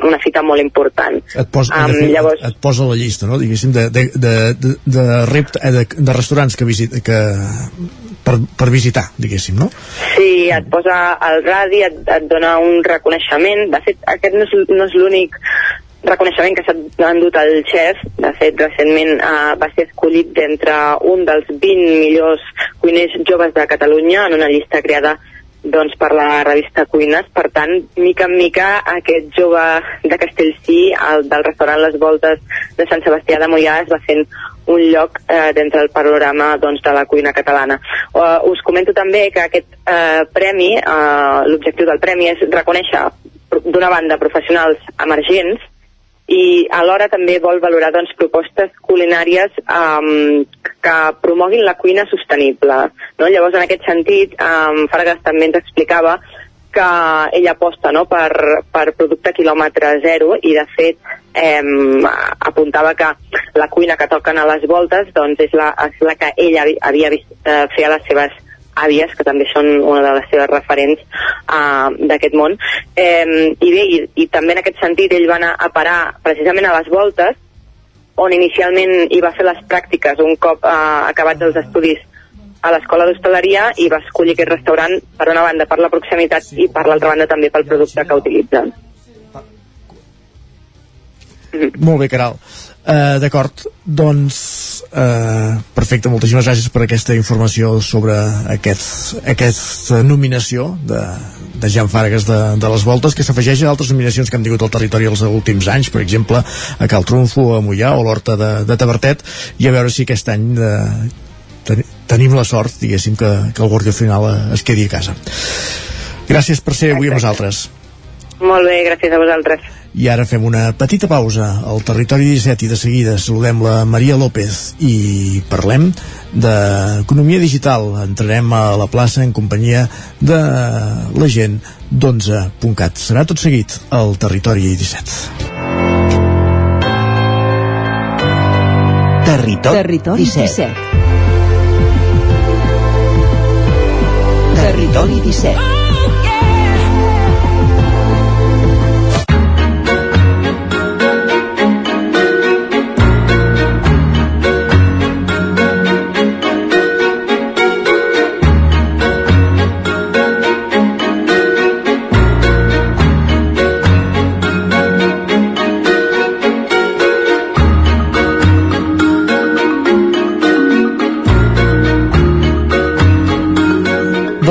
una fita molt important. Et posa, Um, fet, llavors, et, et posa la llista, no? diguéssim, de, de, de, de, de, rept, eh, de, de restaurants que, visit, que per, per visitar, diguéssim, no? Sí, et posa al radi, et, et dona un reconeixement. De fet, aquest no és, no és l'únic reconeixement que s'ha endut el xef. De fet, recentment eh, va ser escollit d'entre un dels 20 millors cuiners joves de Catalunya en una llista creada doncs, per la revista Cuines. Per tant, mica en mica, aquest jove de Castellcí, el, del restaurant Les Voltes de Sant Sebastià de Mollà, es va fent un lloc eh, dintre del panorama doncs, de la cuina catalana. Uh, us comento també que aquest eh, premi, eh, l'objectiu del premi és reconèixer d'una banda professionals emergents i alhora també vol valorar doncs, propostes culinàries um, que promoguin la cuina sostenible. No? Llavors, en aquest sentit, um, Fargas també ens explicava que ella aposta no, per, per producte quilòmetre zero i de fet eh, apuntava que la cuina que toquen a les voltes doncs, és, la, és la que ella havia vist eh, fer a les seves àvies, que també són una de les seves referents uh, d'aquest món. Eh, I bé, i, i també en aquest sentit ell va anar a parar precisament a les voltes, on inicialment hi va fer les pràctiques un cop uh, acabats els estudis a l'escola d'hostaleria i va escollir aquest restaurant per una banda per la proximitat i per l'altra banda també pel producte que utilitzen. Molt bé, Caral. Uh, D'acord, doncs uh, perfecte, moltíssimes gràcies per aquesta informació sobre aquest, aquesta nominació de, de Jan Fargas de, de les Voltes que s'afegeix a altres nominacions que hem tingut al territori els últims anys, per exemple a Cal Trunfo, a Mollà o l'Horta de, de Tabertet i a veure si aquest any de, ten, tenim la sort, diguéssim, que, que el guàrdia final es quedi a casa. Gràcies per ser avui amb nosaltres. Molt bé, gràcies a vosaltres. I ara fem una petita pausa al territori 17 i de seguida saludem la Maria López i parlem d'economia digital. Entrarem a la plaça en companyia de la gent d'11.cat. Serà tot seguit al territori 17. Territori, Territori 17. 17. Territori 17.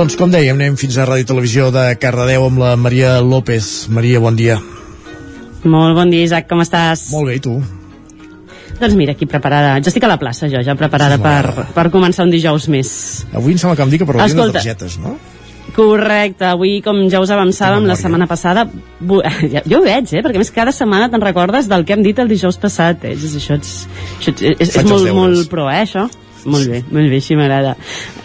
Doncs com dèiem, anem fins a Ràdio Televisió de Cardedeu amb la Maria López. Maria, bon dia. Molt bon dia, Isaac, com estàs? Molt bé, i tu? Doncs mira, aquí preparada. Jo estic a la plaça, jo, ja preparada Sí, per, per començar un dijous més. Avui em sembla que em dic que parlarem de targetes, no? Correcte, avui, com ja us avançàvem la setmana passada, bu- ja, jo ho veig, eh? perquè més cada setmana te'n recordes del que hem dit el dijous passat. Eh? És, això, és, això és, és, és molt, molt pro, eh, això? Molt bé, molt bé, així m'agrada.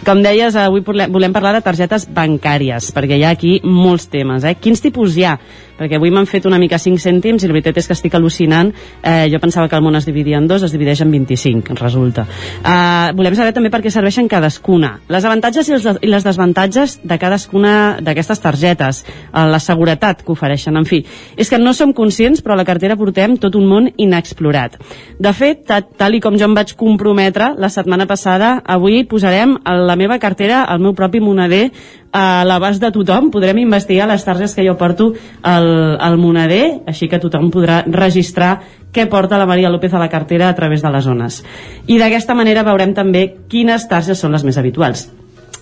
Com deies, avui volem parlar de targetes bancàries, perquè hi ha aquí molts temes. Eh? Quins tipus hi ha? Perquè avui m'han fet una mica 5 cèntims i la veritat és que estic al·lucinant. Eh, jo pensava que el món es dividia en dos, es divideix en 25, resulta. Eh, volem saber també per què serveixen cadascuna. Les avantatges i els i les desavantatges de cadascuna d'aquestes targetes. Eh, la seguretat que ofereixen. En fi, és que no som conscients, però a la cartera portem tot un món inexplorat. De fet, ta- tal i com jo em vaig comprometre la setmana passada, avui posarem la meva cartera el meu propi moneder a l'abast de tothom. Podrem investigar les targes que jo porto al, al moneder, així que tothom podrà registrar què porta la Maria López a la cartera a través de les zones. I d'aquesta manera veurem també quines targes són les més habituals.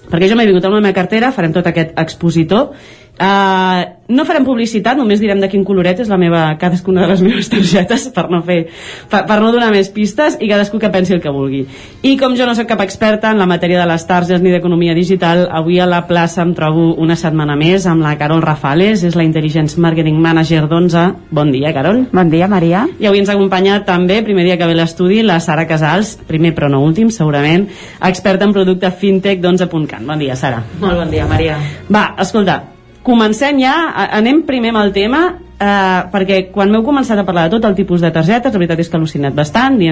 Perquè jo m'he vingut amb la meva cartera, farem tot aquest expositor, Uh, no farem publicitat, només direm de quin coloret és la meva, cadascuna de les meves targetes per no, fer, per, per no donar més pistes i cadascú que pensi el que vulgui. I com jo no sóc cap experta en la matèria de les targes ni d'economia digital, avui a la plaça em trobo una setmana més amb la Carol Rafales, és la Intelligence Marketing Manager d'11. Bon dia, Carol. Bon dia, Maria. I avui ens acompanya també, primer dia que ve l'estudi, la Sara Casals, primer però no últim, segurament, experta en producte fintech d'11.cat. Bon dia, Sara. Molt bon dia, Maria. Va, escolta, comencem ja, anem primer amb el tema, eh, perquè quan m'heu començat a parlar de tot el tipus de targetes, la veritat és que he al·lucinat bastant, i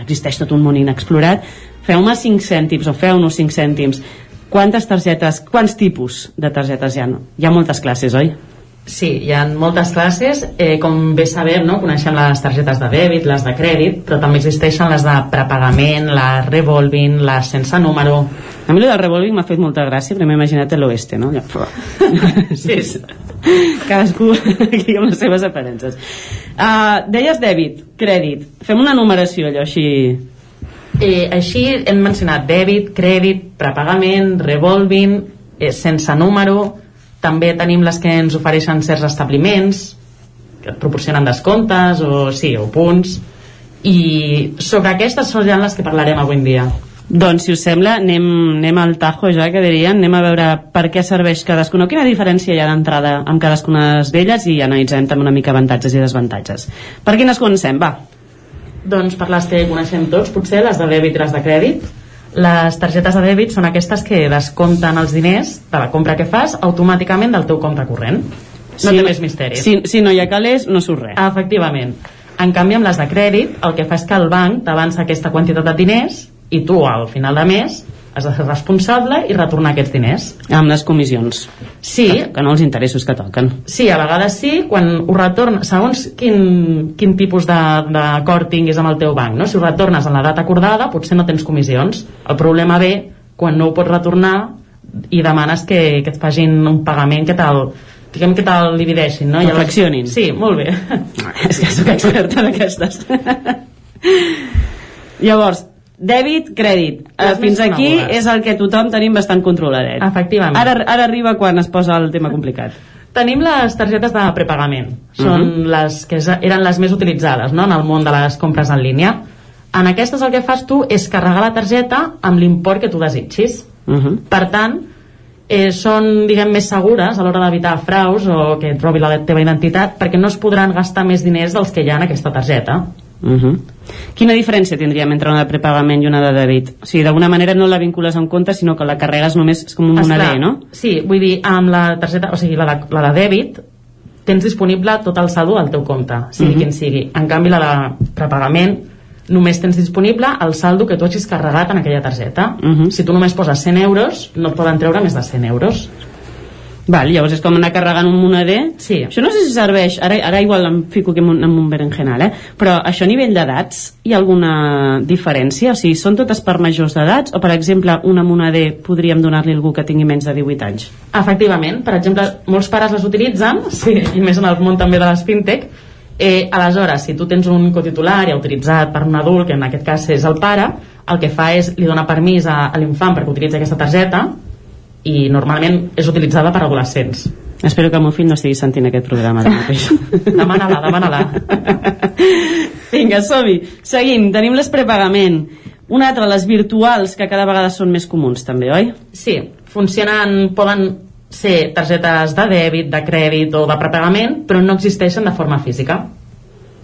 existeix tot un món inexplorat, feu-me 5 cèntims, o feu-nos 5 cèntims. Quantes targetes, quants tipus de targetes hi ha? Hi ha moltes classes, oi? Sí, hi ha moltes classes, eh, com bé sabem, no? coneixem les targetes de dèbit, les de crèdit, però també existeixen les de prepagament, les revolving, les sense número... A mi el del revolving m'ha fet molta gràcia, però m'he imaginat l'oeste, no? Sí, sí. Cadascú aquí amb les seves aparences. Uh, deies dèbit, crèdit. Fem una numeració, allò així... Eh, així hem mencionat dèbit, crèdit, prepagament, revolving, eh, sense número, també tenim les que ens ofereixen certs establiments que et proporcionen descomptes o, sí, o punts i sobre aquestes són les que parlarem avui en dia doncs, si us sembla, anem, anem al tajo ja, que dirien, anem a veure per què serveix cadascuna, quina diferència hi ha d'entrada amb cadascuna d'elles i analitzem també una mica avantatges i desavantatges. Per quines comencem? Va. Doncs per les que coneixem tots, potser les de dèbit i les de crèdit. Les targetes de dèbit són aquestes que descompten els diners de la compra que fas automàticament del teu compte corrent. No Si- té més misteri. Si, si no hi ha calés, no surt res. Efectivament. En canvi, amb les de crèdit, el que fa és que el banc t'avança aquesta quantitat de diners i tu, al final de mes, has de ser responsable i retornar aquests diners. Amb les comissions. Sí. Que, no els interessos que toquen. Sí, a vegades sí, quan ho retorna, segons quin, quin tipus de- d'acord tinguis amb el teu banc, no? si ho retornes en la data acordada, potser no tens comissions. El problema ve quan no ho pots retornar i demanes que, que et facin un pagament que te'l diguem que te'l divideixin, no? Fraccionin. Sí, molt bé. És que sóc experta d'aquestes. Llavors, dèbit, crèdit. Les Uh, fins aquí conegudes. és el que tothom tenim bastant controladet. Efectivament. Ara, ara arriba quan es posa el tema complicat. Tenim les targetes de prepagament. Són Mhm. les que eren les més utilitzades no? en el món de les compres en línia. En aquestes el que fas tu és carregar la targeta amb l'import que tu desitgis. Uh -huh. Per tant, eh, són diguem més segures a l'hora d'evitar fraus o que et robi la teva identitat perquè no es podran gastar més diners dels que hi ha en aquesta targeta. Uh -huh. Quina diferència tindríem entre una de prepagament i una de dèbit? O sigui, d'alguna manera no la vincules a un compte, sinó que la carregues només és com un Esclar, moneder, no? Sí, vull dir, amb la targeta, o sigui, la de, la de dèbit, tens disponible tot el saldo al teu compte, sigui Mhm. quin sigui. En canvi, la de prepagament, només tens disponible el saldo que tu hagis carregat en aquella targeta. Mhm. Si tu només poses 100 euros, no et poden treure més de 100 euros. Val, llavors és com anar carregant un moneder. Sí. Això no sé si serveix, ara, ara igual em fico aquí en un, en un berenjenal, eh? però això a nivell d'edats hi ha alguna diferència? O sigui, són totes per majors d'edats? O, per exemple, una moneder podríem donar-li a algú que tingui menys de 18 anys? Efectivament, per exemple, molts pares les utilitzen, sí, i més en el món també de les fintech, eh, aleshores, si tu tens un cotitular ja autoritzat per un adult, que en aquest cas és el pare, el que fa és li dona permís a, a l'infant perquè utilitzi aquesta targeta i normalment és utilitzada per adolescents. Espero que el meu fill no estigui sentint aquest programa ara mateix. demana-la, demana-la. Vinga, som-hi. Seguim, tenim les prepagament. Una altra, les virtuals, que cada vegada són més comuns també, oi? Sí, funcionen, poden ser targetes de dèbit, de crèdit o de prepagament, però no existeixen de forma física,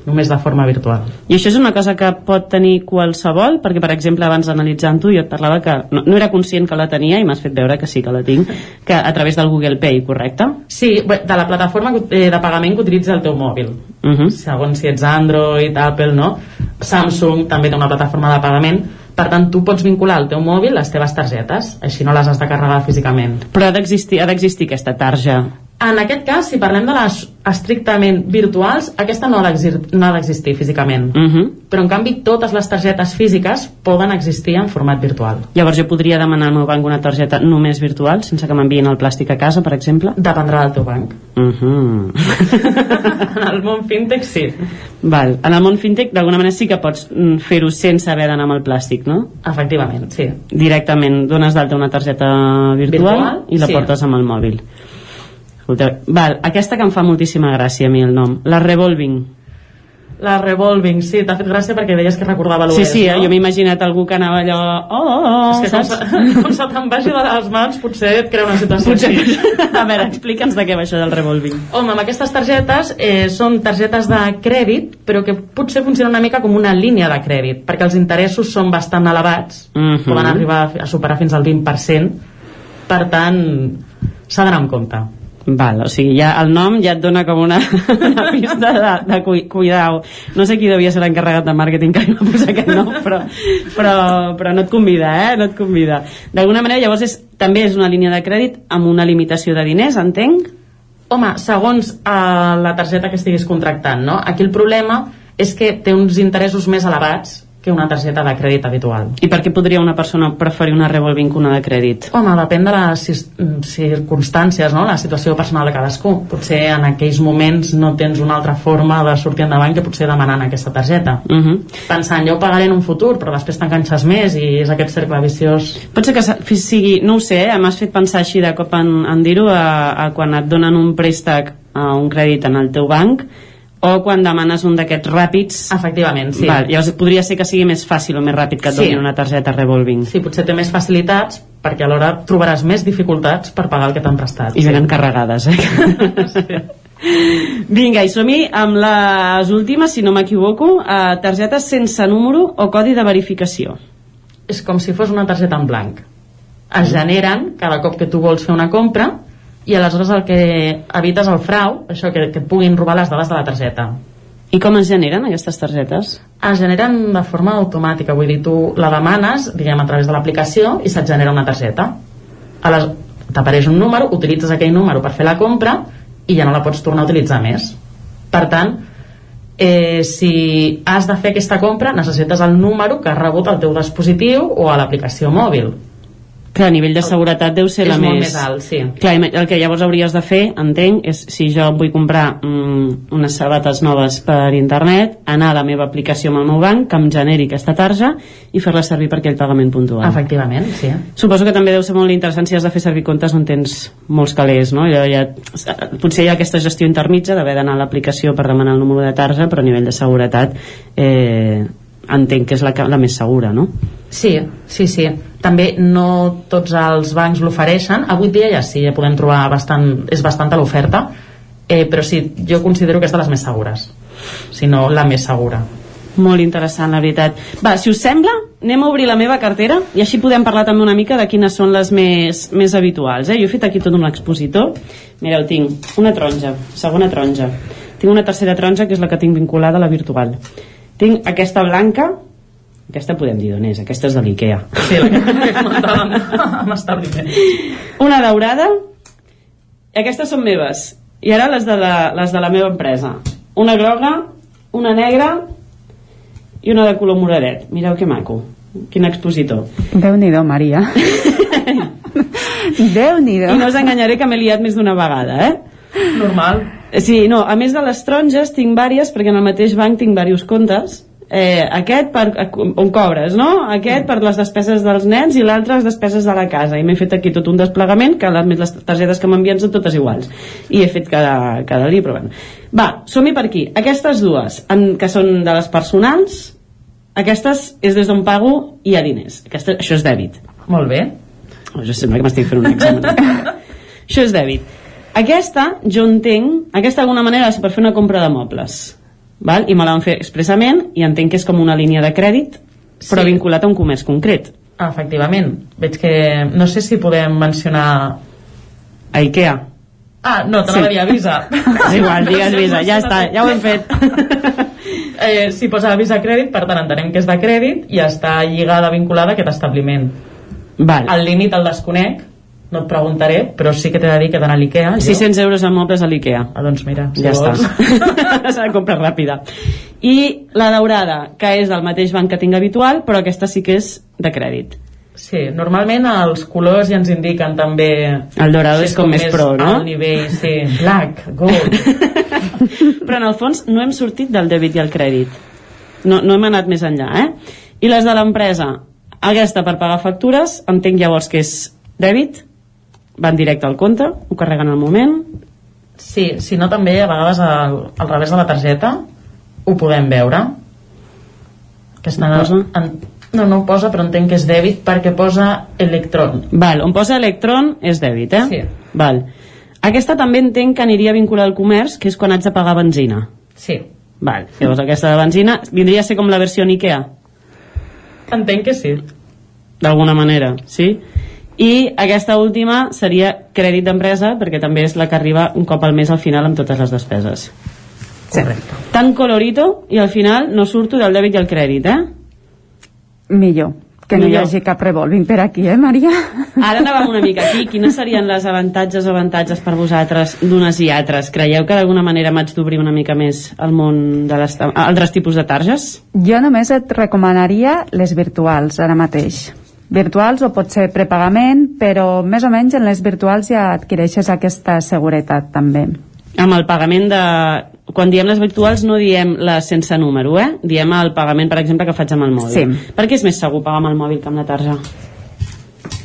només de forma virtual. I això és una cosa que pot tenir qualsevol, perquè, per exemple, abans analitzant-ho, jo et parlava que no, no era conscient que la tenia i m'has fet veure que sí que la tinc, que a través del Google Pay, correcte? Sí, de la plataforma eh, de pagament que utilitza el teu mòbil. Uh -huh. Segons si ets Android, Apple, no? Samsung també té una plataforma de pagament. Per tant, tu pots vincular al teu mòbil les teves targetes, així no les has de carregar físicament. Però ha d'existir ha d'existir aquesta tarja. En aquest cas, si parlem de les estrictament virtuals, aquesta no ha d'exir- no ha d'existir físicament. Uh -huh. Però, en canvi, totes les targetes físiques poden existir en format virtual. Llavors jo podria demanar al meu banc una targeta només virtual, sense que m'enviïn el plàstic a casa, per exemple? Dependrà del teu banc. Uh -huh. En el món fintech, sí. Val. En el món fintech, d'alguna manera sí que pots mm, fer-ho sense haver d'anar amb el plàstic, no? Efectivament, sí. Directament dones d'alta una targeta virtual, Virtual, i la sí. portes amb el mòbil. Escolta, val, aquesta que em fa moltíssima gràcia a mi el nom, la Revolving. La revolving, sí, t'ha fet gràcia perquè deies que recordava Sí, l'OS, sí, eh? no? jo m'he imaginat algú que anava allò... Oh, oh, oh, És que com saps? se, com se te'n vagi de les mans potser et crea una situació Potser... així. A veure, explica'ns de què va això del revolving. Home, amb aquestes targetes eh, són targetes de crèdit, però que potser funcionen una mica com una línia de crèdit, perquè els interessos són bastant elevats, Mhm. poden arribar a superar fins al 20%, per tant, s'ha d'anar amb compte. Val, o sigui, ja el nom ja et dona com una, una pista de, de cui, cuidao. No sé qui devia ser l'encarregat de màrqueting que li va posar aquest nom, però, però, però no et convida, eh? No et convida. D'alguna manera, llavors, és, també és una línia de crèdit amb una limitació de diners, entenc? Home, segons eh, la targeta que estiguis contractant, no? Aquí el problema és que té uns interessos més elevats que una targeta de crèdit habitual. I per què podria una persona preferir una revolving que una de crèdit? Home, depèn de les mm, circumstàncies, no? la situació personal de cadascú. Potser en aquells moments no tens una altra forma de sortir endavant que potser demanant aquesta targeta. Uh -huh. Pensant, jo ho pagaré en un futur, però després t'enganxes més i és aquest cercle viciós. Pot ser que sigui, no ho sé, eh, m'has fet pensar així de cop en, en dir-ho a, a quan et donen un préstec a un crèdit en el teu banc o quan demanes un d'aquests ràpids efectivament, sí. Val, llavors podria ser que sigui més fàcil o més ràpid que et Sí. donin una targeta revolving Sí, potser té més facilitats perquè alhora trobaràs més dificultats per pagar el que t'han prestat. i venen carregades eh? vinga, i som-hi amb les últimes, si no m'equivoco eh, targetes sense número o codi de verificació És com si fos una targeta en blanc. Es generen cada cop que tu vols fer una compra i aleshores el que evites el frau, això que, que et puguin robar les dades de la targeta. I com es generen aquestes targetes? Es generen de forma automàtica, vull dir, tu la demanes, diguem, a través de l'aplicació i se't genera una targeta. T'apareix un número, utilitzes aquell número per fer la compra i ja no la pots tornar a utilitzar més. Per tant, eh, si has de fer aquesta compra, necessites el número que ha rebut al teu dispositiu o a l'aplicació mòbil. Clar, a nivell de seguretat deu ser És la molt més... més alt, sí. Clar, el que llavors hauries de fer, entenc, és si jo vull comprar mm, unes sabates noves per internet, anar a la meva aplicació amb el meu banc, que em generi aquesta tarja i fer-la servir per aquell pagament puntual. Efectivament, sí. Suposo que també deu ser molt interessant si has de fer servir comptes on tens molts calés, no? Ja, ja, potser hi ha aquesta gestió intermitja d'haver d'anar a l'aplicació per demanar el número de tarja, però a nivell de seguretat eh, entenc que és la, la més segura, no? Sí, sí, sí. També no tots els bancs l'ofereixen. Avui dia ja sí, ja podem trobar bastant, és bastanta l'oferta, eh, però sí, jo considero que és de les més segures. Si no, la més segura. Molt interessant, la veritat. Va, si us sembla, anem a obrir la meva cartera i així podem parlar també una mica de quines són les més, més habituals. Eh? Jo he fet aquí tot un expositor. Mireu, tinc una taronja, segona taronja. Tinc una tercera taronja, que és la que tinc vinculada a la virtual. Tinc aquesta blanca, aquesta podem dir d'on és, aquesta és de l'IKEA. Sí, la que comentàvem amb establiment. Una daurada, i aquestes són meves. I ara les de la, les de la meva empresa. Una groga, una negra i una de color moradet. Mireu que maco. Quin expositor. Déu-n'hi-do, Maria. Déu-n'hi-do. I no us enganyaré que m'he liat més d'una vegada, eh? Normal. Sí, no, a més de les taronges tinc vàries, perquè en el mateix banc tinc diversos comptes. Eh, aquest per, on cobres, no? Aquest per les despeses dels nens i l'altre les despeses de la casa. I m'he fet aquí tot un desplegament, que les, les targetes que m'envien són totes iguals. I he fet cada, cada dia, però bueno. Va, som-hi per aquí. Aquestes dues, en, que són de les personals, aquestes és des d'on pago i hi ha diners. Aquesta, això és dèbit. Molt bé. Jo sembla que m'estic fent un examen. això és dèbit. Aquesta, jo entenc, aquesta d'alguna manera és per fer una compra de mobles. Val? I me la van fer expressament i entenc que és com una línia de crèdit, però Sí. vinculat a un comerç concret. Efectivament. Veig que... No sé si podem mencionar... A Ikea. Ah, no, te Sí. n'ha de dir a Visa. És igual, digues Visa, ja està, ja ho hem fet. eh, si posa Visa crèdit, per tant entenem que és de crèdit i està lligada, vinculada a aquest establiment. Val. El límit el desconec, no et preguntaré, però sí que t'he de dir que he d'anar a l'IKEA. jo. 600 euros en mobles a l'Ikea. Ah, doncs mira, si ja vols. està. Serà compra ràpida. I la daurada, que és del mateix banc que tinc habitual, però aquesta sí que és de crèdit. Sí, normalment els colors ja ens indiquen també... El dorado si és com més pro, no? El nivell, sí, black, gold. Però en el fons no hem sortit del dèbit i el crèdit. No, no hem anat més enllà, eh? I les de l'empresa, aquesta per pagar factures, entenc llavors que és dèbit, van directe al compte, ho carreguen al moment, Sí, si no també a vegades al, al revés de la targeta ho podem veure. Que està No posa? En, no, no ho posa, però entenc que és dèbit perquè posa electron. Val, on posa Electron és dèbit, eh? Sí. Val. Aquesta també entenc que aniria vinculada al comerç, que és quan haig de pagar benzina. Sí. Val, llavors aquesta de benzina vindria a ser com la versió en Ikea, Entenc que sí. d'alguna manera, sí? I aquesta última seria crèdit d'empresa perquè també és la que arriba un cop al mes al final amb totes les despeses Correcte. tan colorito i al final no surto del dèbit i el crèdit eh? millor que no hi hagi cap revolving per aquí, eh, Maria? Ara anàvem una mica aquí. Quines serien les avantatges o avantatges per vosaltres d'unes i altres? Creieu que d'alguna manera m'haig d'obrir una mica més al món de les altres tipus de targes? Jo només et recomanaria les virtuals ara mateix. Virtuals o pot ser prepagament, però més o menys en les virtuals ja adquireixes aquesta seguretat també. Amb el pagament de... Quan diem les virtuals no diem les sense número, eh? Diem el pagament, per exemple, que faig amb el mòbil. Sí. Per què és més segur pagar amb el mòbil que amb la tarja?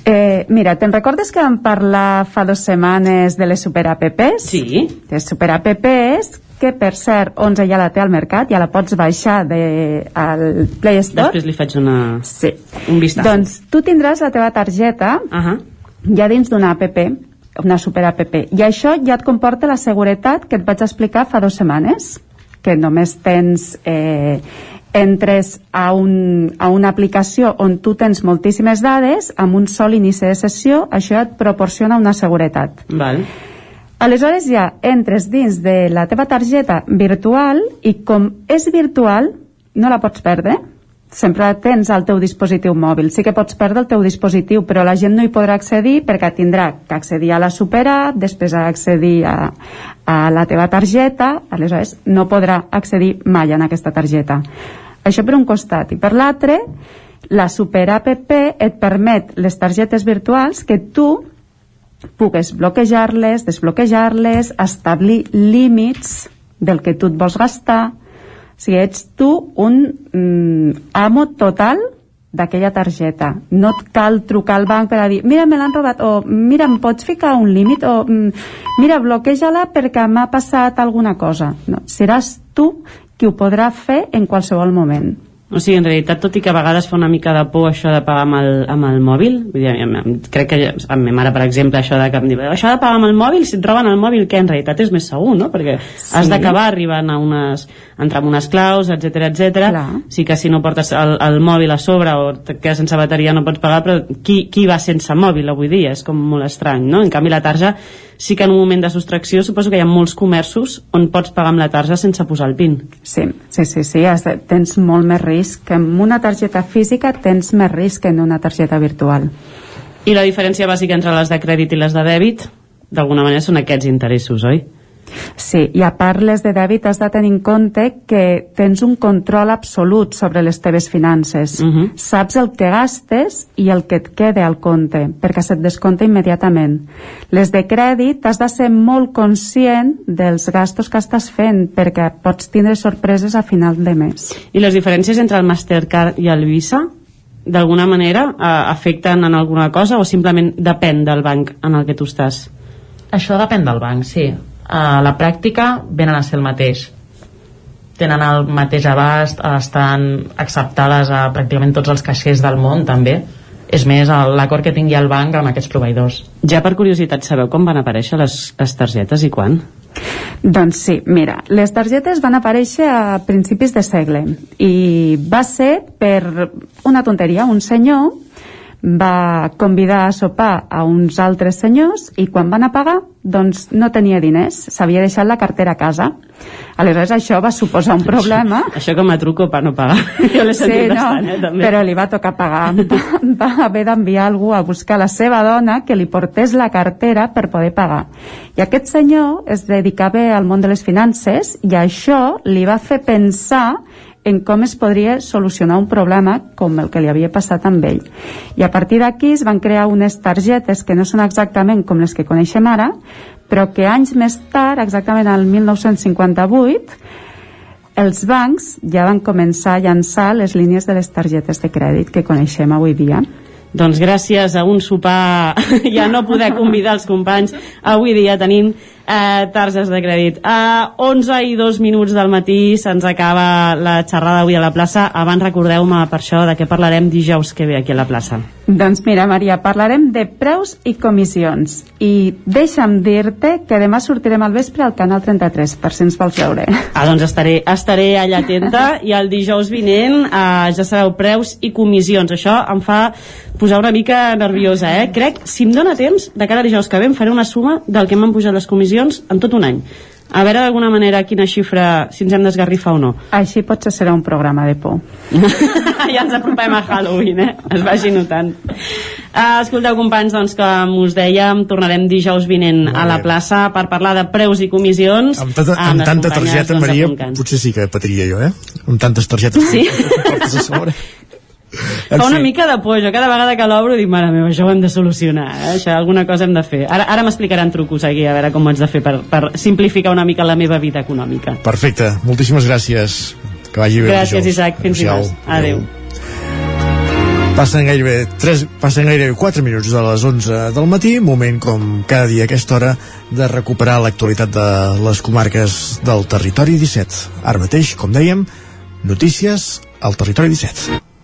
Eh, mira, te'n recordes que vam parlar fa dues setmanes de les super apps? Sí. Les super apps que per cert 11 ja la té al mercat, ja la pots baixar de, al Play Store. Després li faig una... Sí. un vistazo. Doncs tu tindràs la teva targeta uh -huh. ja dins d'una app, una super app. I això ja et comporta la seguretat que et vaig explicar fa dues setmanes, que només tens... Eh, entres a, un, a una aplicació on tu tens moltíssimes dades amb un sol inici de sessió, això et proporciona una seguretat. Val. Aleshores ja entres dins de la teva targeta virtual i com és virtual no la pots perdre. Sempre tens al teu dispositiu mòbil. Sí que pots perdre el teu dispositiu però la gent no hi podrà accedir perquè tindrà que accedir a la superapp després a accedir a, a la teva targeta. Aleshores no podrà accedir mai en aquesta targeta. Això per un costat. I per l'altre la superapp et permet les targetes virtuals que tu pugues bloquejar-les, desbloquejar-les, establir límits del que tu et vols gastar. O sigui, ets tu un mm, amo total d'aquella targeta. No et cal trucar al banc per a dir mira, me l'han robat, o mira, em pots ficar un límit, o mm, mira, bloqueja-la perquè m'ha passat alguna cosa. No, seràs tu qui ho podrà fer en qualsevol moment. O sigui, en realitat, tot i que a vegades fa una mica de por això de pagar amb el, amb el mòbil, vull dir, crec que amb ma mare, per exemple, això de que em diu, això de pagar amb el mòbil, si et roben el mòbil, què en realitat és més segur, no? Perquè sí. has d'acabar arribant a unes, entrar amb unes claus, etc etc. Sí que si no portes el, el mòbil a sobre o et quedes sense bateria no pots pagar, però qui, qui va sense mòbil avui dia? És com molt estrany, no? En canvi, la tarja sí que en un moment de sostracció suposo que hi ha molts comerços on pots pagar amb la tarja sense posar el PIN. Sí, sí, sí, sí has tens molt més risc. Amb una targeta física tens més risc que en una targeta virtual. I la diferència bàsica entre les de crèdit i les de dèbit, d'alguna manera, són aquests interessos, oi? Sí, i a part les de dèbit has de tenir en compte que tens un control absolut sobre les teves finances. Uh -huh. Saps el que gastes i el que et queda al compte, perquè se't descompta immediatament. Les de crèdit has de ser molt conscient dels gastos que estàs fent, perquè pots tindre sorpreses a final de mes. I les diferències entre el Mastercard i el Visa, d'alguna manera, eh, afecten en alguna cosa o simplement depèn del banc en el que tu estàs? Això depèn del banc, sí. A la pràctica venen a ser el mateix. Tenen el mateix abast, estan acceptades a pràcticament tots els caixers del món, també. És més, el- l'acord que tingui el banc amb aquests proveïdors. Ja per curiositat, sabeu com van aparèixer les, les targetes i quan? Doncs sí, mira, les targetes van aparèixer a principis de segle i va ser per una tonteria. Un senyor va convidar a sopar a uns altres senyors i quan van a pagar doncs no tenia diners, s'havia deixat la cartera a casa. Aleshores això va suposar un problema. Això, això com a truco per no pagar. jo l'he sentit bastant, eh, també. però li va tocar pagar. Va, va haver d'enviar algú a buscar la seva dona que li portés la cartera per poder pagar. I aquest senyor es dedicava al món de les finances i això li va fer pensar en com es podria solucionar un problema com el que li havia passat amb ell. I a partir d'aquí es van crear unes targetes que no són exactament com les que coneixem ara, però que anys més tard, exactament al 1958, els bancs ja van començar a llançar les línies de les targetes de crèdit que coneixem avui dia. Doncs gràcies a un sopar ja no poder convidar els companys avui dia tenim eh, targes de crèdit. A 11 i 2 minuts del matí se'ns acaba la xerrada avui a la plaça. Abans recordeu-me per això de què parlarem dijous que ve aquí a la plaça. Doncs mira, Maria, parlarem de preus i comissions. I deixa'm dir-te que demà sortirem al vespre al Canal 33, per si ens vols veure. Ah, doncs estaré, estaré allà atenta i el dijous vinent eh, ja sabeu preus i comissions. Això em fa posar una mica nerviosa, eh? Crec, si em dóna temps, de cara a dijous que ve em faré una suma del que m'han pujat les comissions en tot un any. A veure d'alguna manera quina xifra, si ens hem d'esgarrifar o no. Així potser serà un programa de por. ja ens apropem a Halloween, eh? Es vagi notant. Uh, escolteu, companys, doncs, com us dèiem, tornarem dijous vinent a la plaça per parlar de preus i comissions. Amb, tata, amb les tanta targeta, doncs, Maria, potser sí que patria jo, eh? Amb tantes targetes Sí? que portes a sobre. Fa una mica de por, jo cada vegada que l'obro dic, mare meva, això ho hem de solucionar, eh? això alguna cosa hem de fer. Ara, ara m'explicaran trucos aquí, a veure com ho haig de fer per, per simplificar una mica la meva vida econòmica. Perfecte, moltíssimes gràcies. Que vagi bé. Gràcies, dijous. Isaac, fins Adéu. dimarts. Adéu. Passen gairebé, 3, passen gairebé 4 minuts de les 11 del matí, moment com cada dia a aquesta hora de recuperar l'actualitat de les comarques del territori 17. Ara mateix, com dèiem, notícies al territori 17.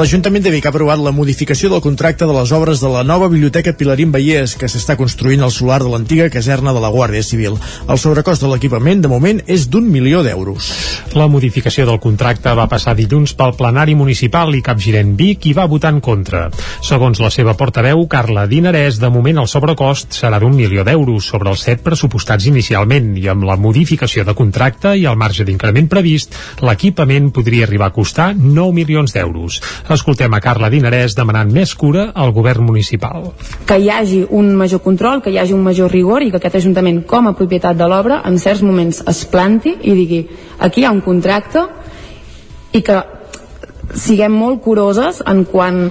L'Ajuntament de Vic ha aprovat la modificació del contracte de les obres de la nova biblioteca Pilarín Vallès que s'està construint al solar de l'antiga caserna de la Guàrdia Civil. El sobrecost de l'equipament, de moment, és d'un milió d'euros. La modificació del contracte va passar dilluns pel plenari municipal i capgirent Vic i va votar en contra. Segons la seva portaveu, Carla Dinarès, de moment el sobrecost serà d'un milió d'euros sobre els set pressupostats inicialment i amb la modificació de contracte i el marge d'increment previst, l'equipament podria arribar a costar 9 milions d'euros. Escoltem a Carla Dinarès demanant més cura al govern municipal. que hi hagi un major control, que hi hagi un major rigor i que aquest Ajuntament, com a propietat de l'obra, en certs moments es planti i digui aquí hi ha un contracte i que siguem molt curoses en quant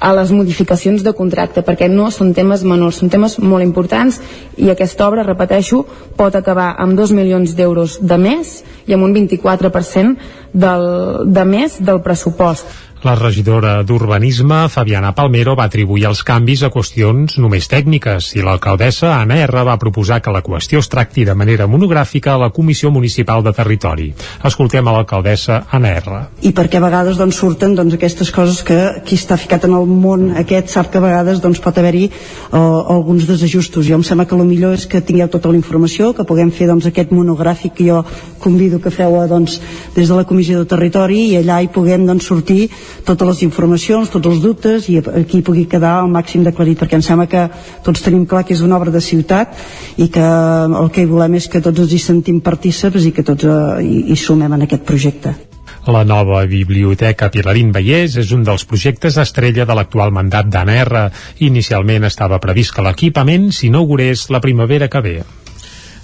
a les modificacions de contracte, perquè no són temes menors, són temes molt importants i aquesta obra, repeteixo, pot acabar amb 2 milions d'euros de més i amb un 24% del, de més del pressupost. La regidora d'Urbanisme, Fabiana Palmero, va atribuir els canvis a qüestions només tècniques i l'alcaldessa Anna R va proposar que la qüestió es tracti de manera monogràfica a la Comissió Municipal de Territori. Escoltem a l'alcaldessa Anna R. i perquè a vegades doncs, surten doncs, aquestes coses que qui està ficat en el món aquest sap que a vegades doncs, pot haver-hi uh, alguns desajustos. Jo em sembla que el millor és que tingueu tota la informació, que puguem fer doncs, aquest monogràfic que jo convido que feu doncs, des de la Comissió de Territori i allà hi puguem doncs, sortir totes les informacions, tots els dubtes i aquí pugui quedar el màxim d'aclarit perquè em sembla que tots tenim clar que és una obra de ciutat i que el que volem és que tots ens hi sentim partíceps i que tots eh, hi, hi sumem en aquest projecte. La nova biblioteca Pilarín Vallès és un dels projectes estrella de l'actual mandat d'Anna R. Inicialment estava previst que l'equipament s'inaugurés la primavera que ve.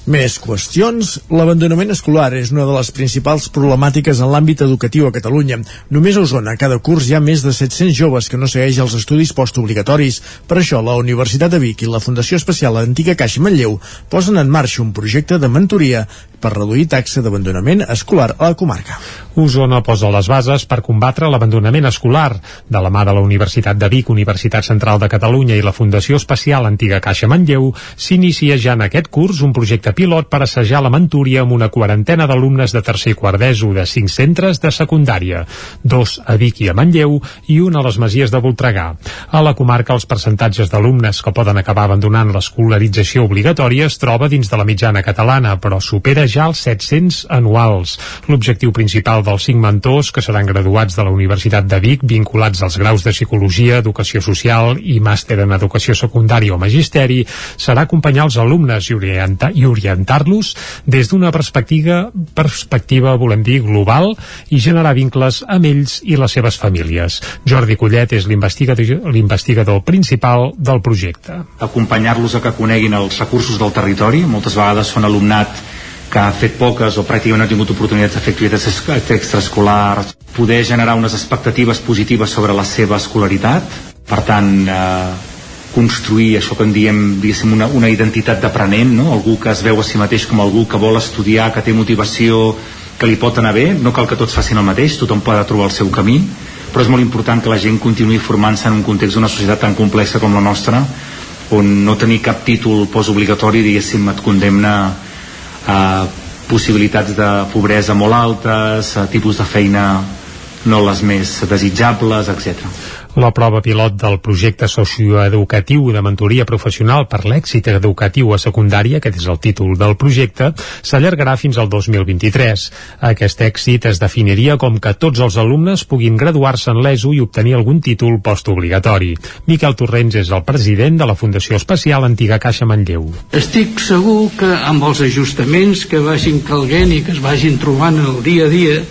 Més qüestions. L'abandonament escolar és una de les principals problemàtiques en l'àmbit educatiu a Catalunya. Només a Osona, cada curs hi ha més de 700 joves que no segueix els estudis postobligatoris. Per això, la Universitat de Vic i la Fundació Especial Antiga Caixa Manlleu posen en marxa un projecte de mentoria per reduir taxa d'abandonament escolar a la comarca. Osona posa les bases per combatre l'abandonament escolar. De la mà de la Universitat de Vic, Universitat Central de Catalunya i la Fundació Especial Antiga Caixa Manlleu, s'inicia ja en aquest curs un projecte pilot per assajar la mentoria amb una quarantena d'alumnes de tercer i quart d'ESO de cinc centres de secundària, dos a Vic i a Manlleu i un a les Masies de Voltregà. A la comarca, els percentatges d'alumnes que poden acabar abandonant l'escolarització obligatòria es troba dins de la mitjana catalana, però supera ja els 700 anuals. L'objectiu principal dels cinc mentors que seran graduats de la Universitat de Vic vinculats als graus de Psicologia, Educació Social i Màster en Educació Secundària o Magisteri serà acompanyar els alumnes i orientar, i orientar-los des d'una perspectiva, perspectiva, volem dir, global i generar vincles amb ells i les seves famílies. Jordi Collet és l'investigador principal del projecte. acompanyar-los a que coneguin els recursos del territori. Moltes vegades són alumnat que ha fet poques o pràcticament no ha tingut oportunitats de fer activitats es- extraescolars, poder generar unes expectatives positives sobre la seva escolaritat. Per tant, eh, construir això que en diem diguéssim, una, una identitat d'aprenent, no? algú que es veu a si mateix com algú que vol estudiar, que té motivació, que li pot anar bé, no cal que tots facin el mateix, tothom pot trobar el seu camí, però és molt important que la gent continuï formant-se en un context d'una societat tan complexa com la nostra, on no tenir cap títol postobligatori, diguéssim, et condemna a possibilitats de pobresa molt altes, a tipus de feina no les més desitjables, etc. La prova pilot del projecte socioeducatiu de mentoria professional per l'èxit educatiu a secundària, aquest és el títol del projecte, s'allargarà fins al 2023. Aquest èxit es definiria com que tots els alumnes puguin graduar-se en l'ESO i obtenir algun títol postobligatori. Miquel Torrents és el president de la Fundació Especial Antiga Caixa Manlleu. Estic segur que amb els ajustaments que vagin calguent i que es vagin trobant el dia a dia,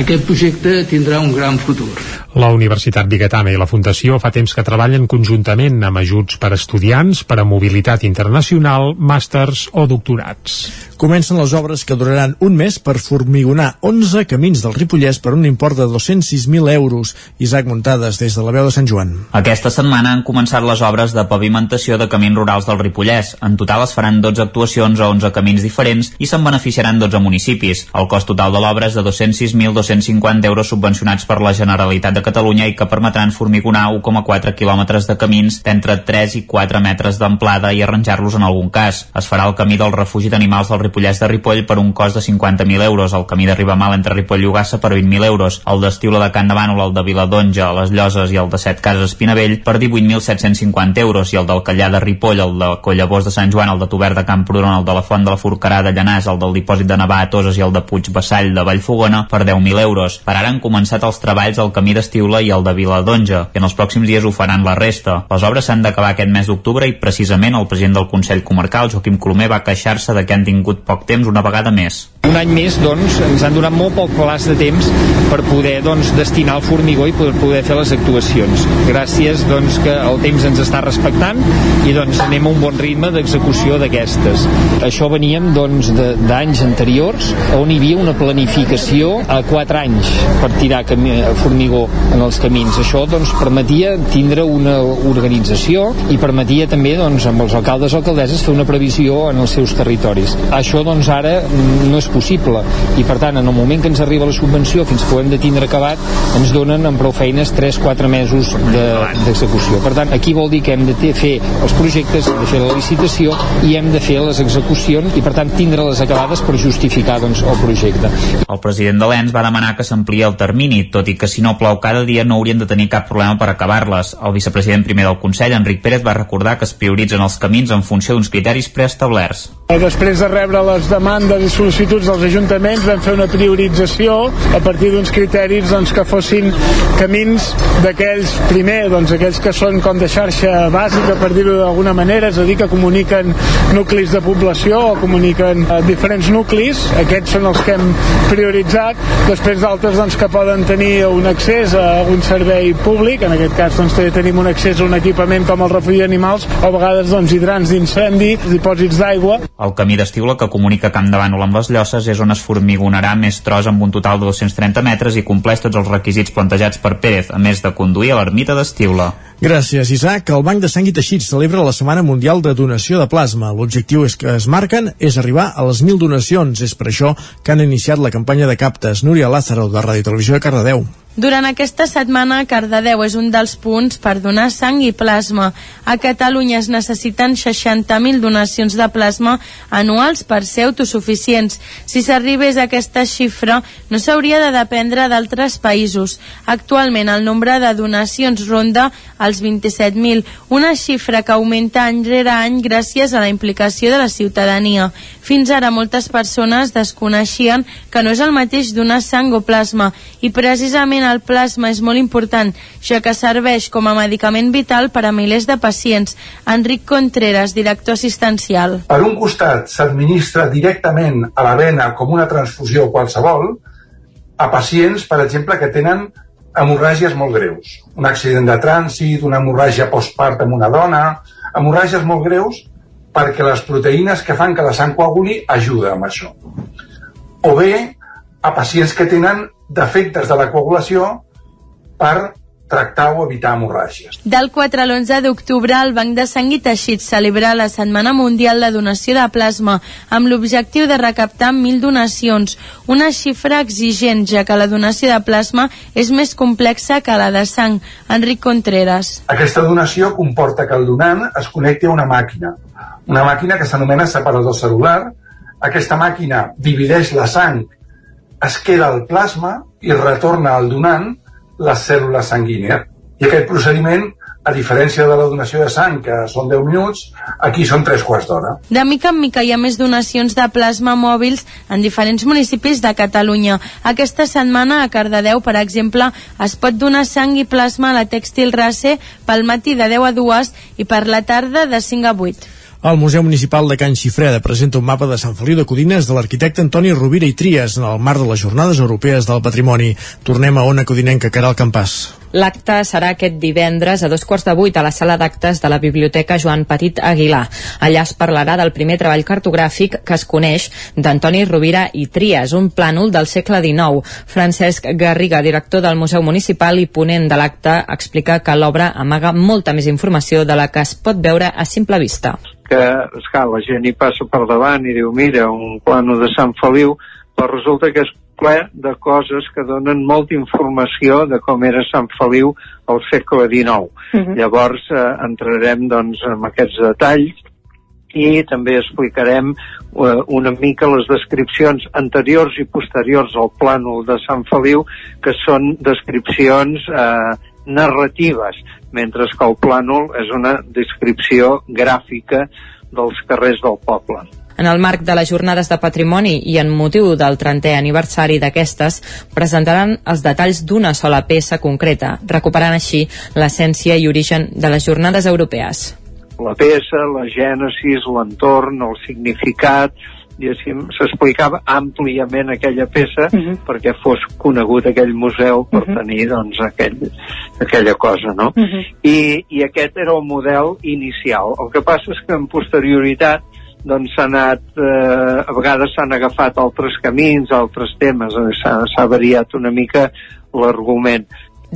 aquest projecte tindrà un gran futur. La Universitat Bigatana i la Fundació fa temps que treballen conjuntament amb ajuts per a estudiants, per a mobilitat internacional, màsters o doctorats. Comencen les obres que duraran un mes per formigonar 11 camins del Ripollès per un import de 206.000 euros. Isaac Muntades, des de la veu de Sant Joan. Aquesta setmana han començat les obres de pavimentació de camins rurals del Ripollès. En total es faran 12 actuacions a 11 camins diferents i se'n beneficiaran 12 municipis. El cost total de l'obra és de 206.250 euros subvencionats per la Generalitat de Catalunya i que permetran formigonar 1,4 quilòmetres de camins d'entre 3 i 4 metres d'amplada i arranjar-los en algun cas. Es farà el camí del refugi d'animals del Ripollès de Ripoll per un cost de 50.000 euros, el camí de Ribamal entre Ripoll i Ugassa per 20.000 euros, el d'Estiula de Can de Bànol, el de Viladonja, les Lloses i el de Set Cases Espinavell per 18.750 euros i el del Callà de Ripoll, el de Collabós de Sant Joan, el de Tobert de Camprodon, el de la Font de la Forcarà de Llanàs, el del dipòsit de Navà a Toses i el de Puig Bassall de Vallfogona per 10.000 euros. Per ara han començat els treballs al camí d'Estiula i el de Viladonja, i en els pròxims dies ho faran la resta. Les obres s'han d'acabar aquest mes d'octubre i precisament el president del Consell Comarcal, Joaquim Colomer, va queixar-se de que han tingut poc temps una vegada més. Un any més, doncs, ens han donat molt poc plaç de temps per poder, doncs, destinar el formigó i per poder fer les actuacions. Gràcies, doncs, que el temps ens està respectant i, doncs, anem a un bon ritme d'execució d'aquestes. Això veníem, doncs, d'anys anteriors on hi havia una planificació a quatre anys per tirar camí, formigó en els camins. Això, doncs, permetia tindre una organització i permetia també, doncs, amb els alcaldes o alcaldesses fer una previsió en els seus territoris. Això, doncs, ara no és possible i per tant en el moment que ens arriba la subvenció fins que ho hem de tindre acabat ens donen amb prou feines 3-4 mesos d'execució. De, per tant, aquí vol dir que hem de fer els projectes, de fer la licitació i hem de fer les execucions i per tant tindre-les acabades per justificar doncs, el projecte. El president de l'ENS va demanar que s'ampliï el termini, tot i que si no plou cada dia no haurien de tenir cap problema per acabar-les. El vicepresident primer del Consell, Enric Pérez, va recordar que es prioritzen els camins en funció d'uns criteris preestablerts. Després de rebre les demandes i sol·licituds dels ajuntaments vam fer una priorització a partir d'uns criteris doncs, que fossin camins d'aquells, primer, doncs, aquells que són com de xarxa bàsica, per dir-ho d'alguna manera, és a dir, que comuniquen nuclis de població o comuniquen eh, diferents nuclis, aquests són els que hem prioritzat, després d'altres doncs, que poden tenir un accés a un servei públic, en aquest cas doncs, tenim un accés a un equipament com el refugi d'animals, o a vegades doncs, hidrants d'incendi, dipòsits d'aigua. El camí d'Estiula que comunica Camp de Bànol amb les Llosses és on es formigonarà més tros amb un total de 230 metres i compleix tots els requisits plantejats per Pérez, a més de conduir a l'ermita d'Estiula. Gràcies, Isaac. El Banc de Sang i Teixits celebra la Setmana Mundial de Donació de Plasma. L'objectiu és que es marquen és arribar a les 1.000 donacions. És per això que han iniciat la campanya de captes. Núria Lázaro, de Ràdio Televisió de Cardedeu. Durant aquesta setmana, Cardedeu és un dels punts per donar sang i plasma. A Catalunya es necessiten 60.000 donacions de plasma anuals per ser autosuficients. Si s'arribés a aquesta xifra, no s'hauria de dependre d'altres països. Actualment, el nombre de donacions ronda als 27.000, una xifra que augmenta any rere any gràcies a la implicació de la ciutadania. Fins ara, moltes persones desconeixien que no és el mateix donar sang o plasma i precisament el plasma és molt important, ja que serveix com a medicament vital per a milers de pacients. Enric Contreras, director assistencial. Per un costat, s'administra directament a la vena com una transfusió qualsevol a pacients, per exemple, que tenen hemorràgies molt greus. Un accident de trànsit, una hemorràgia postpart amb una dona, hemorràgies molt greus perquè les proteïnes que fan que la sang coaguli ajuda amb això. O bé a pacients que tenen defectes de la coagulació per tractar o evitar hemorràgies. Del 4 a l'11 d'octubre, el Banc de Sang i Teixits celebra la Setmana Mundial de Donació de Plasma amb l'objectiu de recaptar 1.000 donacions, una xifra exigent, ja que la donació de plasma és més complexa que la de sang. Enric Contreras. Aquesta donació comporta que el donant es connecti a una màquina, una màquina que s'anomena separador celular. Aquesta màquina divideix la sang, es queda el plasma i retorna al donant les cèl·lules sanguínies. I aquest procediment, a diferència de la donació de sang, que són 10 minuts, aquí són 3 quarts d'hora. De mica en mica hi ha més donacions de plasma mòbils en diferents municipis de Catalunya. Aquesta setmana a Cardedeu, per exemple, es pot donar sang i plasma a la Tèxtil Race pel matí de 10 a 2 i per la tarda de 5 a 8. El Museu Municipal de Can Xifreda presenta un mapa de Sant Feliu de Codines de l'arquitecte Antoni Rovira i Trias en el marc de les Jornades Europees del Patrimoni. Tornem a Ona Codinenca, Caral Campàs. L'acte serà aquest divendres a dos quarts de vuit a la sala d'actes de la Biblioteca Joan Petit Aguilar. Allà es parlarà del primer treball cartogràfic que es coneix d'Antoni Rovira i Trias, un plànol del segle XIX. Francesc Garriga, director del Museu Municipal i ponent de l'acte, explica que l'obra amaga molta més informació de la que es pot veure a simple vista que, esclar, la gent hi passa per davant i diu, mira, un plano de Sant Feliu, però resulta que és ple de coses que donen molta informació de com era Sant Feliu al segle XIX. Uh -huh. Llavors eh, entrarem doncs, en aquests detalls i també explicarem eh, una mica les descripcions anteriors i posteriors al plànol de Sant Feliu, que són descripcions eh, narratives, mentre que el plànol és una descripció gràfica dels carrers del poble. En el marc de les jornades de patrimoni i en motiu del 30è aniversari d'aquestes, presentaran els detalls d'una sola peça concreta, recuperant així l'essència i origen de les jornades europees. La peça, la gènesis, l'entorn, el significat, s'explicava àmpliament aquella peça uh -huh. perquè fos conegut aquell museu per uh -huh. tenir doncs, aquell, aquella cosa no? Uh -huh. I, i aquest era el model inicial el que passa és que en posterioritat doncs s'ha anat, eh, a vegades s'han agafat altres camins, altres temes, eh, s'ha variat una mica l'argument.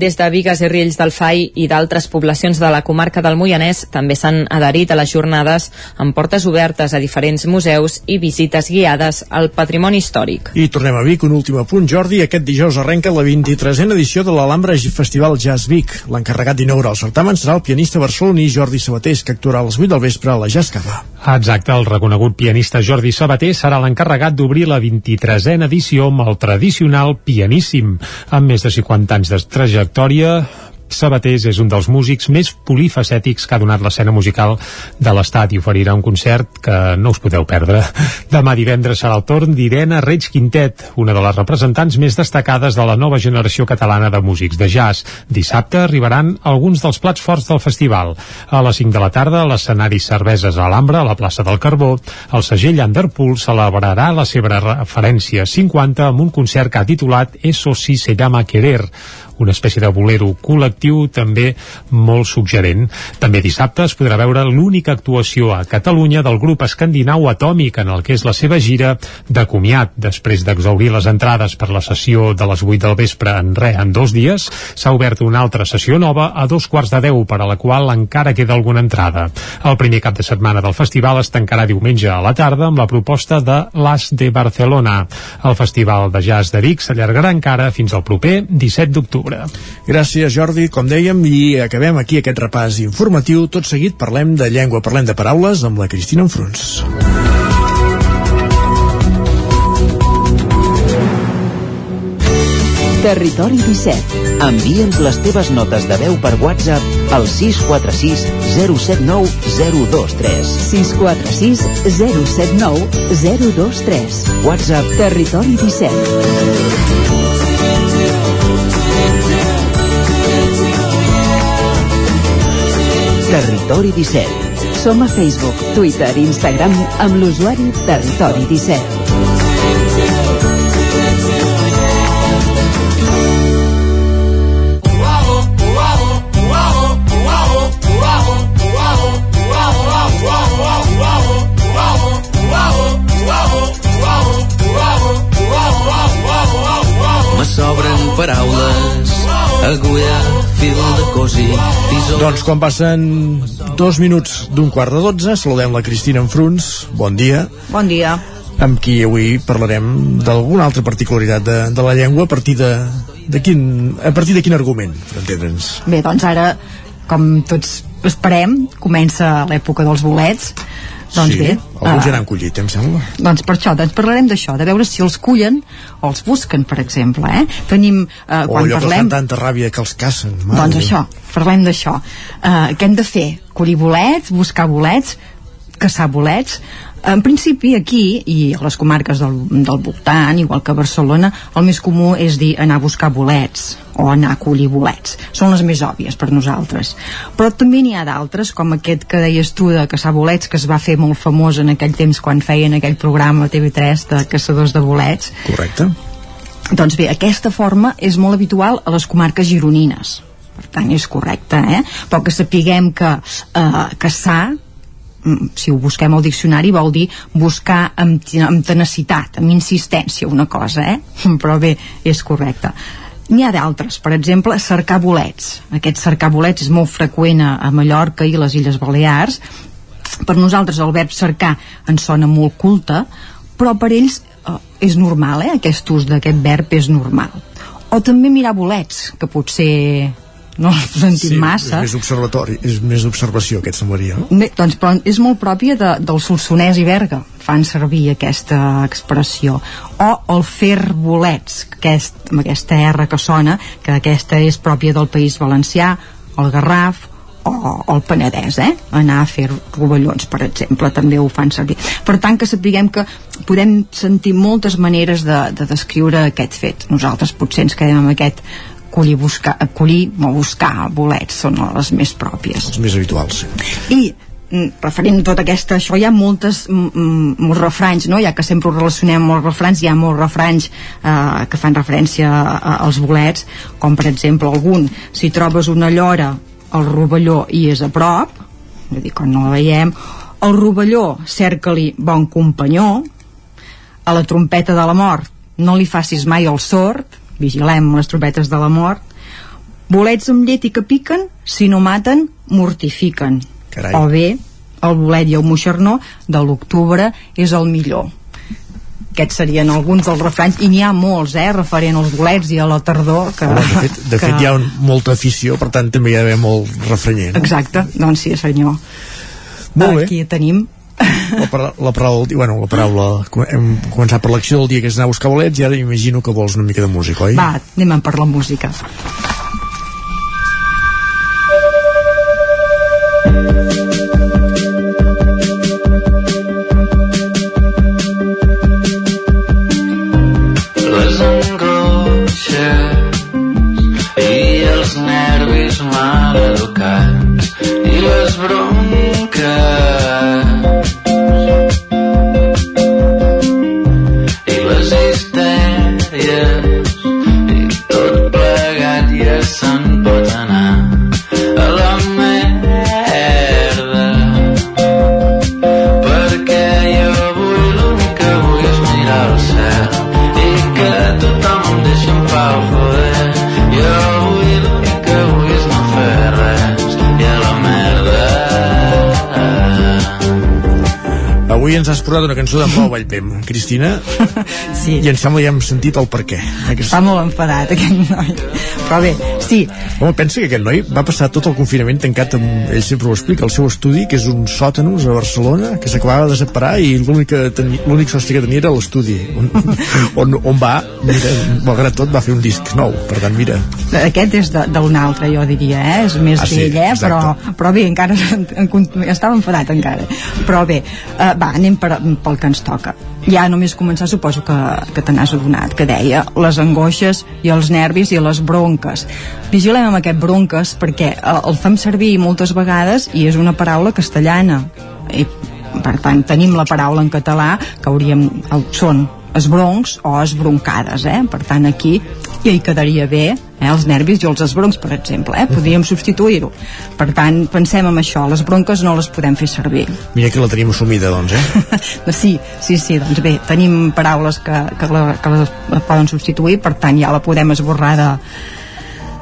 Des de Vigues i Riells del FAI i d'altres poblacions de la comarca del Moianès també s'han adherit a les jornades amb portes obertes a diferents museus i visites guiades al patrimoni històric. I tornem a Vic, un últim apunt, Jordi. Aquest dijous arrenca la 23a edició de l'Alhambra Festival Jazz Vic. L'encarregat d'inaugurar el certamen serà el pianista barceloní Jordi Sabatés, que actuarà a les 8 del vespre a la Jazz Cava. Exacte, el reconegut pianista Jordi Sabater serà l'encarregat d'obrir la 23a edició amb el tradicional pianíssim, amb més de 50 anys de trajectòria Sabatés és un dels músics més polifacètics que ha donat l'escena musical de l'Estat i oferirà un concert que no us podeu perdre. Demà divendres serà el torn d'Irena Reig Quintet, una de les representants més destacades de la nova generació catalana de músics de jazz. Dissabte arribaran alguns dels plats forts del festival. A les 5 de la tarda, l'escenari Cerveses a l'Ambra, a la plaça del Carbó, el segell Underpool celebrarà la seva referència 50 amb un concert que ha titulat Eso sí se llama querer, una espècie de bolero col·lectiu també molt suggerent. També dissabte es podrà veure l'única actuació a Catalunya del grup escandinau Atòmic en el que és la seva gira de comiat. Després d'exaurir les entrades per la sessió de les 8 del vespre en re en dos dies, s'ha obert una altra sessió nova a dos quarts de deu per a la qual encara queda alguna entrada. El primer cap de setmana del festival es tancarà diumenge a la tarda amb la proposta de Las de Barcelona. El Festival de Jazz de Vic s'allargarà encara fins al proper 17 d'octubre d'octubre. Gràcies, Jordi. Com dèiem, i acabem aquí aquest repàs informatiu. Tot seguit parlem de llengua, parlem de paraules amb la Cristina Enfruns. Territori 17. Envia'ns les teves notes de veu per WhatsApp al 646 079 023. 646 079 023. WhatsApp Territori 17. Territori 17. Som a Facebook, Twitter i Instagram amb l'usuari Territori 17. Me sobren paraules agulla, Doncs quan passen dos minuts d'un quart de dotze, saludem la Cristina Enfruns. Bon dia. Bon dia. Amb qui avui parlarem d'alguna altra particularitat de, de la llengua a partir de, de quin, a partir de quin argument, per entendre'ns. Bé, doncs ara, com tots esperem, comença l'època dels bolets. Doncs sí, bé, alguns ja eh, n'han collit, em sembla. doncs per això, doncs parlarem d'això, de veure si els cullen o els busquen, per exemple, eh? Tenim, o quan allò que parlem... fan tanta ràbia que els cacen. mare Doncs això, parlem d'això. Uh, què hem de fer? Collir bolets, buscar bolets, caçar bolets. En principi, aquí, i a les comarques del, del voltant, igual que a Barcelona, el més comú és dir anar a buscar bolets o anar a collir bolets. Són les més òbvies per nosaltres. Però també n'hi ha d'altres, com aquest que deies tu de caçar bolets, que es va fer molt famós en aquell temps quan feien aquell programa a TV3 de caçadors de bolets. Correcte. Doncs bé, aquesta forma és molt habitual a les comarques gironines. Per tant, és correcte, eh? Però que sapiguem que eh, caçar si ho busquem al diccionari vol dir buscar amb, amb tenacitat, amb insistència una cosa, eh? Però bé, és correcte. N'hi ha d'altres, per exemple, cercar bolets. Aquest cercar bolets és molt freqüent a, Mallorca i les Illes Balears. Per nosaltres el verb cercar ens sona molt culte, però per ells eh, és normal, eh? Aquest ús d'aquest verb és normal. O també mirar bolets, que potser no els sentim sí, massa. És més observatori, és més observació, aquest semblaria, no? Bé, doncs, però és molt pròpia de, del Solsonès i Berga fan servir aquesta expressió o el fer bolets aquest, amb aquesta R que sona que aquesta és pròpia del País Valencià el Garraf o, o el Penedès, eh? anar a fer rovellons, per exemple, també ho fan servir. Per tant, que sapiguem que podem sentir moltes maneres de, de descriure aquest fet. Nosaltres potser ens quedem amb aquest collir, buscar, collir o buscar bolets, són les més pròpies. Els més habituals. I mm, referent a tot aquesta, això hi ha moltes, mm, mm, molts refranys, no? ja que sempre ho relacionem amb els refranys, hi ha molts refranys eh, que fan referència als bolets, com per exemple algun, si trobes una llora al rovelló i és a prop, és a dir, quan no la veiem, el rovelló cerca-li bon companyó, a la trompeta de la mort no li facis mai el sord, vigilem les trompetes de la mort, bolets amb llet i que piquen, si no maten, mortifiquen. Carai. O bé, el bolet i el moixernó de l'octubre és el millor. Aquests serien alguns dels refranys, i n'hi ha molts, eh, referent als bolets i a la tardor. Que, Home, de fet, de que... fet hi ha un, molta afició, per tant també hi ha d'haver molt refrenyer. No? Exacte, doncs sí, senyor. Molt bé. Aquí tenim La, para, la paraula, bueno, la paraula hem començat per l'acció del dia que és anar a buscar bolets i ara imagino que vols una mica de música, oi? Va, anem a per la música. les angoixes i els nervis mal educats i les bronques posat una cançó d'en Pau Vallpem, Cristina, sí. i em sembla que ja hem sentit el per què. Aquest... Està molt enfadat, aquest noi. Però bé, sí, Home, pensa que aquest noi va passar tot el confinament tancat amb, ell sempre ho explica, el seu estudi, que és un sòtanos a Barcelona, que s'acabava de separar i l'únic sostre que tenia era l'estudi, on, on, on va, mira, malgrat tot, va fer un disc nou, per tant, mira, aquest és d'un altre, jo diria, eh? És més Ah, sí, vell, eh? exacte. Però, però bé, encara en- en- estava enfadat encara. Però bé, eh, va, anem per, pel que ens toca. Ja només començar, suposo que, que te n'has adonat, que deia les angoixes i els nervis i les bronques. Vigilem amb aquest bronques perquè el, el fem servir moltes vegades i és una paraula castellana. I, per tant, tenim la paraula en català que hauríem... El, són esbroncs o esbroncades, eh? Per tant, aquí ja hi quedaria bé eh? els nervis i els esbroncs, per exemple, eh? Podríem substituir-ho. Per tant, pensem en això, les bronques no les podem fer servir. mira que la tenim assumida, doncs, eh? Sí, sí, sí, doncs bé, tenim paraules que, que, la, que les poden substituir, per tant ja la podem esborrar de,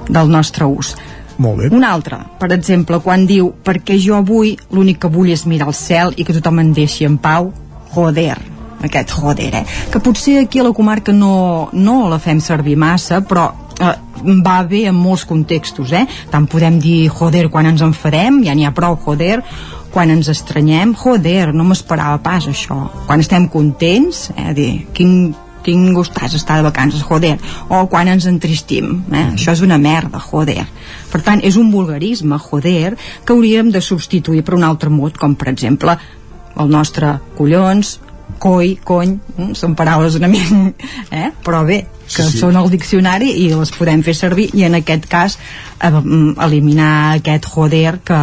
del nostre ús. Molt bé. Un altre, per exemple, quan diu perquè jo avui l'únic que vull és mirar el cel i que tothom em deixi en pau, joder, aquest joder, eh? Que potser aquí a la comarca no, no la fem servir massa, però eh, va bé en molts contextos, eh? Tant podem dir joder quan ens enfadem, ja n'hi ha prou joder, quan ens estranyem, joder, no m'esperava pas això. Quan estem contents, eh, dir, quin, quin gustàs estar de vacances, joder, o quan ens entristim, eh? Mm. això és una merda, joder. Per tant, és un vulgarisme, joder, que hauríem de substituir per un altre mot, com per exemple el nostre collons, coi, cony, mm, són paraules una mica, eh? però bé, que sí, sí. són al diccionari i les podem fer servir i en aquest cas eh, eliminar aquest joder que,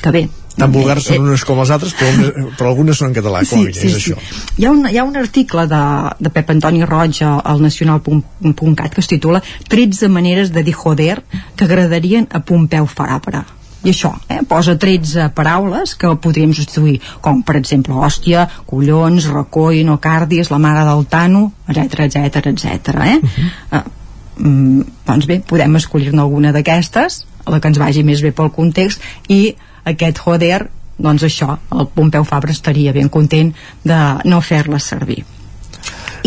que bé, tan vulgars són unes com les altres, però, però algunes són en català, com sí, sí, és sí. això. Hi ha un, hi ha un article de, de Pep Antoni Roig al nacional.cat que es titula 13 maneres de dir joder que agradarien a Pompeu Faràpara i això, eh, posa 13 paraules que podríem substituir, com per exemple hòstia, collons, recoll, nocardis, la mare del Tano, etc etc etc. Eh? Uh -huh. eh, mm, doncs bé, podem escollir-ne alguna d'aquestes, la que ens vagi més bé pel context, i aquest joder doncs això, el Pompeu Fabra estaria ben content de no fer-la servir.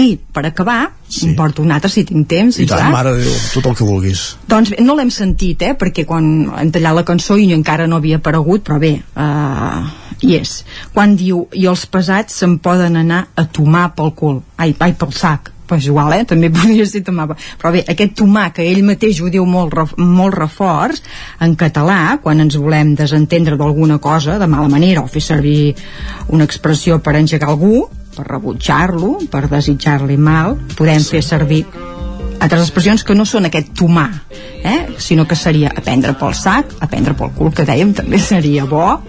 I per acabar sí. em porto un altre si tinc temps i tant, mare Déu, tot el que vulguis. Doncs bé, no l'hem sentit eh, perquè quan hem tallat la cançó i encara no havia aparegut però bé, uh, hi és. Quan diu i els pesats se'n poden anar a tomar pel cul ai, ai pel sac igual, eh? també podria ser tomar però bé, aquest tomar que ell mateix ho diu molt, molt reforç en català, quan ens volem desentendre d'alguna cosa de mala manera o fer servir una expressió per engegar algú per rebutjar-lo, per desitjar-li mal podem sí. fer servir altres expressions que no són aquest tomar eh? sinó que seria aprendre pel sac aprendre pel cul, que dèiem també seria bo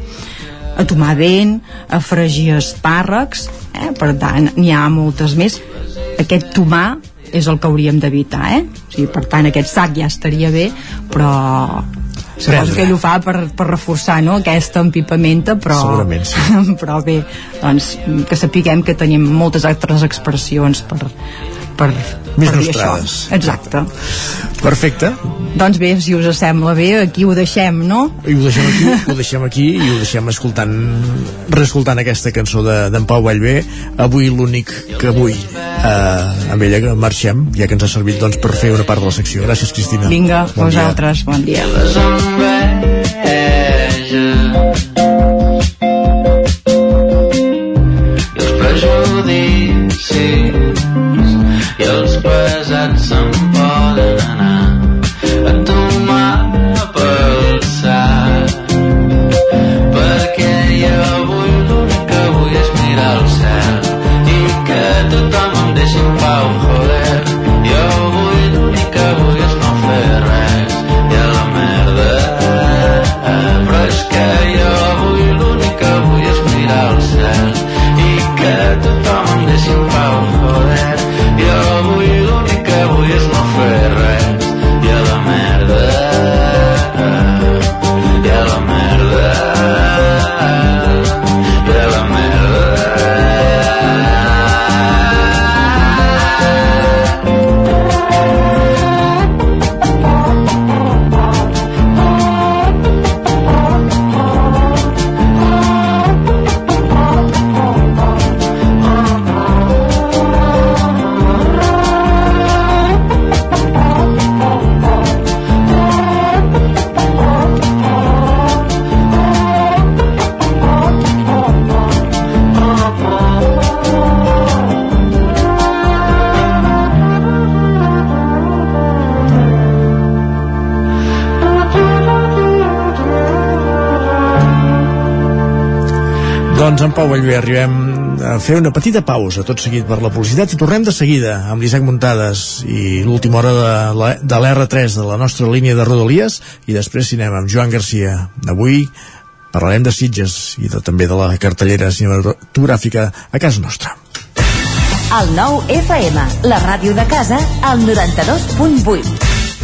a tomar vent, a fregir espàrrecs, eh? per tant n'hi ha moltes més aquest tomar és el que hauríem d'evitar, eh? O sigui, per tant, aquest sac ja estaria bé, però suposo que ell ho fa per, per reforçar no? aquesta empipamenta però, sí. però bé doncs, que sapiguem que tenim moltes altres expressions per, per, més per nostrades. Exacte. Perfecte. Doncs bé, si us sembla bé, aquí ho deixem, no? I ho deixem aquí, ho deixem aquí i ho deixem escoltant, reescoltant aquesta cançó d'en de, Pau Vallvé, avui l'únic que vull. Eh, amb ella que marxem, ja que ens ha servit doncs, per fer una part de la secció. Gràcies, Cristina. Vinga, bon vosaltres, dia. bon dia. En Pau Vallvé arribem a fer una petita pausa, tot seguit per la publicitat, i tornem de seguida amb l'Isaac Muntades i l'última hora de l'R3 de la nostra línia de Rodalies, i després cinema amb Joan Garcia. Avui parlarem de Sitges i de, també de la cartellera cinematogràfica a casa nostra. El nou FM, la ràdio de casa, al 92.8.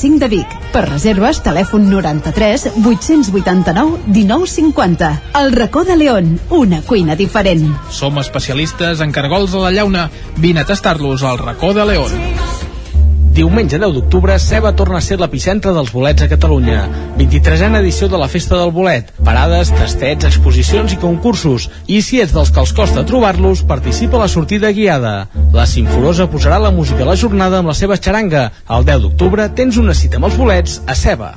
de Vic. Per reserves, telèfon 93 889 1950. El racó de León, una cuina diferent. Som especialistes en cargols a la llauna. Vine a tastar-los al racó de León. Diumenge 10 d'octubre, Ceba torna a ser l'epicentre dels bolets a Catalunya. 23a edició de la Festa del Bolet. Parades, tastets, exposicions i concursos. I si ets dels que els costa trobar-los, participa a la sortida guiada. La Simforosa posarà la música a la jornada amb la seva xaranga. El 10 d'octubre tens una cita amb els bolets a Ceba.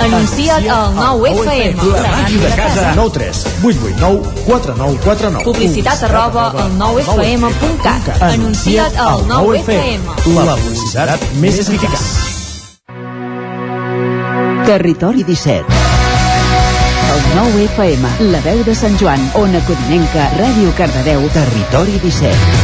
Anuncia't al 9FM. La màquina de casa. 9 3 8 8 9 4 9 4 9 Publicitat arroba al 9FM.cat. Anuncia't al 9FM. La publicitat més eficaç. Territori 17. El 9 FM, la veu de Sant Joan, Ona Codinenca, Ràdio Cardedeu, Territori 17.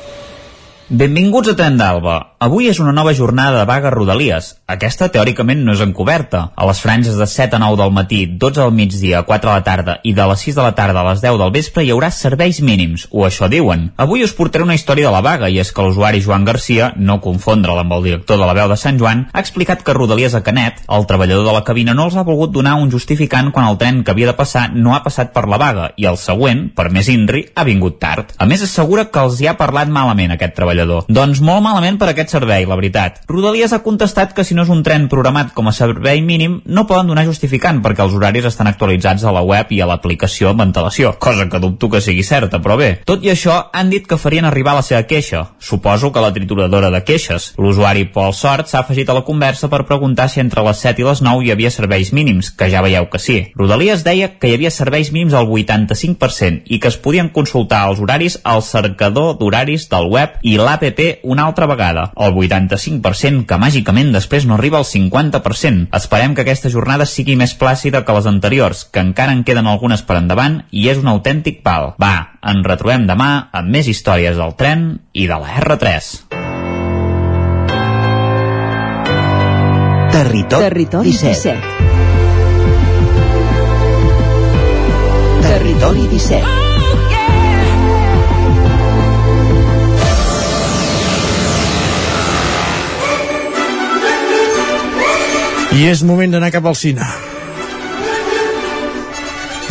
Benvinguts a Tren d'Alba. Avui és una nova jornada de vaga Rodalies. Aquesta teòricament no és encoberta. A les franges de 7 a 9 del matí, 12 al migdia, 4 a la tarda i de les 6 de la tarda a les 10 del vespre hi haurà serveis mínims, o això diuen. Avui us portaré una història de la vaga i és que l'usuari Joan Garcia, no confondre'l amb el director de la veu de Sant Joan, ha explicat que Rodalies a Canet, el treballador de la cabina no els ha volgut donar un justificant quan el tren que havia de passar no ha passat per la vaga i el següent, per més INRI, ha vingut tard. A més, assegura que els hi ha parlat malament aquest treballador. Doncs molt malament per aquest servei, la veritat. Rodalies ha contestat que si no és un tren programat com a servei mínim, no poden donar justificant perquè els horaris estan actualitzats a la web i a l'aplicació amb antelació, cosa que dubto que sigui certa, però bé. Tot i això, han dit que farien arribar la seva queixa. Suposo que la trituradora de queixes. L'usuari Pol Sort s'ha afegit a la conversa per preguntar si entre les 7 i les 9 hi havia serveis mínims, que ja veieu que sí. Rodalies deia que hi havia serveis mínims al 85% i que es podien consultar els horaris al cercador d'horaris del web i l'APP una altra vegada. El 85% que màgicament després no arriba al 50%. Esperem que aquesta jornada sigui més plàcida que les anteriors, que encara en queden algunes per endavant i és un autèntic pal. Va, en retrobem demà amb més històries del tren i de la R3. Territori, Territori 17. 17. Territori 17. I és moment d'anar cap al cine.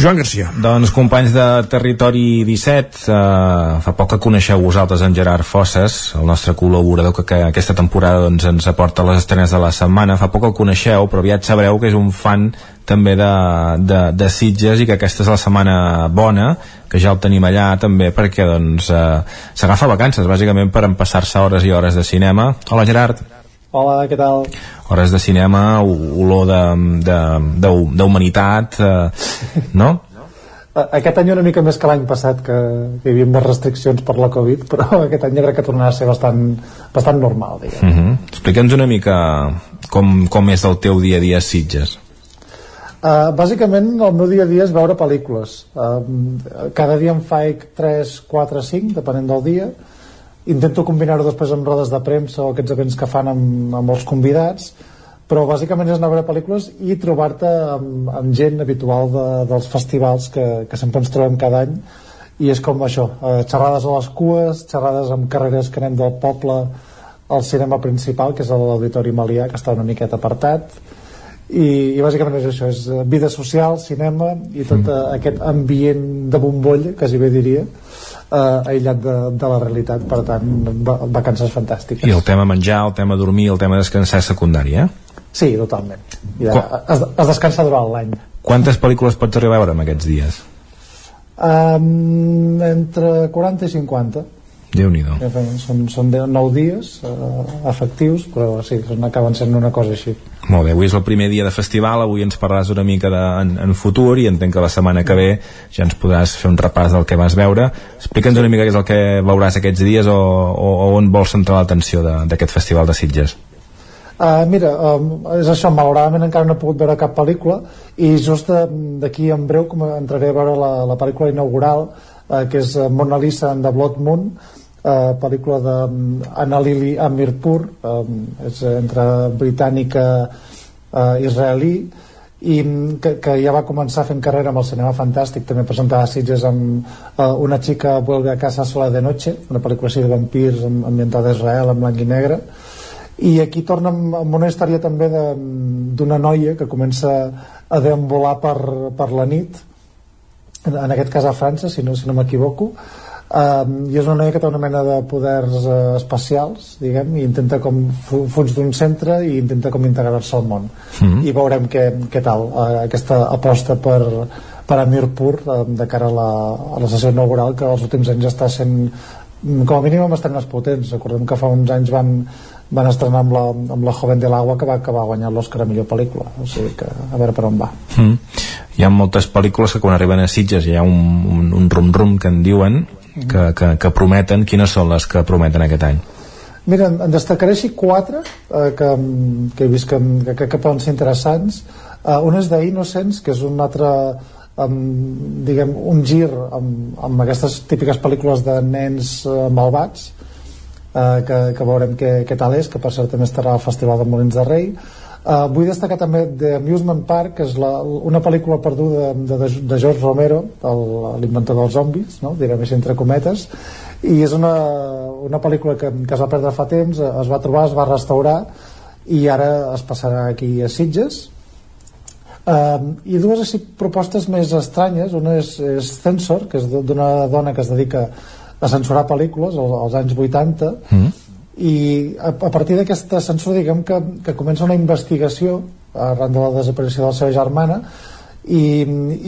Joan Garcia. Doncs companys de Territori 17, eh, fa poc que coneixeu vosaltres en Gerard Fosses, el nostre col·laborador que, que aquesta temporada doncs, ens aporta les estrenes de la setmana. Fa poc que el coneixeu, però aviat sabreu que és un fan també de, de, de Sitges i que aquesta és la setmana bona, que ja el tenim allà també perquè doncs eh, s'agafa vacances bàsicament per empassar-se hores i hores de cinema. Hola Gerard. Què tal? Hores de cinema, olor d'humanitat, eh, no? A- Aquest any una mica més que l'any passat, que, que hi havia més restriccions per la Covid, però aquest any crec que tornarà a ser bastant, bastant normal, diguem. Uh -huh. Explica'ns una mica com, com és el teu dia a dia a Sitges. Uh, bàsicament, el meu dia a dia és veure pel·lícules. Uh, cada dia em faig 3, 4, 5, depenent del dia. Intento combinar-ho després amb rodes de premsa o aquests events que fan amb, amb els convidats, però bàsicament és anar a veure pel·lícules i trobar-te amb, amb gent habitual de, dels festivals que, que sempre ens trobem cada any. I és com això, eh, xerrades a les cues xerrades amb carreres que anem del poble al cinema principal que és l'Auditori Malià que està una miqueta apartat. I, i bàsicament és això, és eh, vida social, cinema i tot mm. aquest ambient de bombolla, quasi bé diria eh, aïllat de, de la realitat per tant, va, vacances fantàstiques I el tema menjar, el tema dormir, el tema descansar secundari, eh? Sí, totalment. Ja, es, es descansa durant l'any. Quantes pel·lícules pots arribar a veure en aquests dies? Um, entre 40 i 50. Déu-n'hi-do. Ja fem- Són, són 10, 9 dies uh, efectius, però sí, acaben sent una cosa així. Molt bé, avui és el primer dia de festival, avui ens parlaràs una mica de, en, en futur i entenc que la setmana que ve ja ens podràs fer un repàs del que vas veure. Explica'ns una mica què és el que veuràs aquests dies o, o, o on vols centrar l'atenció d'aquest festival de Sitges. Uh, mira, um, és això, malauradament encara no he pogut veure cap pel·lícula i just eh, d'aquí en breu com entraré a veure la, la pel·lícula inaugural uh, que és eh, Mona Lisa and the Blood Moon uh, pel·lícula d'Anna Lili Amirpur um, és entre britànica uh, israelí i mm, que, que ja va començar fent carrera amb el cinema fantàstic. També presentava Sitges amb uh, una xica vuelve a casa sola de noche una pel·lícula així de vampirs amb- ambientada a Israel en blanc i negre. I aquí torna amb amb una història també de- d'una noia que comença a deambular per, per la nit en, en aquest cas a França si no, si no m'equivoco. Um, i és una noia que té una mena de poders uh, especials diguem, i intenta com fuig d'un centre i intenta com integrar-se al món. Mhm. i veurem què, què tal uh, aquesta aposta per, per Amirpur uh, de cara a la, a la sessió inaugural que els últims anys està sent mm, com a mínim amb estrenes potents. Recordem que fa uns anys van van estrenar amb la, amb la Joven de l'Agua que va acabar guanyant l'Oscar a millor pel·lícula. O sigui que a veure per on va. Mm. Hi ha moltes pel·lícules que quan arriben a Sitges hi ha un, un, un rum-rum que en diuen que, que, que prometen. Quines són les que prometen aquest any? Mira, en destacaré així quatre eh, que, que he vist que, que, que, poden ser interessants. Uh, una és d'Innocents, que és un altre um, diguem, un gir amb, amb aquestes típiques pel·lícules de nens uh, malvats uh, que, que veurem què, què tal és, que per cert també estarà al Festival de Molins de Rei uh, vull destacar també The Amusement Park que és la, una pel·lícula perduda de, de, de George Romero l'inventor dels zombis no? direm així entre cometes i és una, una pel·lícula que, que es va perdre fa temps es va trobar, es va restaurar i ara es passarà aquí a Sitges Um, i dues així propostes més estranyes una és, és Censor que és d'una dona que es dedica a censurar pel·lícules als, als anys 80 Mm. I a, a partir d'aquesta censura diguem que, que comença una investigació arran de la desaparició de la seva germana i,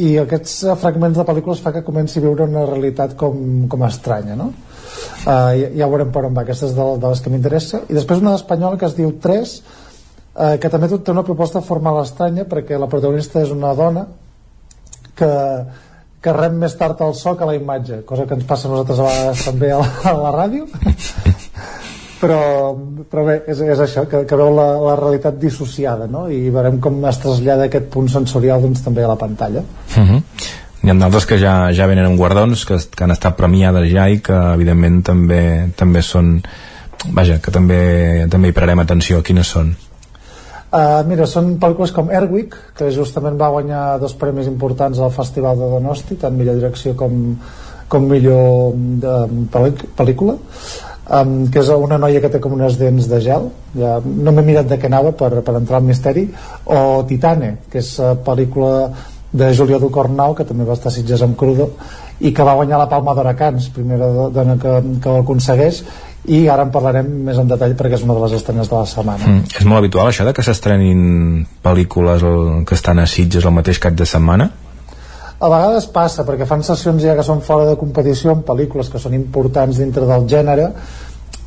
i aquests fragments de pel·lícules fa que comenci a viure una realitat com, com estranya no? uh, ja, ja veurem per on va. Aquesta és de, de les que m'interessa. I després una espanyola que es diu 3 eh, que també té una proposta formal estranya perquè la protagonista és una dona que, que rep més tard el so que la imatge cosa que ens passa a nosaltres a vegades també a la, a la ràdio però, però bé, és, és això que, que veu la, la realitat dissociada no? i veurem com es trasllada aquest punt sensorial doncs, també a la pantalla Uh -huh. N'hi ha d'altres que ja, ja venen amb guardons, que, que han estat premiades ja i que evidentment també, també són vaja, que també, també hi pararem atenció quines són Uh, mira, són pel·lícules com Erwick, que justament va guanyar dos premis importants al Festival de Donosti, tant millor direcció com, com millor de, pel·líc- pel·lícula, um, que és una noia que té com unes dents de gel, ja, no m'he mirat de què anava per, per entrar al misteri, o Titane, que és uh, pel·lícula de Julia Ducornau que també va estar a Sitges amb Crudo i que va guanyar la Palma d'Or a Cans primera dona que, que ho aconsegueix. I ara en parlarem més en detall perquè és una de les estrenes de la setmana. Mm, És molt habitual això de que s'estrenin pel·lícules el, que estan a Sitges el mateix cap de setmana? A vegades passa perquè fan sessions ja que són fora de competició en pel·lícules que són importants dintre del gènere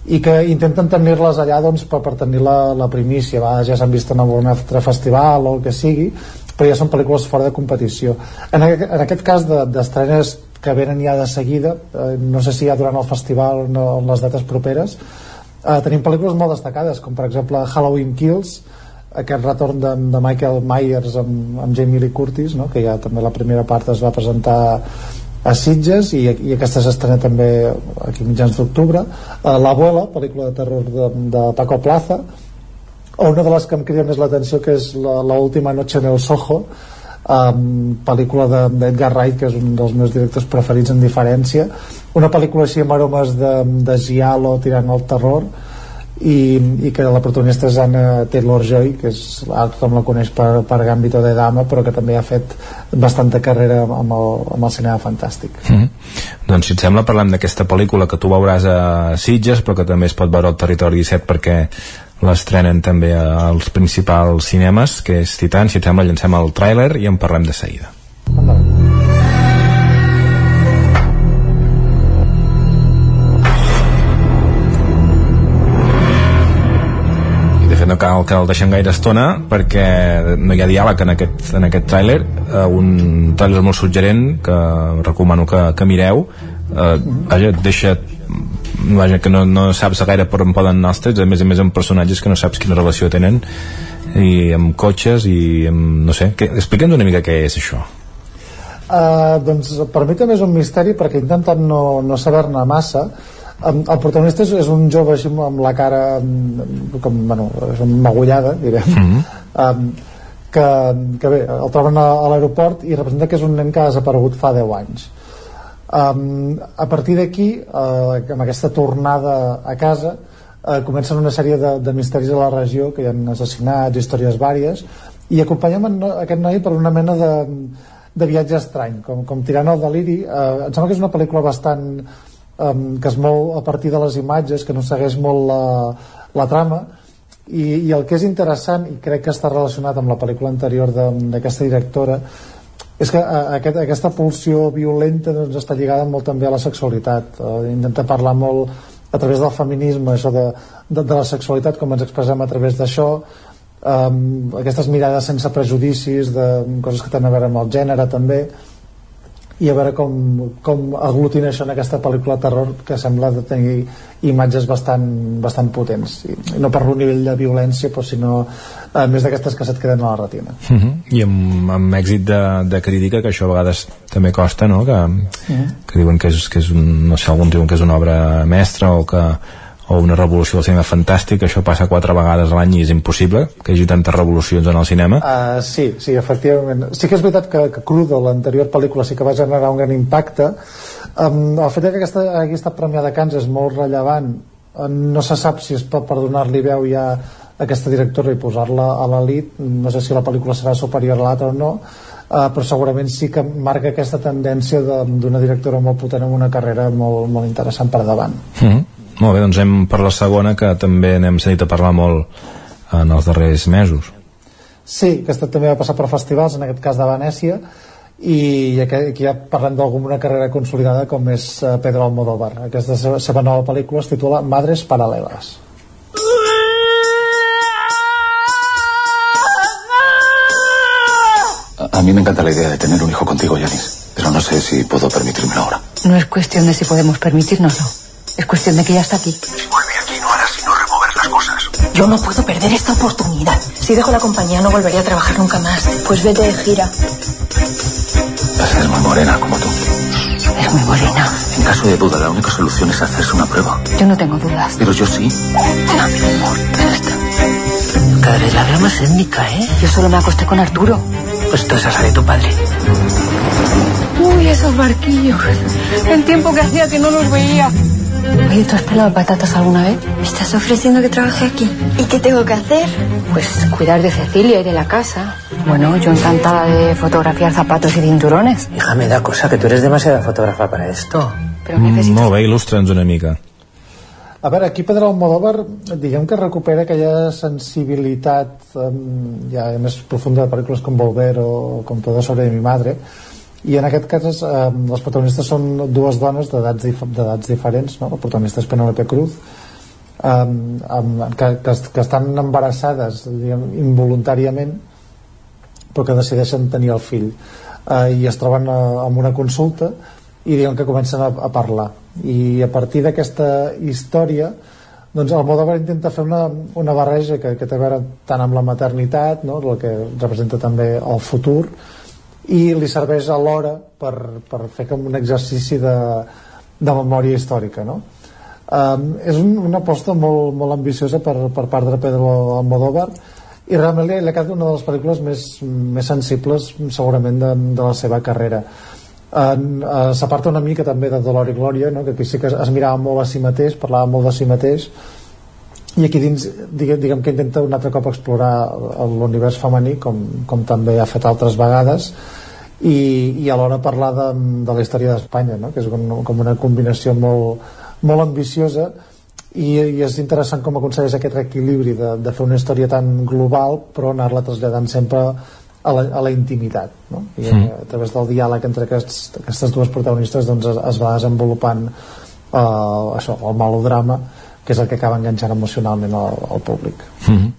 i que intenten tenir-les allà doncs, per, per tenir la, la primícia. A vegades ja s'han vist en algun altre festival o el que sigui però ja són pel·lícules fora de competició. En, en aquest cas d'estrenes de, que venen ja de seguida eh, no sé si ja durant el festival o no, les dates properes eh, tenim pel·lícules molt destacades com per exemple Halloween Kills aquest retorn de, de Michael Myers amb, amb Jamie Lee Curtis no? que ja també la primera part es va presentar a Sitges i, i aquesta s'estrena també aquí mitjans d'octubre. Uh, L'Abuela, pel·lícula de terror de, de Paco Plaza o una de les que em crida més l'atenció que és l'última noche en el Soho um, pel·lícula d'Edgar Wright que és un dels meus directors preferits en diferència. Una pel·lícula així amb aromes de, de giallo tirant al terror i, i que la protagonista és Anna Taylor-Joy que és, com la coneix per, per Gambito de Dama però que també ha fet bastanta carrera amb el, amb el cinema fantàstic. Mm -hmm. Doncs si et sembla parlem d'aquesta pel·lícula que tu veuràs a Sitges però que també es pot veure al Territori 17 perquè l'estrenen també als principals cinemes que és Titan, si et sembla llancem el tràiler i en parlem de seguida no cal que el deixem gaire estona perquè no hi ha diàleg en aquest, en aquest tràiler. Uh, un tràiler molt suggerent que recomano que, que mireu. Uh, allà et deixa vaja, que no, no saps gaire per on poden anar els trets, a més a més amb personatges que no saps quina relació tenen. I amb cotxes i amb, no sé, explica'ns una mica què és això. Uh, doncs per mi també és un misteri perquè he intentat no, no saber-ne massa el protagonista és, és un jove així amb la cara com, bueno, és magullada direm. Mm -hmm. um, que, que bé, el troben a, a l'aeroport i representa que és un nen que ha desaparegut fa 10 anys. Um, a partir d'aquí uh, amb aquesta tornada a casa uh, comencen una sèrie de, de misteris a la regió que hi ha assassinats, històries vàries i acompanyem en, aquest noi per una mena de, de viatge estrany com, com tirant al deliri. Uh, em sembla que és una pel·lícula bastant um, que es mou a partir de les imatges, que no segueix molt la, la trama, i, i el que és interessant, i crec que està relacionat amb la pel·lícula anterior d'aquesta directora, és que a, aquest, aquesta pulsió violenta doncs, està lligada molt també a la sexualitat. Uh, intenta parlar molt a través del feminisme, això de, de, de la sexualitat, com ens expressem a través d'això, um, aquestes mirades sense prejudicis, de coses que tenen a veure amb el gènere també, i a veure com, com aglutina això en aquesta pel·lícula de terror que sembla de tenir imatges bastant, bastant potents I no per un nivell de violència però sinó eh, més d'aquestes que se't queden a la retina uh mhm. -huh. i amb, amb èxit de, de crítica que això a vegades també costa no? que, uh mhm. -huh. que diuen que és, que és un, no sé, alguns diuen que és una obra mestra o que o una revolució del cinema fantàstic, això passa quatre vegades a l'any i és impossible que hi hagi tantes revolucions en el cinema. Uh, sí, sí, efectivament. Sí que és veritat que, que Crudo, l'anterior pel·lícula, sí que va generar un gran impacte. Um, el fet que aquesta hagi estat premiada a Cannes és molt rellevant. Um, no se sap si és per, per donar-li veu ja a aquesta directora i posar-la a l'elit. No sé si la pel·lícula serà superior a l'altra o no, Uh, però segurament sí que marca aquesta tendència d'una directora molt potent amb una carrera molt, molt interessant per davant. Mm -hmm. Molt bé, doncs anem per la segona que també n'hem sentit a parlar molt en els darrers mesos. Sí, aquesta també va passar per festivals, en aquest cas de Venècia, i aquí ja parlem d'alguna carrera consolidada com és eh, Pedro Almodóvar. Aquesta seva nova pel·lícula es titula Madres Paral·leles. A mí me encanta la idea de tener un hijo contigo, Yanis, pero no sé si puedo permitírmelo ahora. No es cuestión de si podemos permitírnoslo. Es cuestión de que ya está aquí. Si vuelve aquí no hará sino remover las cosas. Yo no puedo perder esta oportunidad. Si dejo la compañía no volveré a trabajar nunca más. Pues vete de gira. Es muy morena como tú. Es muy morena. En caso de duda, la única solución es hacerse una prueba. Yo no tengo dudas. Pero yo sí. No, mi amor, basta. Cada vez la veo más étnica, ¿eh? Yo solo me acosté con Arturo. Pues tú esa de tu padre. Uy, esos barquillos. El tiempo que hacía que no los veía. Oye, ¿tú has pelado patatas alguna vez? ¿Me estás ofreciendo que trabaje aquí? ¿Y qué tengo que hacer? Pues cuidar de Cecilia y de la casa. Bueno, yo encantada de fotografiar zapatos y cinturones. Hija, me da cosa que tú eres demasiada fotógrafa para esto. Però Mm, molt bé, il·lustra'ns una mica. A veure, aquí Pedro Almodóvar, diguem que recupera aquella sensibilitat um, ja més profunda de pel·lícules com Volver o com Todo sobre mi madre, i en aquest cas um, les protagonistes són dues dones d'edats dif diferents, no? la protagonista és Penelope Cruz, um, um, que, que, que estan embarassades diguem, involuntàriament però que decideixen tenir el fill uh, i es troben uh, amb una consulta i diuen que comencen a, a parlar i a partir d'aquesta història doncs el Modovar intenta fer una, una barreja que, que té a veure tant amb la maternitat no? el que representa també el futur i li serveix alhora per, per fer com un exercici de, de memòria històrica no? um, és un, una aposta molt, molt ambiciosa per, per part de Pedro Almodóvar i realment li, ha quedat una de les pel·lícules més, més sensibles segurament de, de la seva carrera en, uh, s'aparta una mica també de Dolor i Glòria no? que aquí sí que es, es mirava molt a si mateix parlava molt de si mateix i aquí dins diguem, diguem que intenta un altre cop explorar l'univers femení com, com també ha fet altres vegades i, i alhora parlar de, de la història d'Espanya no? que és com, com una combinació molt, molt ambiciosa i, i és interessant com aconsegueix aquest equilibri de, de fer una història tan global però anar-la traslladant sempre a la, a la intimitat no? i mm. a través del diàleg entre aquests, aquestes dues protagonistes doncs es, es va desenvolupant uh, això, el melodrama que és el que acaba enganxant emocionalment al, al públic Mm -hmm.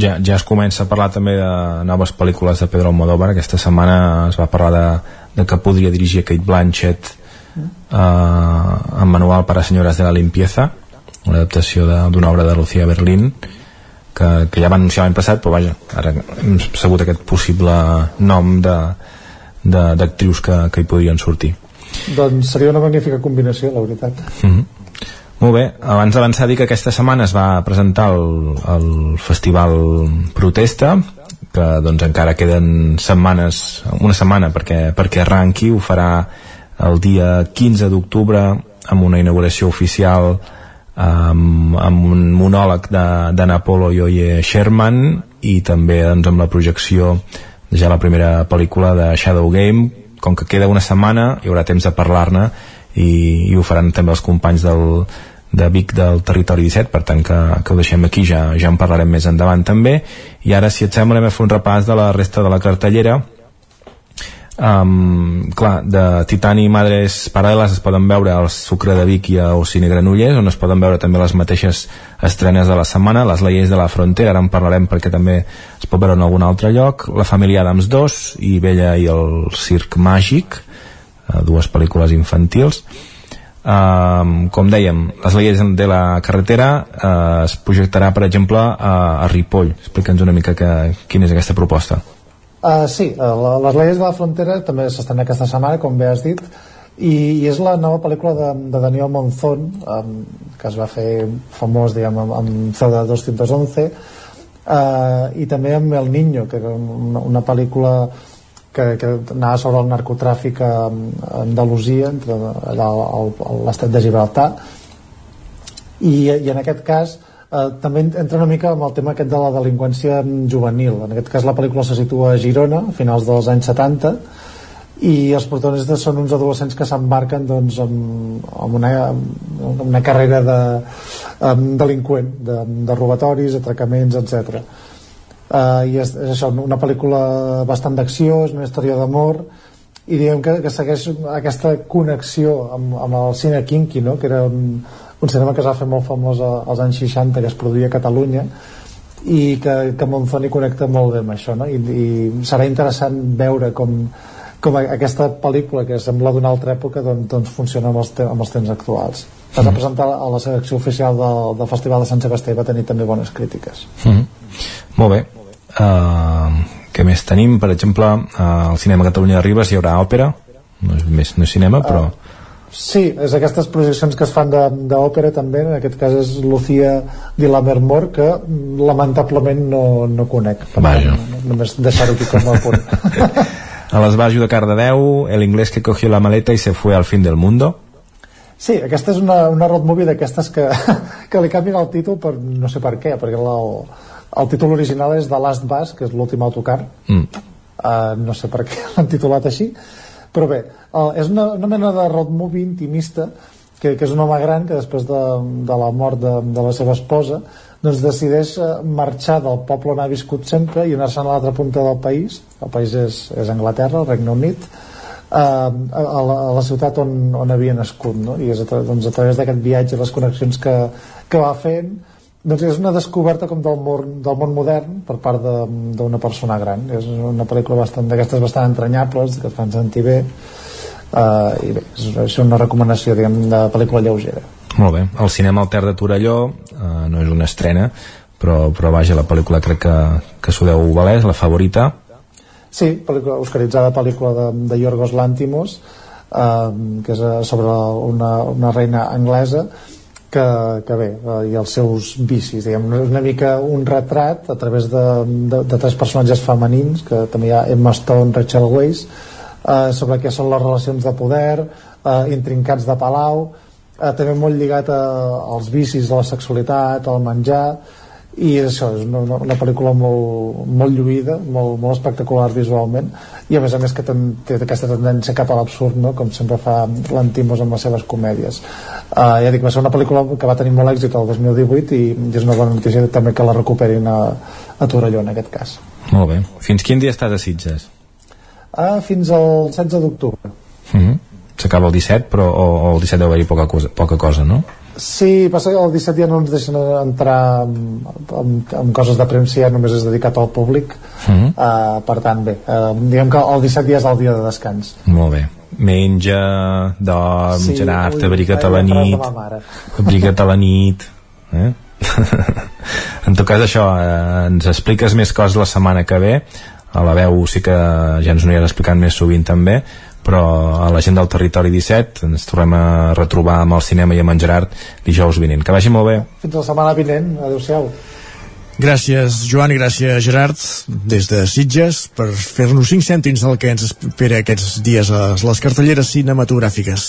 ja, ja es comença a parlar també de noves pel·lícules de Pedro Almodóvar aquesta setmana es va parlar de, de que podria dirigir Kate Blanchett uh, en manual per a senyores de la limpieza una adaptació d'una obra de Lucía Berlín que, que ja va anunciar l'any passat però vaja, ara hem sabut aquest possible nom d'actrius que, que hi podrien sortir doncs seria una magnífica combinació la veritat mm -hmm. Molt bé, abans d'avançar dir que aquesta setmana es va presentar el, el festival Protesta que doncs encara queden setmanes una setmana perquè, perquè arranqui. Ho farà el dia 15 d'octubre amb una inauguració oficial amb, amb un monòleg de, de Napolo Oye Sherman i també doncs, amb la projecció de ja la primera pel·lícula de Shadow Game. Com que queda una setmana hi haurà temps de parlar-ne i, i ho faran també els companys del, de Vic del Territori 17 per tant que, que ho deixem aquí ja, ja en parlarem més endavant també. I ara si et sembla anem a fer un repàs de la resta de la cartellera. Um, clar, de Titani i Madres Paral·leles es poden veure al Sucre de Vic i al Cine Granollers on es poden veure també les mateixes estrenes de la setmana les Lleies de la Frontera, ara en parlarem perquè també es pot veure en algun altre lloc La família Adams 2 i Bella i el Circ Màgic uh, dues pel·lícules infantils Uh, com dèiem, les leyes de la carretera uh, es projectarà, per exemple, a, a Ripoll. Explica'ns una mica que, quina és aquesta proposta. Uh, sí, uh, les leyes de la frontera també s'estan aquesta setmana, com bé has dit, i, i és la nova pel·lícula de, de Daniel Monzón, um, que es va fer famós, diguem, amb, amb Ceuda 211, uh, i també amb El Niño, que era una, una pel·lícula que, que anava sobre el narcotràfic a Andalusia entre allà l'estat de Gibraltar. I, i en aquest cas eh, també entra una mica amb el tema aquest de la delinqüència juvenil. En aquest cas la pel·lícula se situa a Girona a finals dels anys 70 i els protagonistes són uns adolescents que s'embarquen doncs, amb, amb, una, una carrera de amb delinqüent, de, de robatoris, atracaments, etc uh, i és, és això, una pel·lícula bastant d'acció, és una història d'amor i diguem que, que segueix aquesta connexió amb, amb el cine kinky no? que era un, un cinema que es va fer molt famós als anys 60 que es produïa a Catalunya i que, que Monzoni connecta molt bé amb això no? I, i serà interessant veure com, com aquesta pel·lícula que sembla d'una altra època doncs, doncs funciona amb els, amb els temps actuals es va presentar a la selecció oficial del, del Festival de Sant Sebastià i va tenir també bones crítiques mm -hmm. Molt bé. Uh, què més tenim? per exemple uh, al cinema Catalunya de Ribes hi haurà òpera. No és, més, no és cinema però uh, Sí, és aquestes projeccions que es fan d'òpera també, en aquest cas és Lucía de la Mermor que lamentablement no, no conec. Vaja. només deixar-ho aquí com a punt. A l'esbajo de Cardedeu el inglés que cogió la maleta i se fue al fin del mundo. Sí, aquesta és una, una road movie d'aquestes que, que li canvien el títol per no sé per què, perquè la, el, el títol original és The Last Bus, que és l'últim autocar. Mm. Uh, no sé per què l'han titulat així, però bé, uh, és una, una mena de road movie intimista que, que és un home gran que després de, de la mort de, de la seva esposa doncs decideix eh, marxar del poble on ha viscut sempre i anar-se'n a l'altra punta del país el país és, és Anglaterra, el Regne Unit eh, a, la, a la ciutat on, on havia nascut no? i és a, doncs, a través d'aquest viatge les connexions que, que va fent doncs és una descoberta com del món, del món modern per part d'una persona gran. És una pel·lícula bastant d'aquestes bastant entranyables que et fan sentir bé. Uh, i bé, és, és una recomanació diguem, de pel·lícula lleugera. Molt bé, el cinema Alter de Torelló eh, no és una estrena però, però vaja, la pel·lícula crec que, que s'ho deu valer, la favorita. Sí, pel·lícula, oscaritzada pel·lícula de, de Yorgos Lantimos eh, que és sobre una, una reina anglesa que, que bé, eh, i els seus vicis diguem, una mica un retrat a través de, de, de tres personatges femenins que també hi ha Emma Stone, Rachel Weisz eh, sobre què són les relacions de poder, eh, intrincats de palau, eh, també molt lligat a, als vicis de la sexualitat, al menjar, i això és una, una, una pel·lícula molt, molt lluïda, molt, molt espectacular visualment i a més a més que ten, té aquesta tendència cap a l'absurd no? com sempre fa l'Antimos amb les seves comèdies uh, ja dic, va ser una pel·lícula que va tenir molt èxit el 2018 i, i és una bona notícia també que la recuperin a, a Torelló en aquest cas molt bé, fins quin dia estàs a Sitges? ah, fins al 16 d'octubre mm -hmm. s'acaba el 17 però o, o el 17 deu haver-hi poca, cosa, poca cosa, no? Sí, passa que el 17 ja no ens deixen entrar amb, amb, amb coses de premsa ja només és dedicat al públic. Mm -hmm. uh, per tant bé, uh, diguem que el 17 ja és el dia de descans. Molt bé. Menja, dorm, Sí, Gerard, ui, t'abriga't a la nit. abriga't a la nit eh? en tot cas això eh, ens expliques més coses la setmana que ve a la veu sí que ja ens aniràs explicant més sovint també però a la gent del Territori 17 ens tornem a retrobar amb el cinema i amb en Gerard dijous vinent. Que vagi molt bé. fins la setmana vinent, adeu-siau Gràcies, Joan, i gràcies, Gerard, des de Sitges, per fer-nos 5 cèntims del que ens espera aquests dies a les cartelleres cinematogràfiques.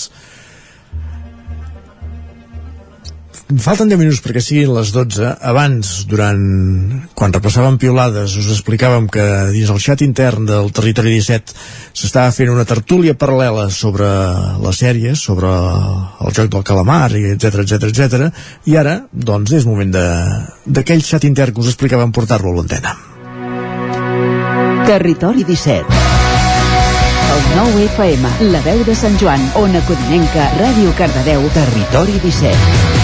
Falten 10 minuts perquè siguin les 12. Abans, durant... quan repassàvem piolades, us explicàvem que dins el xat intern del Territori 17 s'estava fent una tertúlia paral·lela sobre les sèries, sobre el joc del calamar, etc etc etc. I ara, doncs, és moment d'aquell xat intern que us explicàvem portar-lo a l'antena. Territori 17 El 9 FM, la veu de Sant Joan, Ona Codinenca, Ràdio Cardedeu, Territori 17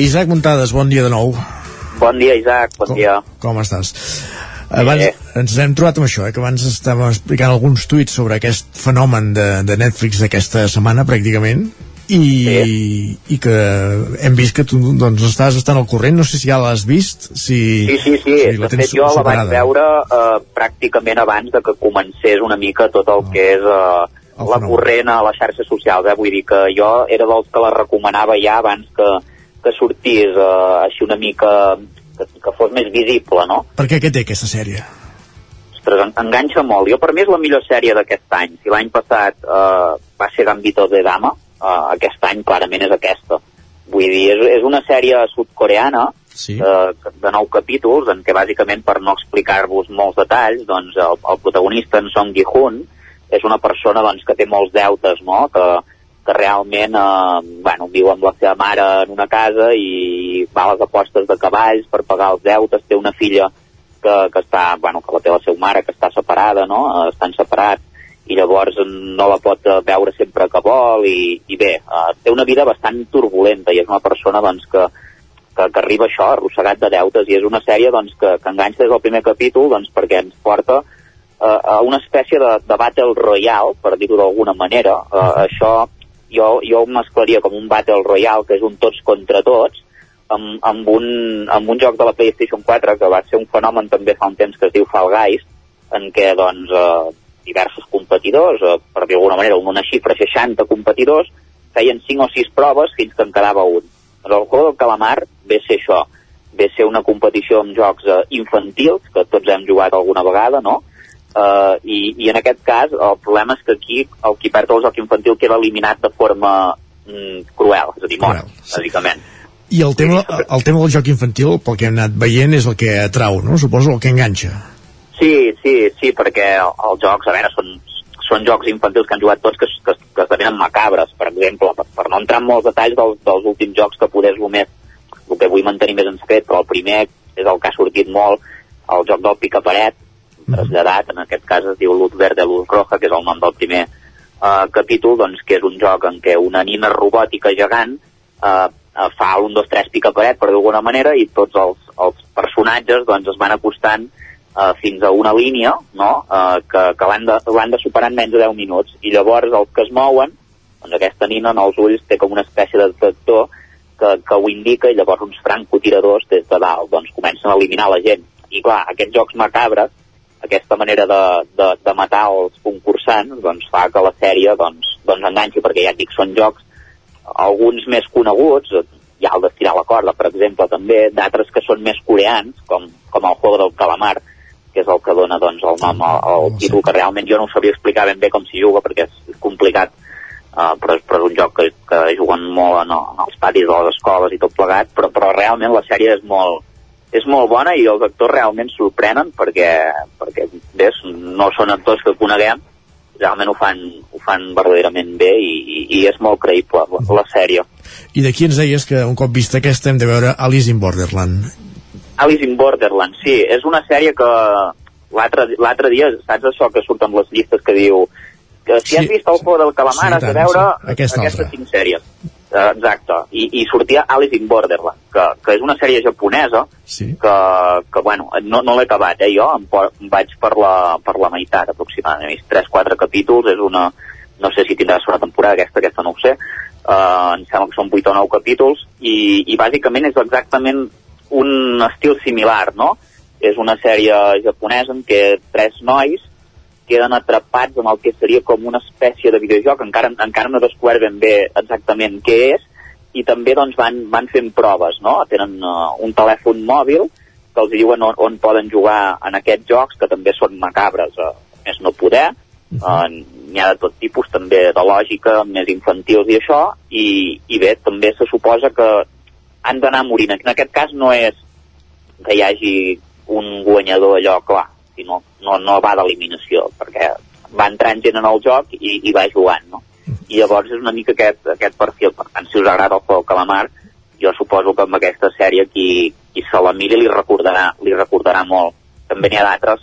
Isaac Muntades, bon dia de nou. Bon dia, Isaac, bon dia. Com estàs? Abans ens hem trobat amb això, eh, que abans estàvem explicant alguns tuits sobre aquest fenomen de, de Netflix d'aquesta setmana, pràcticament, i, sí. i que hem vist que tu doncs, estàs estant al corrent, no sé si ja l'has vist, si, Sí, sí, sí. si de fet, jo la vaig veure eh, pràcticament abans de que comencés una mica tot el que és eh, la corrent a les xarxes socials. Eh? Vull dir que jo era dels que la recomanava ja abans que, que sortís eh, així una mica que, que fos més visible, no? Per què què té aquesta sèrie? Ostres, en, enganxa molt. Jo per mi és la millor sèrie d'aquest any. Si l'any passat eh, va ser Gambito de Dama, eh, aquest any clarament és aquesta. Vull dir, és, és una sèrie sudcoreana sí. eh, de nou capítols en què bàsicament per no explicar-vos molts detalls doncs el, el protagonista en Song Gi-hun és una persona doncs, que té molts deutes no? que, que realment eh, bueno, viu amb la seva mare en una casa i va a les apostes de cavalls per pagar els deutes, té una filla que, que està, bueno, que la té la seva mare que està separada, no? Eh, estan separats i llavors no la pot eh, veure sempre que vol i, i bé, eh, té una vida bastant turbulenta i és una persona doncs, que, que, que arriba això, arrossegat de deutes i és una sèrie doncs, que, que enganxa des del primer capítol doncs, perquè ens porta eh, a una espècie de, de battle royale, per dir-ho d'alguna manera. Eh, això jo, jo mesclaria com un battle royale, que és un tots contra tots, amb, amb, un, amb un joc de la PlayStation 4 que va ser un fenomen també fa un temps que es diu Fall Guys, en què doncs, eh, diversos competidors, eh, per dir d'alguna manera, una xifra 60 competidors, feien 5 o 6 proves fins que en quedava un. Doncs el Juego del Calamar ve ser això, ve ser una competició amb jocs eh, infantils, que tots hem jugat alguna vegada, no? Uh, i, I en aquest cas el problema és que aquí el qui perd el joc infantil queda eliminat de forma mm, cruel, és a dir, mort, bàsicament. I el tema, el tema del joc infantil, pel que hem anat veient, és el que atrau, no? Suposo el que enganxa. Sí, sí, sí, perquè els jocs, a veure, són, són jocs infantils que han jugat tots que, que, que esdevenen macabres, per exemple, per, per no entrar en molts detalls dels, dels últims jocs que poder només, el que vull mantenir més en secret, però el primer és el que ha sortit molt, el joc del picaparet, traslladat, en aquest cas es diu Luz Verde, Luz Roja, que és el nom del primer uh, capítol, doncs, que és un joc en què una nina robòtica gegant uh, fa un, dos, tres picaparet, per d'alguna manera, i tots els, els personatges doncs, es van acostant uh, fins a una línia no? uh, que, que l'han de, de superar en menys de 10 minuts. I llavors els que es mouen, doncs aquesta nina en els ulls té com una espècie de detector que, que ho indica i llavors uns francotiradors des de dalt doncs, comencen a eliminar la gent. I clar, aquests jocs macabres aquesta manera de, de, de matar els concursants doncs, fa que la sèrie doncs, doncs enganxi, perquè ja et dic, són jocs alguns més coneguts, hi ha el d'estirar la corda, per exemple, també, d'altres que són més coreans, com, com el Juego del Calamar, que és el que dona doncs, el nom al, al títol, que realment jo no ho sabia explicar ben bé com s'hi juga, perquè és complicat, uh, però, és, però és un joc que, que juguen molt en, en els patis de les escoles i tot plegat, però, però realment la sèrie és molt, és molt bona i els actors realment sorprenen perquè, perquè bé, no són actors que coneguem, realment ho fan, ho fan verdaderament bé i, i, i és molt creïble la, la sèrie. I d'aquí ens deies que un cop vista aquesta hem de veure Alice in Borderland. Alice in Borderland, sí, és una sèrie que l'altre dia, saps això que surten les llistes que diu que si sí. has vist el Juego del Calamar Sí, has de veure sí. Aquesta aquestes altra. cinc sèries. Eh, Exacte, I, i sortia Alice in Borderland, que, que és una sèrie japonesa sí. que, que bueno, no, no l'he acabat, eh, jo em, po- em vaig per la, per la meitat aproximadament, he vist 3-4 capítols, és una, no sé si tindrà segona temporada aquesta, aquesta no ho sé, uh, em sembla que són 8 o 9 capítols, i, i bàsicament és exactament un estil similar, no? És una sèrie japonesa en què tres nois queden atrapats en el que seria com una espècie de videojoc, encara, encara no descobert ben bé exactament què és, i també doncs, van, van fent proves, no? Tenen uh, un telèfon mòbil que els diuen on, on poden jugar en aquests jocs, que també són macabres, uh, més no poder, uh, n'hi ha de tot tipus, també de lògica, més infantils i això, i, i bé, també se suposa que han d'anar morint. En aquest cas no és que hi hagi un guanyador allò clar, sinó no, no va d'eliminació, perquè va entrant gent en el joc i, i va jugant, no? I llavors és una mica aquest, aquest perfil. Per tant, si us agrada el Juego Calamar, jo suposo que amb aquesta sèrie qui, qui se la miri li recordarà, li recordarà molt. També n'hi ha d'altres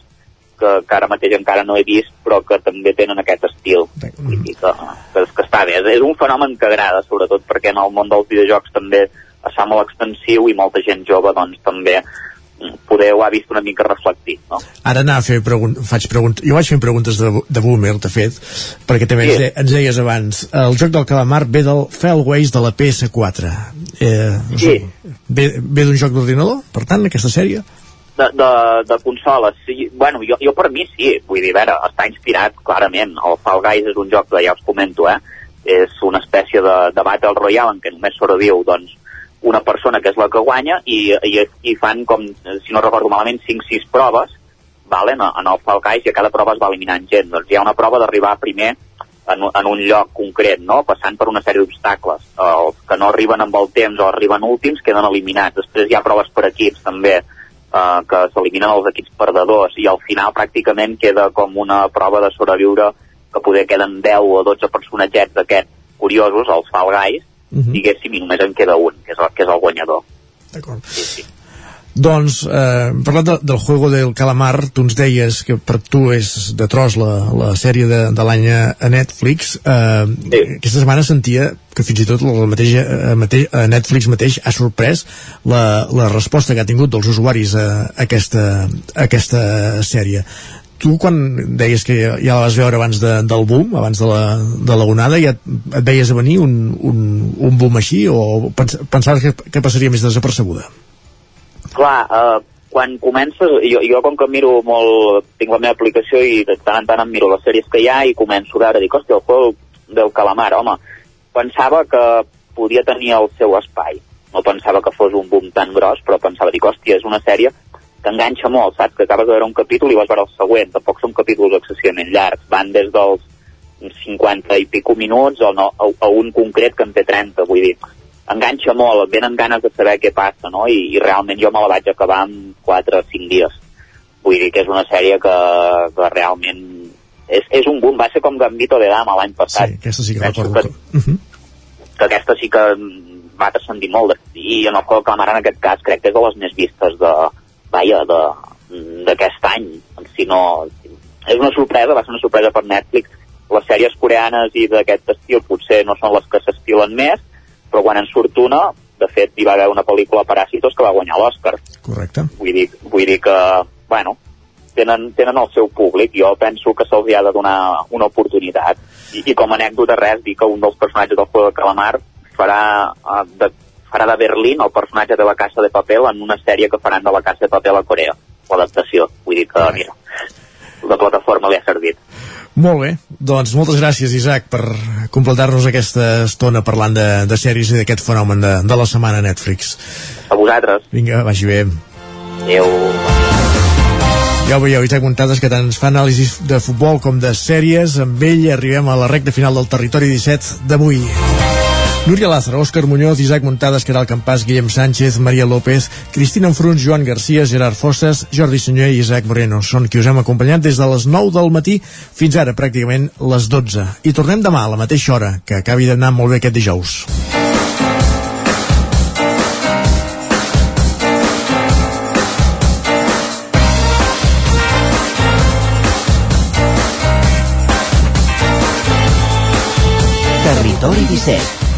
que, que ara mateix encara no he vist, però que també tenen aquest estil. Vull dir que, que, que està bé. És, és un fenomen que agrada, sobretot perquè en el món dels videojocs també es fa molt extensiu i molta gent jove doncs també mm, poder ho ha vist una mica reflectit, no? Ara anar a fer pregun faig preguntes, jo vaig fent preguntes de, de Boomer, de fet, perquè també Sí. ens, de, ens deies abans, el joc del calamar ve del Failways de la PS4. Eh, no sé, ve, ve d'un joc d'ordinador, per tant, aquesta sèrie? de, de, de consoles, sí, bueno, jo, jo per mi sí, vull dir, a veure, està inspirat clarament, el Fall Guys és un joc que ja us comento, eh, és una espècie de, de Battle Royale en què només sobreviu, doncs, una persona que és la que guanya i, i, i fan com, si no recordo malament, 5-6 proves, vale, en, en el Guys i a cada prova es va eliminant gent, doncs hi ha una prova d'arribar primer en, en un lloc concret, no? passant per una sèrie d'obstacles. Els que no arriben amb el temps o arriben últims queden eliminats. Després hi ha proves per equips també, eh, que s'eliminen els equips perdedors i al final pràcticament queda com una prova de sobreviure que poder queden 10 o 12 personatgets d'aquests curiosos, els Fall Guys, Mhm. diguéssim, i només en queda un, que és el, que és el guanyador. D'acord. Doncs, eh, parlant de, del Juego del Calamar, tu ens deies que per tu és de tros la, la sèrie de, de l'any a Netflix. Eh, sí. Aquesta setmana sentia que fins i tot la mateixa, eh, mateix, a Netflix mateix ha sorprès la, la resposta que ha tingut dels usuaris a, a, aquesta, a aquesta sèrie. Tu quan deies que ja la vas veure abans de, del boom, abans de la, de la onada, ja et, et veies a venir un, un, un boom així o pens, pensaves que, que passaria més desapercebuda? Clar, eh, quan comences, jo, jo com que miro molt, tinc la meva aplicació i de tant en tant em miro les sèries que hi ha i començo a dic, hòstia, el juego del calamar, home, pensava que podia tenir el seu espai. no pensava que fos un boom tan gros, però pensava, dic, hòstia, és una sèrie que enganxa molt, saps? Que acabes de veure un capítol i vas veure el següent. Tampoc són capítols excessivament llargs. Van des dels 50 i pico minuts o no, a, a un concret que en té 30, vull dir, enganxa molt, et venen ganes de saber què passa, no? I, i realment jo me la vaig acabar en 4 o 5 dies. Vull dir que és una sèrie que, que realment és, és un boom, va ser com Gambito de Dama l'any passat. Sí, aquesta sí que Penso recordo. que, Uh -huh. que aquesta sí que va transcendir molt i en el de Calamar en aquest cas crec que és de les més vistes de, vaja, d'aquest any. Si no, és una sorpresa va ser una sorpresa per Netflix. Les sèries coreanes i d'aquest estil potser no són les que s'estilen més però quan en surt una de fet hi va haver una pel·lícula Paràsitos que va guanyar l'Oscar. Correcte. vull dir, vull dir que bueno, tenen, tenen el seu públic. Jo penso que se'ls ha de donar una oportunitat. I, i com a anècdota res dir que un dels personatges del Juego de Calamar farà eh, de, farà de Berlín el personatge de la Casa de Papel en una sèrie que faran de la Casa de Papel a Corea l'adaptació, vull dir que mira la plataforma li ha servit Molt bé, doncs moltes gràcies Isaac per completar-nos aquesta estona parlant de, de sèries i d'aquest fenomen de, de la setmana Netflix. a vosaltres Vinga, vagi bé. adeu Ja ho veieu, Isaac Montades, que tant ens fa anàlisis de futbol com de sèries. Amb ell arribem a la recta final del Territori 17 d'avui. Núria Lázaro, Òscar Muñoz, Isaac Montades, Caral Campàs, Guillem Sánchez, Maria López, Cristina Enfruns, Joan Garcia, Gerard Fosses, Jordi Senyor i Isaac Moreno. Són qui us hem acompanyat des de les 9 del matí fins ara, pràcticament les 12. I tornem demà a la mateixa hora, que acabi d'anar molt bé aquest dijous. Territori 17,